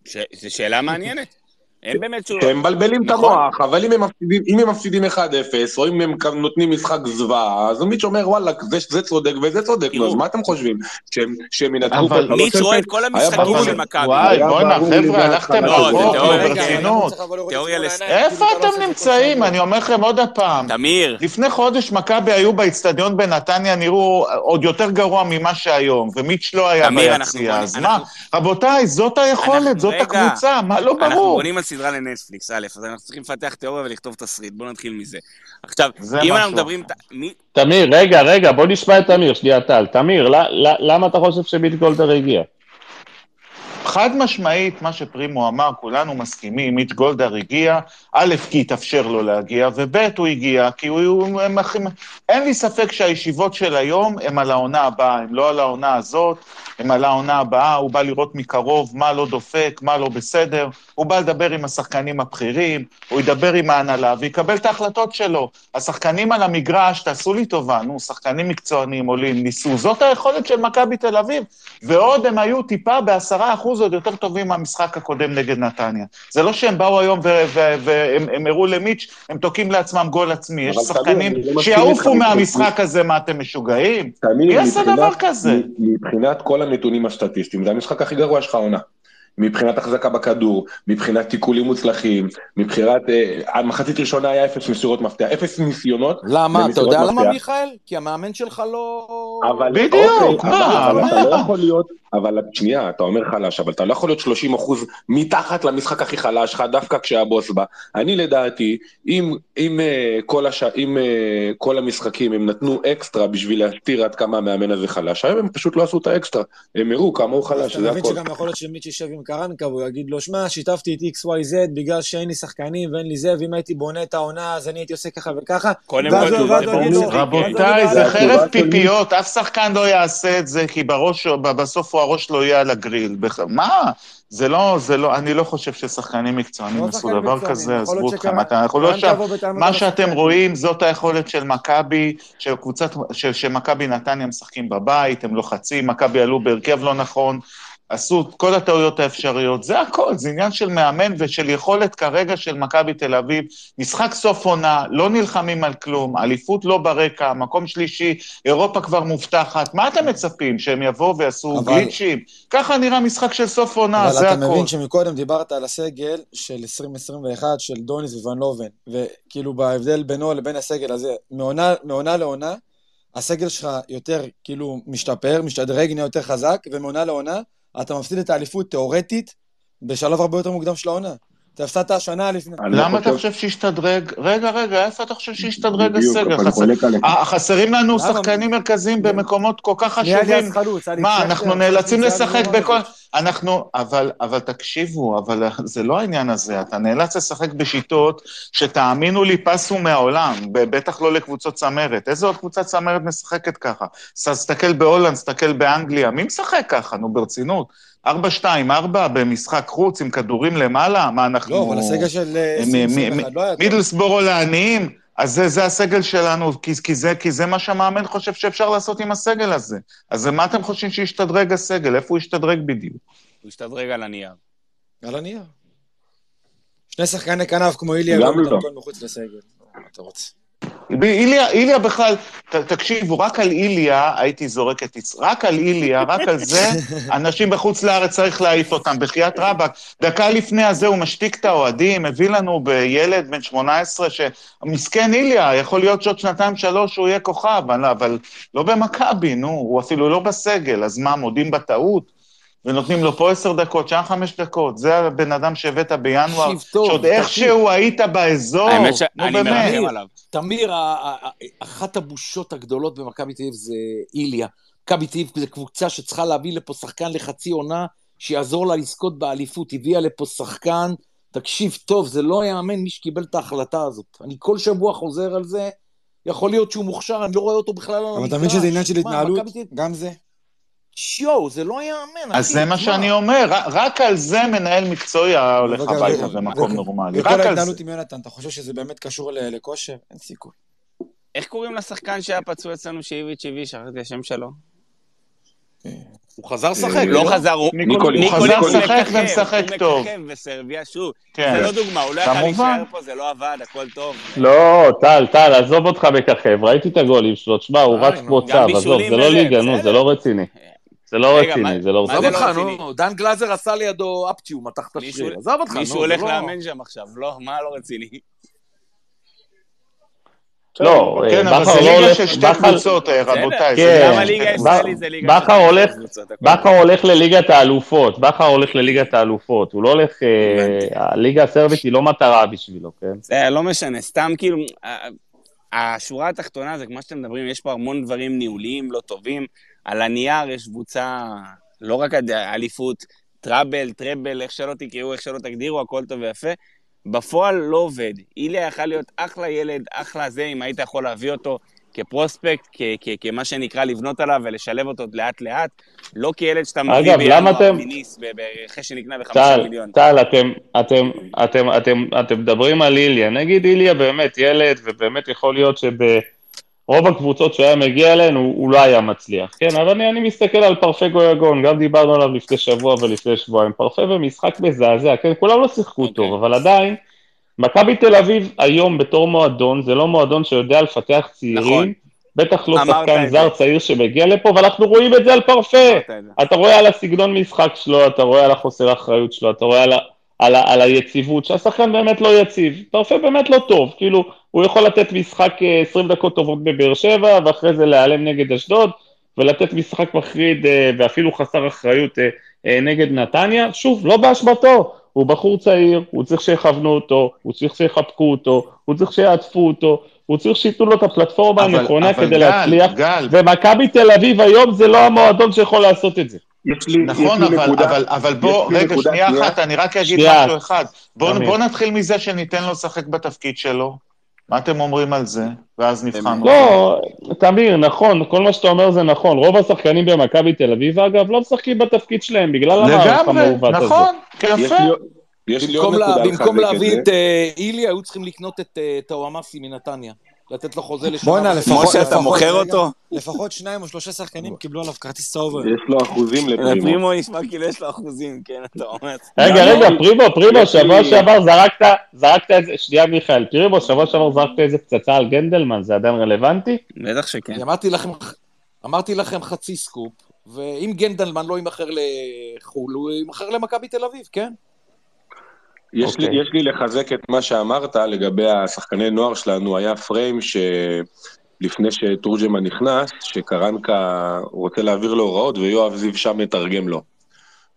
ש- זו שאלה מעניינת. אין באמת תשובה. שהם מבלבלים את נכון. המוח, אבל אם הם מפסידים, אם הם מפסידים 1-0, או אם הם נותנים משחק זוועה, אז מיץ' אומר, וואלה, זה, זה צודק וזה צודק, נו. אז מה אתם חושבים? שהם, שהם אבל מיץ' 3-0? רואה את כל המשחקים של מכבי. וואי, בואנה, חבר'ה, הלכתם לא, רחוק, ברצינות. איפה אתם נמצאים? אני אומר לכם עוד פעם. תמיר, לפני חודש מכבי היו באיצטדיון בנתניה, נראו עוד יותר גרוע ממה שהיום, ומיץ' לא היה ביציע, אז מה? רבותיי, זאת היכולת, זאת. הקבוצה, מה לא אנחנו ברור? סדרה לנטפליקס, א', אז אנחנו צריכים לפתח תיאוריה ולכתוב תסריט, בואו נתחיל מזה. עכשיו, אם אנחנו משהו מדברים... אחר. ת- מי- תמיר, רגע, רגע, בוא נשמע את תמיר, שנייה טל. תמיר, ל- ל- למה אתה חושב שביט גולדהר הגיע? חד משמעית, מה שפרימו אמר, כולנו מסכימים, מיץ' גולדהר הגיע, א', כי התאפשר לו להגיע, וב', הוא הגיע, כי הוא... הוא הם הכי- אין לי ספק שהישיבות של היום הם על העונה הבאה, הם לא על העונה הזאת, הם על העונה הבאה, הוא בא לראות מקרוב מה לא דופק, מה לא בסדר, הוא בא לדבר עם השחקנים הבכירים, הוא ידבר עם ההנהלה ויקבל את ההחלטות שלו. השחקנים על המגרש, תעשו לי טובה, נו, שחקנים מקצוענים עולים, ניסו, זאת היכולת של מכבי תל אביב, ועוד הם היו טיפה בעשרה אחוז עוד יותר טובים מהמשחק הקודם נגד נתניה. זה לא שהם באו היום והם הם הראו למיץ', הם תוקעים לעצמם גול עצמי. יש שחקנים לא שיעופו מהמשחק הזה, מה אתם משוגעים? מבחינת- דבר כזה? מבחינת כל הנתונים הסטטיסטיים, זה המשחק הכי גרוע שלך העונה. מבחינת החזקה בכדור, מבחינת תיקולים מוצלחים, מבחינת... אה, המחצית ראשונה היה אפס מסירות מפתח, אפס ניסיונות. למה? אתה יודע למה, מפתח. מיכאל? כי המאמן שלך לא... אבל בדיוק, אוקיי, מה, אבל, אבל אתה מה? לא יכול להיות, אבל שנייה, אתה אומר חלש, אבל אתה לא יכול להיות 30 אחוז מתחת למשחק הכי חלש שלך, דווקא כשהבוס בא. אני לדעתי, אם, אם, אה, כל, הש... אם אה, כל המשחקים הם נתנו אקסטרה בשביל להסתיר עד כמה המאמן הזה חלש, היום הם פשוט לא עשו את האקסטרה, הם הראו כמה הוא חלש, אתה זה מבין הכל. שגם יכול להיות שמיץ' יישב עם קרנקה והוא יגיד לו, שמע, שיתפתי את XYZ בגלל שאין לי שחקנים ואין לי זה, ואם הייתי בונה את העונה אז אני הייתי עושה ככה וככה. רבותיי, ואז זה הוא- חרב התשובה שלי- פיפיות, אף שחקן לא יעשה את זה, כי בראש, בסוף הוא הראש לא יהיה על הגריל. בח- מה? זה לא, זה לא, אני לא חושב ששחקנים מקצוענים לא עשו שחקנים דבר כזה, עזבו אתכם, אתה- אנחנו לא שם. מה שאתם. רואים, זאת היכולת של מכבי, של קבוצת, שמכבי נתניה משחקים בבית, הם לוחצים, מכבי עלו בהרכב לא נכון. עשו את כל הטעויות האפשריות, זה הכל, זה עניין של מאמן ושל יכולת כרגע של מכבי תל אביב. משחק סוף עונה, לא נלחמים על כלום, אליפות לא ברקע, מקום שלישי, אירופה כבר מובטחת, מה אתם מצפים, שהם יבואו ויעשו אבל- גליצ'ים? ככה נראה משחק של סוף עונה, אבל זה אתה הכל. מבין שמקודם דיברת על הסגל של 2021 של דוניס וואן לובן, וכאילו בהבדל בינו לבין הסגל הזה, מעונה, מעונה לעונה, הסגל שלך יותר כאילו משתפר, משתדרג, נהיה יותר חזק, ומעונה לעונה אתה מפסיד את האליפות תיאורטית בשלב הרבה יותר מוקדם של העונה. אתה הפסדת השנה לפני... למה אתה חושב- שהשתדרג? רגע, רגע, איפה אתה חושב שהשתדרג הסגל? אה, חסרים לנו? שחקנים מרכזיים במקומות כל כך חשובים. מה, אנחנו נאלצים לשחק בכל... אנחנו, אבל, אבל תקשיבו, אבל זה לא העניין הזה, אתה נאלץ לשחק בשיטות שתאמינו לי פסו מהעולם, בטח לא לקבוצות צמרת. איזה עוד קבוצת צמרת משחקת ככה? תסתכל בהולנד, תסתכל באנגליה, מי משחק ככה? נו, ברצינות. 4-2-4 במשחק חוץ עם כדורים למעלה? מה אנחנו... לא, אבל הסגל של אה, מ- מ- 2021 לא. מידלסבורו לעניים? אז זה, זה הסגל שלנו, כי, כי, זה, כי זה מה שהמאמן חושב שאפשר לעשות עם הסגל הזה. אז מה אתם חושבים שהשתדרג הסגל? איפה הוא השתדרג בדיוק? הוא השתדרג על הנייר. על הנייר. שני שחקני כנף כמו איליה גם לא. מחוץ לסגל. מה אתה רוצה? איליה, איליה בכלל, ת, תקשיבו, רק על איליה הייתי זורק את יצ... רק על איליה, רק על זה, אנשים בחוץ לארץ צריך להעיף אותם, בחייאת רבאק. דקה לפני הזה הוא משתיק את האוהדים, הביא לנו בילד בן 18, שמסכן איליה, יכול להיות שעוד שנתיים-שלוש הוא יהיה כוכב, אבל, אבל לא במכבי, נו, הוא אפילו לא בסגל, אז מה, מודים בטעות? ונותנים לו פה עשר דקות, שם חמש דקות. זה הבן אדם שהבאת בינואר, תקשיב טוב, שעוד. איכשהו היית באזור. האמת נו שאני באמת. מרחם עליו. תמיר, אחת הבושות הגדולות במכבי תל אביב זה איליה. מכבי תל אביב זו קבוצה שצריכה להביא לפה שחקן לחצי עונה, שיעזור לה לזכות באליפות. הביאה לפה שחקן, תקשיב טוב, זה לא יאמן מי שקיבל את ההחלטה הזאת. אני כל שבוע חוזר על זה, יכול להיות שהוא מוכשר, אני לא רואה אותו בכלל על המגרש. אבל אתה מבין שזה עניין של התנהלות? גם זה? שיו, זה לא יאמן, אז אחי, זה מה. שאני אומר, רק- על זה מנהל מקצועי היה הולך הביתה במקום נורמלי, וכל רק על זה. ההתנהלות עם יונתן, אתה חושב שזה באמת קשור לכושר? אין סיכוי. איך קוראים לשחקן שהיה פצוע אצלנו שאיביץ' הביא? שכחתי את השם שלו. הוא חזר לשחק, לא חזר, הוא. הוא חזר לשחק ומשחק הוא טוב. מככב וסרביה, שוב, כן. זה לא דוגמה, הוא לא כמובן. להישאר פה, זה לא עבד, הכל טוב. לא, טל, טל, עזוב אותך מככב, ראיתי את הגולים שלו, תשמע, הוא די, רץ. כמו צב, עזוב, זה לא ליגה, נו. זה לא רציני. זה לא רגע, רציני, זה לא מה עזוב זה רציני. אותך, לא רציני? נו, דן גלאזר עשה לידו אפצ'יו, מתח את השריר, עזוב אותך, נו, מישהו זה הולך לא- לאמן שם עכשיו, לא, מה לא רציני? לא, כן, אה, אבל בכר זה לא ליגה הולך, של שתי בכר- קבוצות, אה, רבותיי. זה כן. ליגה גם הליגה. הישראלית זה ליגה בכר של הולך- קבוצות, הכל בכר טוב. הולך לליגת האלופות, בכר הולך לליגת האלופות, הוא לא הולך, אה. הליגה הסרבית היא לא מטרה בשבילו, כן? זה לא משנה, סתם כאילו, השורה התחתונה זה כמו שאתם מדברים, יש פה המון דברים ניהוליים לא טובים. על הנייר יש קבוצה, לא רק אליפות, טראבל, טראבל, איך שלא תקראו, איך שלא תגדירו, הכל טוב ויפה. בפועל לא עובד. איליה יכל להיות אחלה ילד, אחלה זה, אם היית יכול להביא אותו כפרוספקט, כ- כ- כמה שנקרא לבנות עליו ולשלב אותו לאט-לאט, לא כילד שאתה מביא למה אתם- ב- אחרי שנקנה בחמישה מיליון. טל, אתם, אתם, אתם, אתם, אתם מדברים על איליה. נגיד איליה באמת ילד, ובאמת יכול להיות שברוב הקבוצות שהוא היה מגיע אליהן, הוא, הוא לא היה מצליח. כן, אבל אני, אני מסתכל על פרפה גויגון, גם דיברנו עליו לפני שבוע ולפני שבועיים. פרפה במשחק מזעזע, כן, כולם לא שיחקו אוקיי. טוב, אבל עדיין, מכבי תל אביב היום בתור מועדון, זה לא מועדון שיודע לפתח צעירים. נכון. בטח לא שחקן זר. צעיר שמגיע לפה, ואנחנו רואים את זה על פרפה. אתה רואה על הסגנון משחק שלו, אתה רואה על החוסר אחריות שלו, אתה רואה על, ה, על, ה, על היציבות, שהשחקן באמת לא יציב. פרפה באמת לא טוב, כאילו, הוא יכול לתת משחק אה, 20 דקות טובות בבאר שבע, ואחרי זה להיעלם נגד אשדוד, ולתת משחק מחריד אה, ואפילו חסר אחריות אה, אה, נגד נתניה. שוב, לא באשמתו, הוא בחור צעיר, הוא צריך שיכוונו אותו, הוא צריך שיחבקו אותו, הוא צריך שיעטפו אותו, הוא צריך שייתנו לו את הפלטפורמה אבל- הנכונה אבל כדי גל, להצליח. גל, ומכבי תל אביב היום זה לא המועדון שיכול לעשות את זה. יש לי, נכון, יש לי אבל, נקודה, אבל, אבל בוא, רגע, שנייה. אחת, אני רק אגיד שנייה. משהו אחד. בוא. בוא נתחיל מזה שניתן לו לשחק בתפקיד שלו. מה אתם אומרים על זה? ואז נבחן. לא, תמיר, נכון, כל מה שאתה אומר זה נכון. רוב השחקנים במכבי תל אביב, אגב, לא משחקים בתפקיד שלהם בגלל המערך לגמרי, המעוות הזה. נכון, יש יפה. לי, יש לי עוד במקום, להביא. את אה, איליה, היו צריכים לקנות את אה, טוואמאסי מנתניה. לתת לו חוזה לשנה. בואנה. לפחות... משה, אתה לפחות- מוכר אותו? לפחות שניים או שלושה שחקנים קיבלו עליו כרטיס צהוב. יש לו אחוזים לפרימו. לפרימו נשמע כאילו יש לו אחוזים, כן, אתה אומר. רגע, רגע, פרימו, פרימו, שבוע שעבר זרקת, זרקת איזה, שנייה מיכאל, פרימו, שבוע שעבר זרקת איזה פצצה על גנדלמן, זה עדיין רלוונטי? בטח שכן. כי אמרתי לכם, אמרתי לכם חצי סקופ, ואם גנדלמן לא יימכר לחו"ל, הוא יימכר למכבי תל אביב, כן? יש, לי, אוקיי. יש לי לחזק את מה שאמרת לגבי השחקני נוער שלנו, היה פריים שלפני שתורג'מן נכנס, שקרנקה רוצה להעביר לו הוראות ויואב זיו שם מתרגם לו.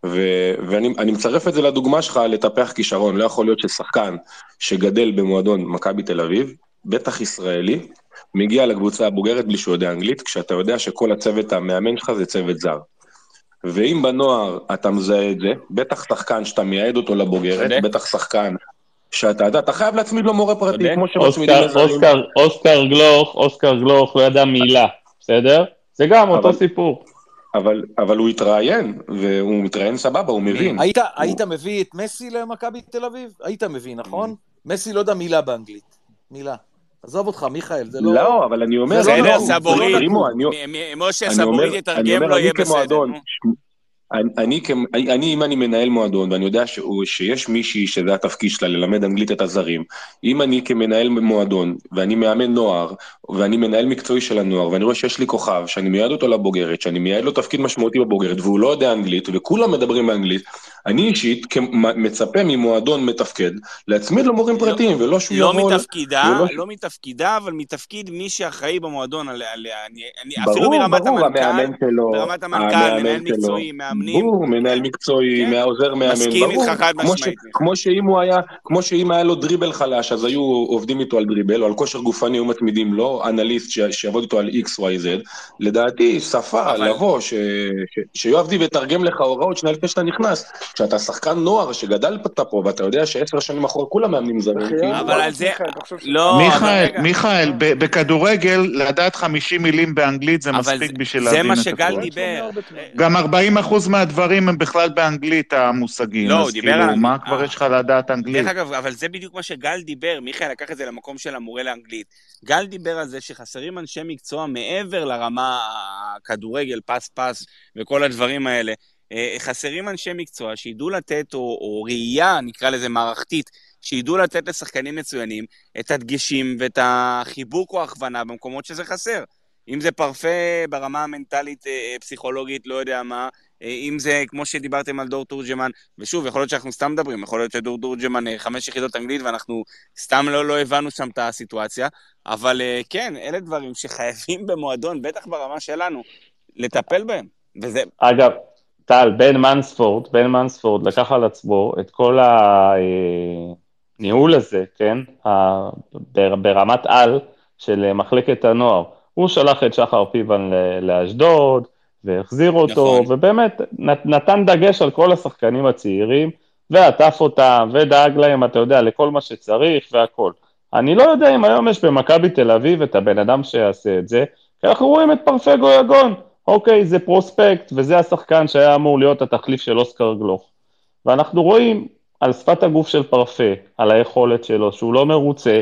ו, ואני אני מצרף את זה לדוגמה שלך לטפח כישרון, לא יכול להיות ששחקן שגדל במועדון מכבי תל אביב, בטח ישראלי, מגיע לקבוצה הבוגרת בלי שהוא יודע אנגלית, כשאתה יודע שכל הצוות המאמן שלך זה צוות זר. ואם בנוער אתה מזהה את זה, בטח שחקן שאתה מייעד אותו לבוגרת. בטח שחקן שאתה יודע, אתה חייב להצמיד לו מורה פרטי. כמו שמצמידים אוסקר, לזרים. אוסקר, אוסקר גלוך, אוסקר גלוך לא ידע מילה, בסדר? זה גם אותו סיפור. אבל, אבל הוא התראיין, והוא מתראיין סבבה, הוא מבין. היית, היית מביא את מסי למכבי תל אביב? היית מביא, נכון? מסי לא יודע מילה באנגלית. מילה. עזוב אותך, מיכאל, זה לא... לא, אבל אני אומר... זה לא בסדר, נקוב, סבורי. זה לא רימו, נקוב. אני- מ- מ- משה אני סבורית אומר- אני יתרגם אני יהיה בסדר. אני, אני, אני, אם אני מנהל מועדון, ואני יודע שהוא, שיש מישהי שזה התפקיד שלה, ללמד אנגלית את הזרים, אם אני כמנהל מועדון, ואני מאמן נוער, ואני מנהל מקצועי של הנוער, ואני רואה שיש לי כוכב, שאני מייעד אותו לבוגרת, שאני מייעד לו תפקיד משמעותי בבוגרת, והוא לא יודע אנגלית, וכולם מדברים באנגלית, אני אישית מצפה ממועדון מתפקד, להצמיד לו מורים לא- פרטיים, ולא שהוא לא יבוא... מתפקידה, ולא- לא מתפקידה, אבל מתפקיד מי שאחראי במועדון, על- על- אני- אני- ברור, אפילו ברמת ברור, המנכ"ל, המאמן שלו, ברמת המנכ"ל, מנהל. מקצועי, מאמנים. ברור, מנהל מקצועי, כן. מהעוזר מאמן, מסכים ברור. איתך חד משמעית. כמו שאם הוא היה, כמו שאם היה לו דריבל חלש, אז היו עובדים איתו על דריבל, או על כושר גופני, היו מצמידים לו, אנליסט ש- שיעבוד איתו על XYZ. לדעתי, שפה, אבל- לבוא, ש- ש- שיואב דיב יתרגם לך הוראות שנייה לפני שאתה נכנס. כשאתה שחקן נוער שגדלת פה, ואתה יודע שעשר שנים אחורה כולם מאמנים זרים, כאילו, אבל על זה- לא, מיכאל, רגע. מיכאל, בכדורגל, לדעת 50 מילים באנגלית זה מספיק זה- בשביל זה להבין מה את שגל הכל. דיבר. שומע הרבה תמימות. גם 40% מהדברים הם בכלל באנגלית, המושגים. לא, הוא דיבר כאילו, על- מה כבר אה. יש לך לדעת אנגלית? דרך אגב, אבל זה בדיוק מה שגל דיבר, מיכאל לקח את זה למקום של המורה לאנגלית. גל דיבר על זה שחסרים אנשי מקצוע מעבר לרמה הכדורגל, פס פס וכל הדברים האלה. אה, חסרים אנשי מקצוע שידעו לתת, או, או ראייה, נקרא לזה מערכתית, שידעו לתת לשחקנים מצוינים את הדגשים ואת החיבוק או ההכוונה במקומות שזה חסר. אם זה פרפה ברמה המנטלית, אה, פסיכולוגית, לא יודע מה, אם זה כמו שדיברתם על דור תורג'מן, ושוב, יכול להיות שאנחנו סתם מדברים, יכול להיות שדור תורג'מן אה, חמש יחידות אנגלית ואנחנו סתם לא, לא הבנו שם את הסיטואציה, אבל אה, כן, אלה דברים שחייבים במועדון, בטח ברמה שלנו, לטפל בהם. וזה, אגב, טל, בן מנספורד, בן מנספורד לקח על עצמו את כל הניהול הזה, כן, ברמת על של מחלקת הנוער. הוא שלח את שחר פיבן לאשדוד, והחזיר אותו, נכון. ובאמת נת- נתן דגש על כל השחקנים הצעירים, ועטף אותם, ודאג להם, אתה יודע, לכל מה שצריך והכל. אני לא יודע אם היום יש במכבי תל אביב את הבן אדם שיעשה את זה, כי אנחנו רואים את פרפגו יגון. אוקיי, זה פרוספקט, וזה השחקן שהיה אמור להיות התחליף של אוסקר גלוך. ואנחנו רואים על שפת הגוף של פרפה, על היכולת שלו, שהוא לא מרוצה.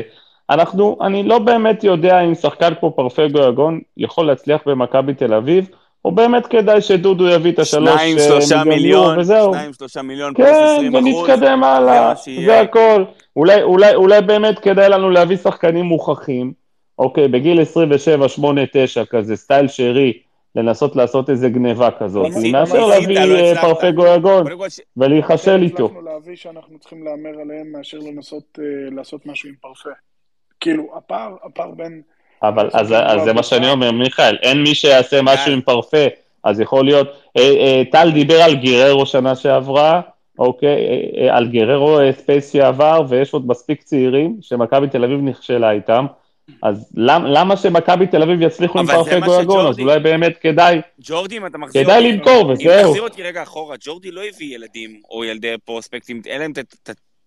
אנחנו, אני לא באמת יודע אם שחקן כמו פרפגו יגון יכול להצליח במכבי תל אביב, או באמת כדאי שדודו יביא את השלוש שניים, אה, שלושה מיליון וזהו. שניים, שלושה מיליון, פלוס כן, 20 אחוז. ונתקדם זה הלאה. זה הכל. אולי, אולי, אולי באמת כדאי לנו להביא שחקנים מוכחים, אוקיי, בגיל 27, 8, 9 כזה, סטייל שרי, לנסות לעשות איזה גניבה כזאת, ניסית, מאשר להביא לא אה, הצלחת. פרפגו יגון קודם כל, ש- ולהיכשל איתו. הצלחנו להביא שאנחנו צריכים להמר עליהם מאשר לנסות אה, לעשות משהו עם פרפה. כאילו, הפער, הפער בין... אבל אז, אז זה מה בעבודה. שאני אומר, מיכאל, אין מי שיעשה משהו גל. עם פרפה, אז יכול להיות, אה, אה, טל דיבר על גררו שנה שעברה, אוקיי, אה, אה, על גררו אה, ספייס שעבר, ויש עוד מספיק צעירים שמכבי תל אביב נכשלה איתם, אז למ, למה שמכבי תל אביב יצליחו עם מה פרפה גויגון, אז אולי באמת כדאי, ג'ורדי, אם אתה מחזיר כדאי אותי- למכור, אם וזהו. תחזיר אותי רגע אחורה, ג'ורדי לא הביא ילדים או ילדי פרוספקטים, אלא אם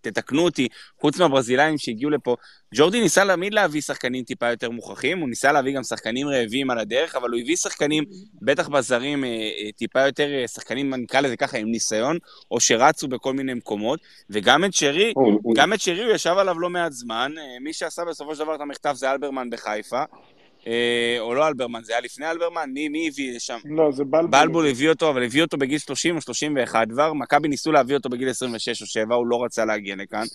תתקנו אותי, חוץ מהברזילאים שהגיעו לפה, ג'ורדי ניסה תמיד להביא שחקנים טיפה יותר מוכרחים, הוא ניסה להביא גם שחקנים רעבים על הדרך, אבל הוא הביא שחקנים, בטח בזרים, אה, אה, טיפה יותר אה, שחקנים, נקרא לזה ככה, עם ניסיון, או שרצו בכל מיני מקומות, וגם את שרי, גם את שרי הוא ישב עליו לא מעט זמן, מי שעשה בסופו של דבר את המכתב זה אלברמן בחיפה, או לא אלברמן, זה היה לפני אלברמן, מי, מי הביא לשם? לא, זה בלבול. בלבול הביא אותו, אבל הביא אותו בגיל 30 או 31 כבר, מכבי ניסו להביא אותו בגיל 26 או 7, הוא לא רצה להגיע לכאן.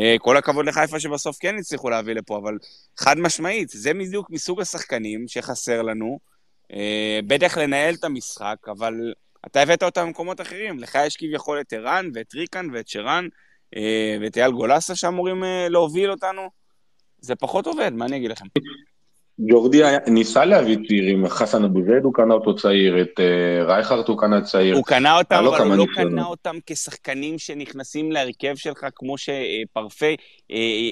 אה, כל הכבוד לחיפה שבסוף כן הצליחו להביא לפה, אבל חד משמעית, זה בדיוק מסוג השחקנים שחסר לנו, אה, בטח לנהל את המשחק, אבל אתה הבאת אותם במקומות אחרים, לך יש כביכול את ערן ואת ריקן ואת שרן אה, ואת אייל גולסה שאמורים אה, להוביל אותנו, זה פחות עובד, מה אני אגיד לכם? ג'ורדי היה- ניסה להביא צעירים, חסן אבו זייד הוא קנה אותו צעיר, את אה, רייכרט הוא קנה צעיר. הוא קנה אותם, לו אבל הוא לא. קנה אותם כשחקנים שנכנסים להרכב שלך, כמו שפרפה... אה,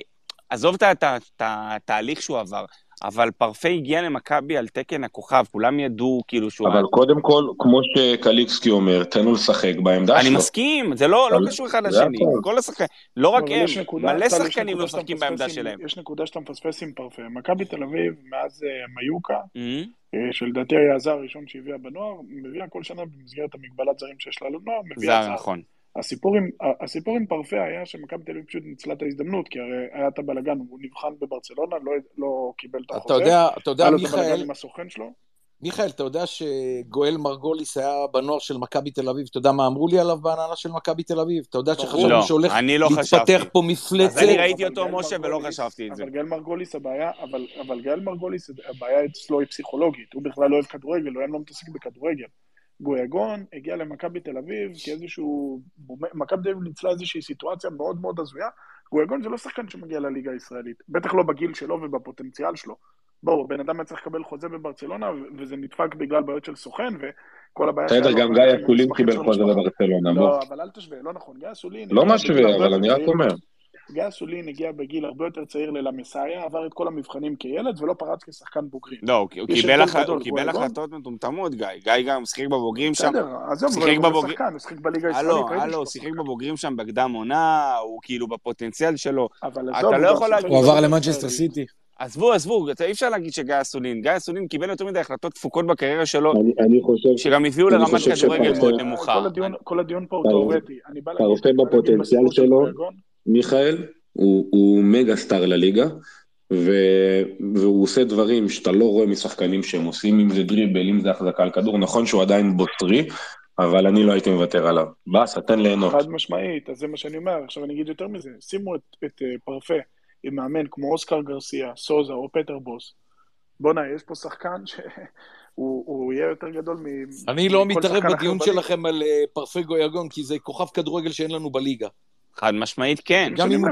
עזוב את ה- את ה- את התהליך שהוא עבר, אבל פרפה הגיע למכבי על תקן הכוכב, כולם ידעו כאילו שהוא... אבל קודם כל, כמו שקליקסקי אומר, תן לו לשחק בעמדה אני שלו. מסכים, זה לא, לא קשור אחד לשני. כל השחקנים, לא רק אבל הם, יש נקודה- מלא שחקנים לא משחקים בעמדה עם- שלהם. יש נקודה שאתה מפספס עם פרפה. מכבי תל אביב, מאז אה, מיוקה. אה, שלדעתי היה הזר הראשון שהביאה בנוער, מביאה כל שנה במסגרת המגבלת זרים שיש לה לנוער, מביאה זה זר. נכון. הסיפור עם, הסיפור עם פרפה היה שמכבי תל אביב פשוט ניצלה את ההזדמנות, כי הרי היה את הבלאגן, הוא נבחן בברצלונה, לא, לא קיבל את אתה החוזה. יודע, אתה יודע, היה לו את מיכאל, עם הסוכן שלו. מיכאל, אתה יודע שגואל מרגוליס היה בנוער של מכבי תל אביב, אתה יודע מה אמרו לי עליו בהנהלה של מכבי תל אביב? אתה יודע. שחשבנו לא, שהולך אני לא להתפתח חשבתי. פה אז מפלצת? אני ראיתי אבל אותו, משה, ולא חשבתי את זה. אבל גאל מרגוליס הבעיה, אבל, אבל גאל מרגוליס, הבעיה אצלו היא פסיכולוגית, הוא בכלל לא אוהב כדורגל, הוא לא מתעסק בכדורגל. גויגון הגיע למכבי תל אביב כאיזשהו, מכבי תל אביב ניצלה איזושהי סיטואציה מאוד מאוד הזויה. גויגון זה לא שחקן שמגיע לליגה הישראלית, בטח לא בגיל שלו ובפוטנציאל שלו. בואו, בן אדם היה צריך לקבל חוזה בברצלונה, וזה נדפק בגלל בעיות של סוכן, וכל הבעיה בסדר, גם גיא המסמכים קיבל חוזה. בברצלונה. לא, אבל אל תשווה, לא נכון. גיא אסולין... לא משווה, אבל אני רק. אומר. גיא אסולין הגיע בגיל הרבה יותר צעיר ללמסאיה, עבר את כל המבחנים כילד ולא פרץ כשחקן בוגרים. לא, הוא קיבל הח- הוא. החלטות מטומטמות, גיא. גיא גם שיחק בבוגרים שם. בסדר, עזוב, הוא בבוגרים- שחקן, הוא שיחק בליגה הישראלית, הלו, הלו, שיחק. בבוגרים שם בקדם עונה, הוא כאילו בפוטנציאל שלו. אבל אתה עזוב, לא יכול להגיד- הוא עבר למנצ'סטר. סיטי. עזבו, עזבו, אתה- אי אפשר להגיד שגיא אסולין. גיא אסולין קיבל יותר מדי החלטות תפוקות בקריירה שלו, אני- אני חושב שגם הביאו אני לרמת כדורגל מאוד כל נמוכה. הדיון- כל הדיון פה הוא פרפה- תיאורטי. אני בא להגיד- פרפה בא להגיד בפוטנציאל שלו, מיכאל, הוא, הוא מגה סטאר לליגה, ו, והוא עושה דברים שאתה לא רואה משחקנים שהם עושים, אם זה דריבל, אם זה החזקה על כדור, נכון שהוא עדיין בוטרי, אבל אני לא הייתי מוותר עליו. באסה, תן ליהנות. חד משמעית, אז זה מה שאני אומר. עכשיו אני אגיד יותר מזה, שימו את, את אה, פרפה עם מאמן כמו אוסקר גרסיה, סוזה או פטר בוס. בואנה, יש פה שחקן שהוא הוא יהיה יותר גדול מ... אני לא מכל מתערב שחקן אחר בדיון בליגה. שלכם על אה, פרפה גויגון, כי זה כוכב כדורגל שאין לנו בליגה. חד משמעית כן. גם אם הוא-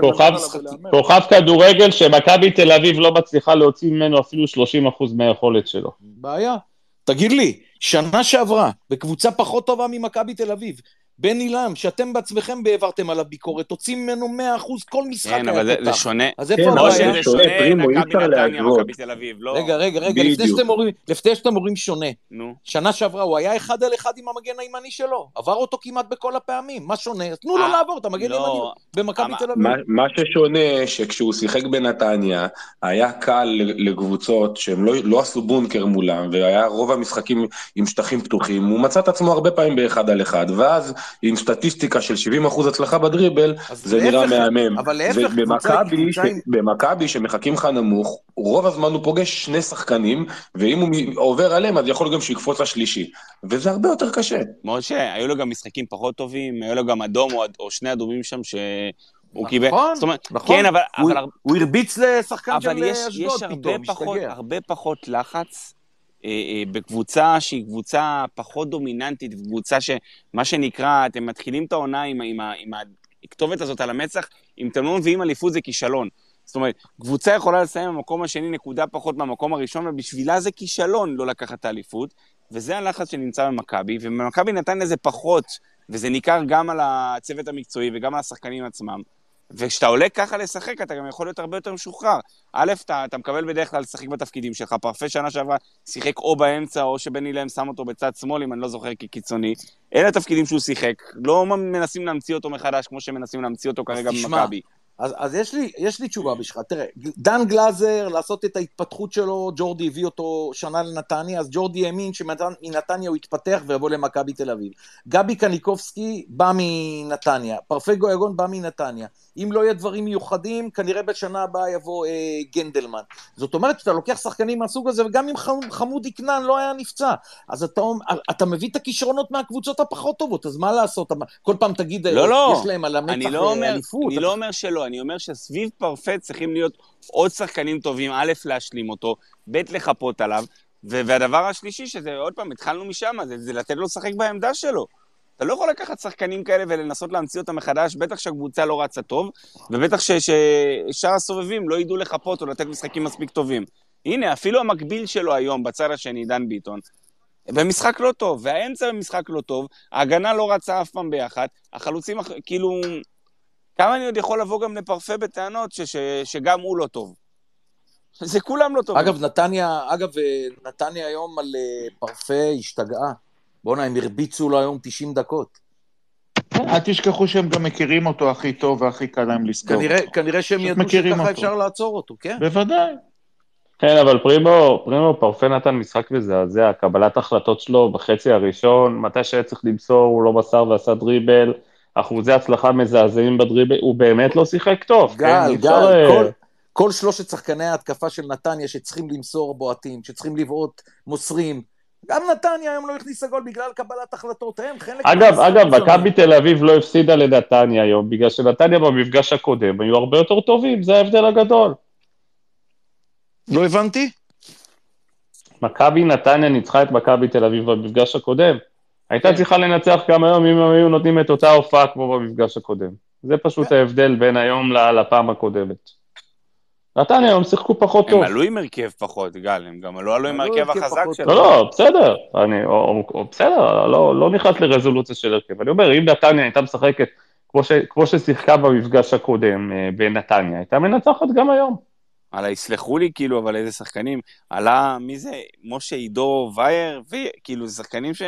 תופס... אה, ולהמר? כוכב כדורגל שמכבי תל אביב לא מצליחה להוציא ממנו אפילו 30% מהיכולת שלו. בעיה. תגיד לי, שנה שעברה, בקבוצה פחות טובה ממכבי תל אביב, בן עילם, שאתם בעצמכם העברתם עליו ביקורת, תוציא ממנו 100% כל משחק כן, היה אבל זה- שונה. אז איפה כן, הבעיה? זה שונה, שונה, פרימו, אי מכבי אפשר נתניה. מכבי תל אביב, לא... רגע, רגע, רגע, לפני. שאתם אומרים, לפני שאתם אומרים שונה, נו. שנה שעברה הוא היה אחד על אחד עם המגן הימני שלו, עבר אותו כמעט בכל הפעמים, מה שונה? אז תנו לו אה, לעבור את המגן לא. הימני במכבי תל אביב. מה, מה ששונה, שכשהוא שיחק בנתניה, היה קל לקבוצות שהם לא, לא עשו בונקר מולם, והיה רוב המשחקים עם שטחים פתוחים, הוא מצא את עצמו הרבה פעמים באחד על אחד, ואז עם סטטיסטיקה של 70% הצלחה בדריבל, זה נראה מהמם. אבל להפך, קבוצה- ובמכבי, קבוצה ש- עם- במכבי שמחכים לך נמוך, רוב הזמן הוא פוגש שני שחקנים, ואם הוא עובר עליהם, אז יכול גם שיקפוץ לשלישי. וזה הרבה יותר קשה. משה, היו לו גם משחקים פחות טובים, היו לו גם אדום או, או שני אדומים שם שהוא קיבל. נכון, זאת אומרת, נכון. כן, אבל, הוא- אבל, הוא הרביץ לשחקן של אבל יש, אשדוד יש הרבה, פתאום, פחות, משתגע. הרבה פחות לחץ אה, אה, בקבוצה שהיא קבוצה פחות דומיננטית, קבוצה שמה שנקרא, אתם מתחילים את העונה עם, עם, עם הכתובת הזאת על המצח, אם אתם לא מביאים אליפות זה כישלון. זאת אומרת, קבוצה יכולה לסיים במקום השני נקודה פחות מהמקום הראשון, ובשבילה זה כישלון לא לקחת את האליפות, וזה הלחץ שנמצא במכבי, ובמכבי נתניה זה פחות, וזה ניכר גם על הצוות המקצועי וגם על השחקנים עצמם. וכשאתה עולה ככה לשחק, אתה גם יכול להיות הרבה יותר משוחרר. א', אתה, אתה מקבל בדרך כלל לשחק בתפקידים שלך. פרפה שנה שעברה שיחק או באמצע, או שבני להם שם אותו בצד שמאל, אם אני לא זוכר כקיצוני. אלה התפקידים שהוא שיחק. לא מנסים להמציא אותו מחדש, כמו שמנסים להמציא אותו כרגע במכבי. אז, אז יש, לי, יש לי תשובה בשבילך. תראה, דן גלאזר, לעשות את ההתפתחות שלו, ג'ורדי הביא אותו שנה לנתניה, אז ג'ורדי האמין שמנתניה הוא יתפתח ויבוא למכבי תל אביב. גבי קניקובסקי בא מנתניה, פרפה גויגון בא מנתניה. אם לא יהיה דברים מיוחדים, כנראה בשנה הבאה יבוא אה, גנדלמן. זאת אומרת שאתה לוקח שחקנים מהסוג הזה, וגם אם חמ- חמודי כנען לא היה נפצע, אז אתה, אתה מביא את הכישרונות מהקבוצות הפחות טובות, אז מה לעשות? כל פעם תגיד, אה, לא, לא. יש להם על אה, לא אומר, אליפות. אני לא אומר שלא, אני אומר שסביב פרפה צריכים להיות עוד שחקנים טובים, א', להשלים אותו, ב', לחפות עליו, ו- והדבר השלישי, שזה, עוד פעם, התחלנו משם, זה, זה לתת לו לשחק בעמדה שלו. אתה לא יכול לקחת שחקנים כאלה ולנסות להמציא אותם מחדש, בטח שהקבוצה לא רצה טוב, ובטח ששאר הסובבים לא ידעו לחפות או לתת משחקים מספיק טובים. הנה, אפילו המקביל שלו היום, בצד השני, דן ביטון, במשחק לא טוב, והאמצע במשחק לא טוב, ההגנה לא רצה אף פעם ביחד, החלוצים, כאילו... כמה אני עוד יכול לבוא גם לפרפה בטענות ש- ש- שגם הוא לא טוב? זה כולם לא טובים. אגב, נתניה, אגב, אה, נתניה היום על אה, פרפה השתגעה. בואנה, הם הרביצו לו היום 90 דקות. אל תשכחו שהם גם מכירים אותו הכי טוב והכי קל להם לזכור. כנראה, כנראה שהם ידעו מכירים שככה אותו. אפשר לעצור אותו, כן? בוודאי. כן, אבל פרימו, פרימו פרפה נתן משחק מזעזע, קבלת החלטות שלו בחצי הראשון, מתי שהיה צריך למסור, הוא לא מסר ועשה דריבל, אחוזי הצלחה מזעזעים בדריבל, הוא באמת לא שיחק טוב, כן? גל, אי גל, אפשר, אה, כל, כל שלושת שחקני ההתקפה של נתניה שצריכים למסור בועטים, שצריכים לבעוט, מוסרים. גם נתניה היום לא הכניסה גול בגלל קבלת החלטות, הם חלק... אגב, אגב. מכבי תל אביב לא הפסידה לנתניה היום, בגלל שנתניה במפגש הקודם היו הרבה יותר טובים, זה ההבדל הגדול. לא הבנתי? מכבי נתניה ניצחה את מכבי תל אביב במפגש הקודם. הייתה כן. צריכה לנצח גם היום אם הם היו נותנים את אותה הופעה כמו במפגש הקודם. זה פשוט כן. ההבדל בין היום לפעם הקודמת. נתניה היום שיחקו פחות הם טוב. עלו עם הרכב פחות, גל, הם גם לא עלו עם הרכב החזק שלהם. לא, לא, בסדר, אני, או, או, או, בסדר, לא, לא נכנס לרזולוציה של הרכב. אני אומר, אם נתניה הייתה משחקת כמו, ש, כמו ששיחקה במפגש הקודם אה, בנתניה, הייתה מנצחת גם היום. הלאה, יסלחו לי, כאילו, אבל איזה שחקנים. עלה, מי זה? משה עידו וייר, וכאילו, זה שחקנים ש...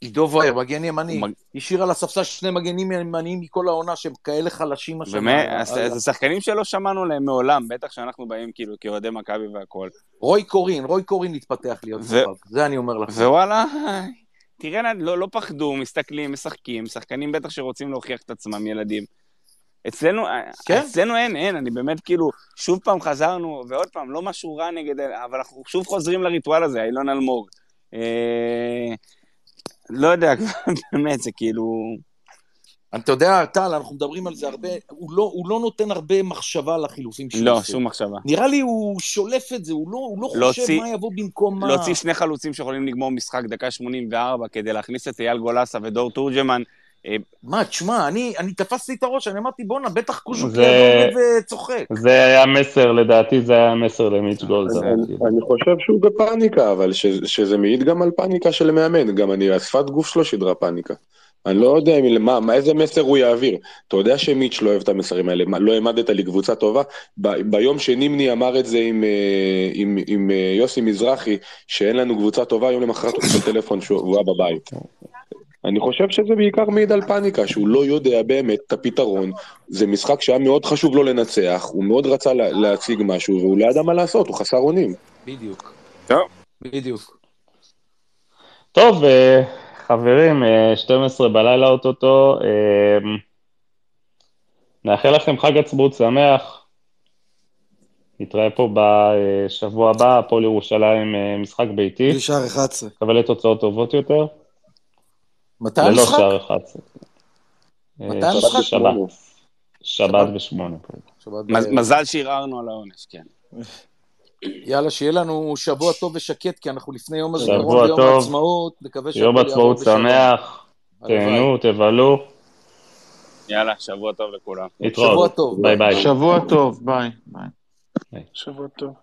עידו וייר, מגן ימני, מג- השאיר על הספסל שני מגנים ימניים מכל העונה שהם כאלה חלשים השנה. באמת, זה שחקנים שלא שמענו עליהם מעולם, בטח שאנחנו באים כאילו כאוהדי מכבי והכל. רוי קורין, רוי קורין התפתח להיות ו- כוכב, זה אני אומר לך. ווואלה, תראה, לא, לא פחדו, מסתכלים, משחקים, שחקנים בטח שרוצים להוכיח את עצמם, ילדים. אצלנו, כן. אצלנו אין, אין, אני באמת כאילו, שוב פעם חזרנו, ועוד פעם, לא משהו רע נגד, אבל אנחנו שוב חוזרים לריטואל הזה, אילון אלמוג. אה, לא יודע, באמת, זה כאילו... אתה יודע, טל, אנחנו מדברים על זה הרבה, הוא לא, הוא לא נותן הרבה מחשבה לחילופים שהוא לא. שום מחשבה. נראה לי הוא שולף את זה, הוא לא, הוא לא להוציא- חושב מה יבוא במקום מה. להוציא שני חלוצים שיכולים לגמור משחק דקה 84 כדי להכניס את אייל גולסה ודור תורג'מן. אה, מה, תשמע, אני, אני תפסתי את הראש, אני אמרתי, בואנה, בטח קוז'וק זה- וצוחק. זה היה מסר, לדעתי זה היה מסר למיץ' גולדהר. אני אני חושב שהוא בפאניקה, אבל ש- שזה מעיד גם על פאניקה של מאמן, גם אני, השפת גוף שלו שידרה פאניקה. אני לא יודע מה, מה, איזה מסר הוא יעביר. אתה יודע שמיץ' לא אוהב את המסרים האלה, לא העמדת לי קבוצה טובה? ב, ביום שנימני אמר את זה עם, אה, עם, עם אה, יוסי מזרחי, שאין לנו קבוצה טובה, יום למחרת הוא קיבל טלפון שהוא היה בבית. אני חושב שזה בעיקר מעיד על פאניקה, שהוא לא יודע באמת את הפתרון. זה משחק שהיה מאוד חשוב לו לנצח, הוא מאוד רצה לה, להציג משהו, והוא לא ידע מה לעשות, הוא חסר אונים. בדיוק. טוב. בדיוק. טוב, אה, חברים, אה, 12 בלילה אוטוטו, אה, נאחל לכם חג עצמאות שמח. נתראה פה בשבוע הבא, הפועל ירושלים אה, משחק ביתי, בלי שער 11. נקווה לתוצאות טובות יותר, מתי ללא המשחק? שער 11. אה, מתי המשחק? שבת, בשמונה. בערב. מזל שערערנו על העונש, כן. יאללה, שיהיה לנו שבוע טוב ושקט, כי אנחנו לפני יום הזיכרון ויום טוב. העצמאות, נקווה יום שהכל יעבור עצמאות. שמח. תהנו, תבלו, יאללה, שבוע טוב לכולם. להתראות. שבוע טוב. ביי ביי. שבוע טוב. ביי. שבוע טוב.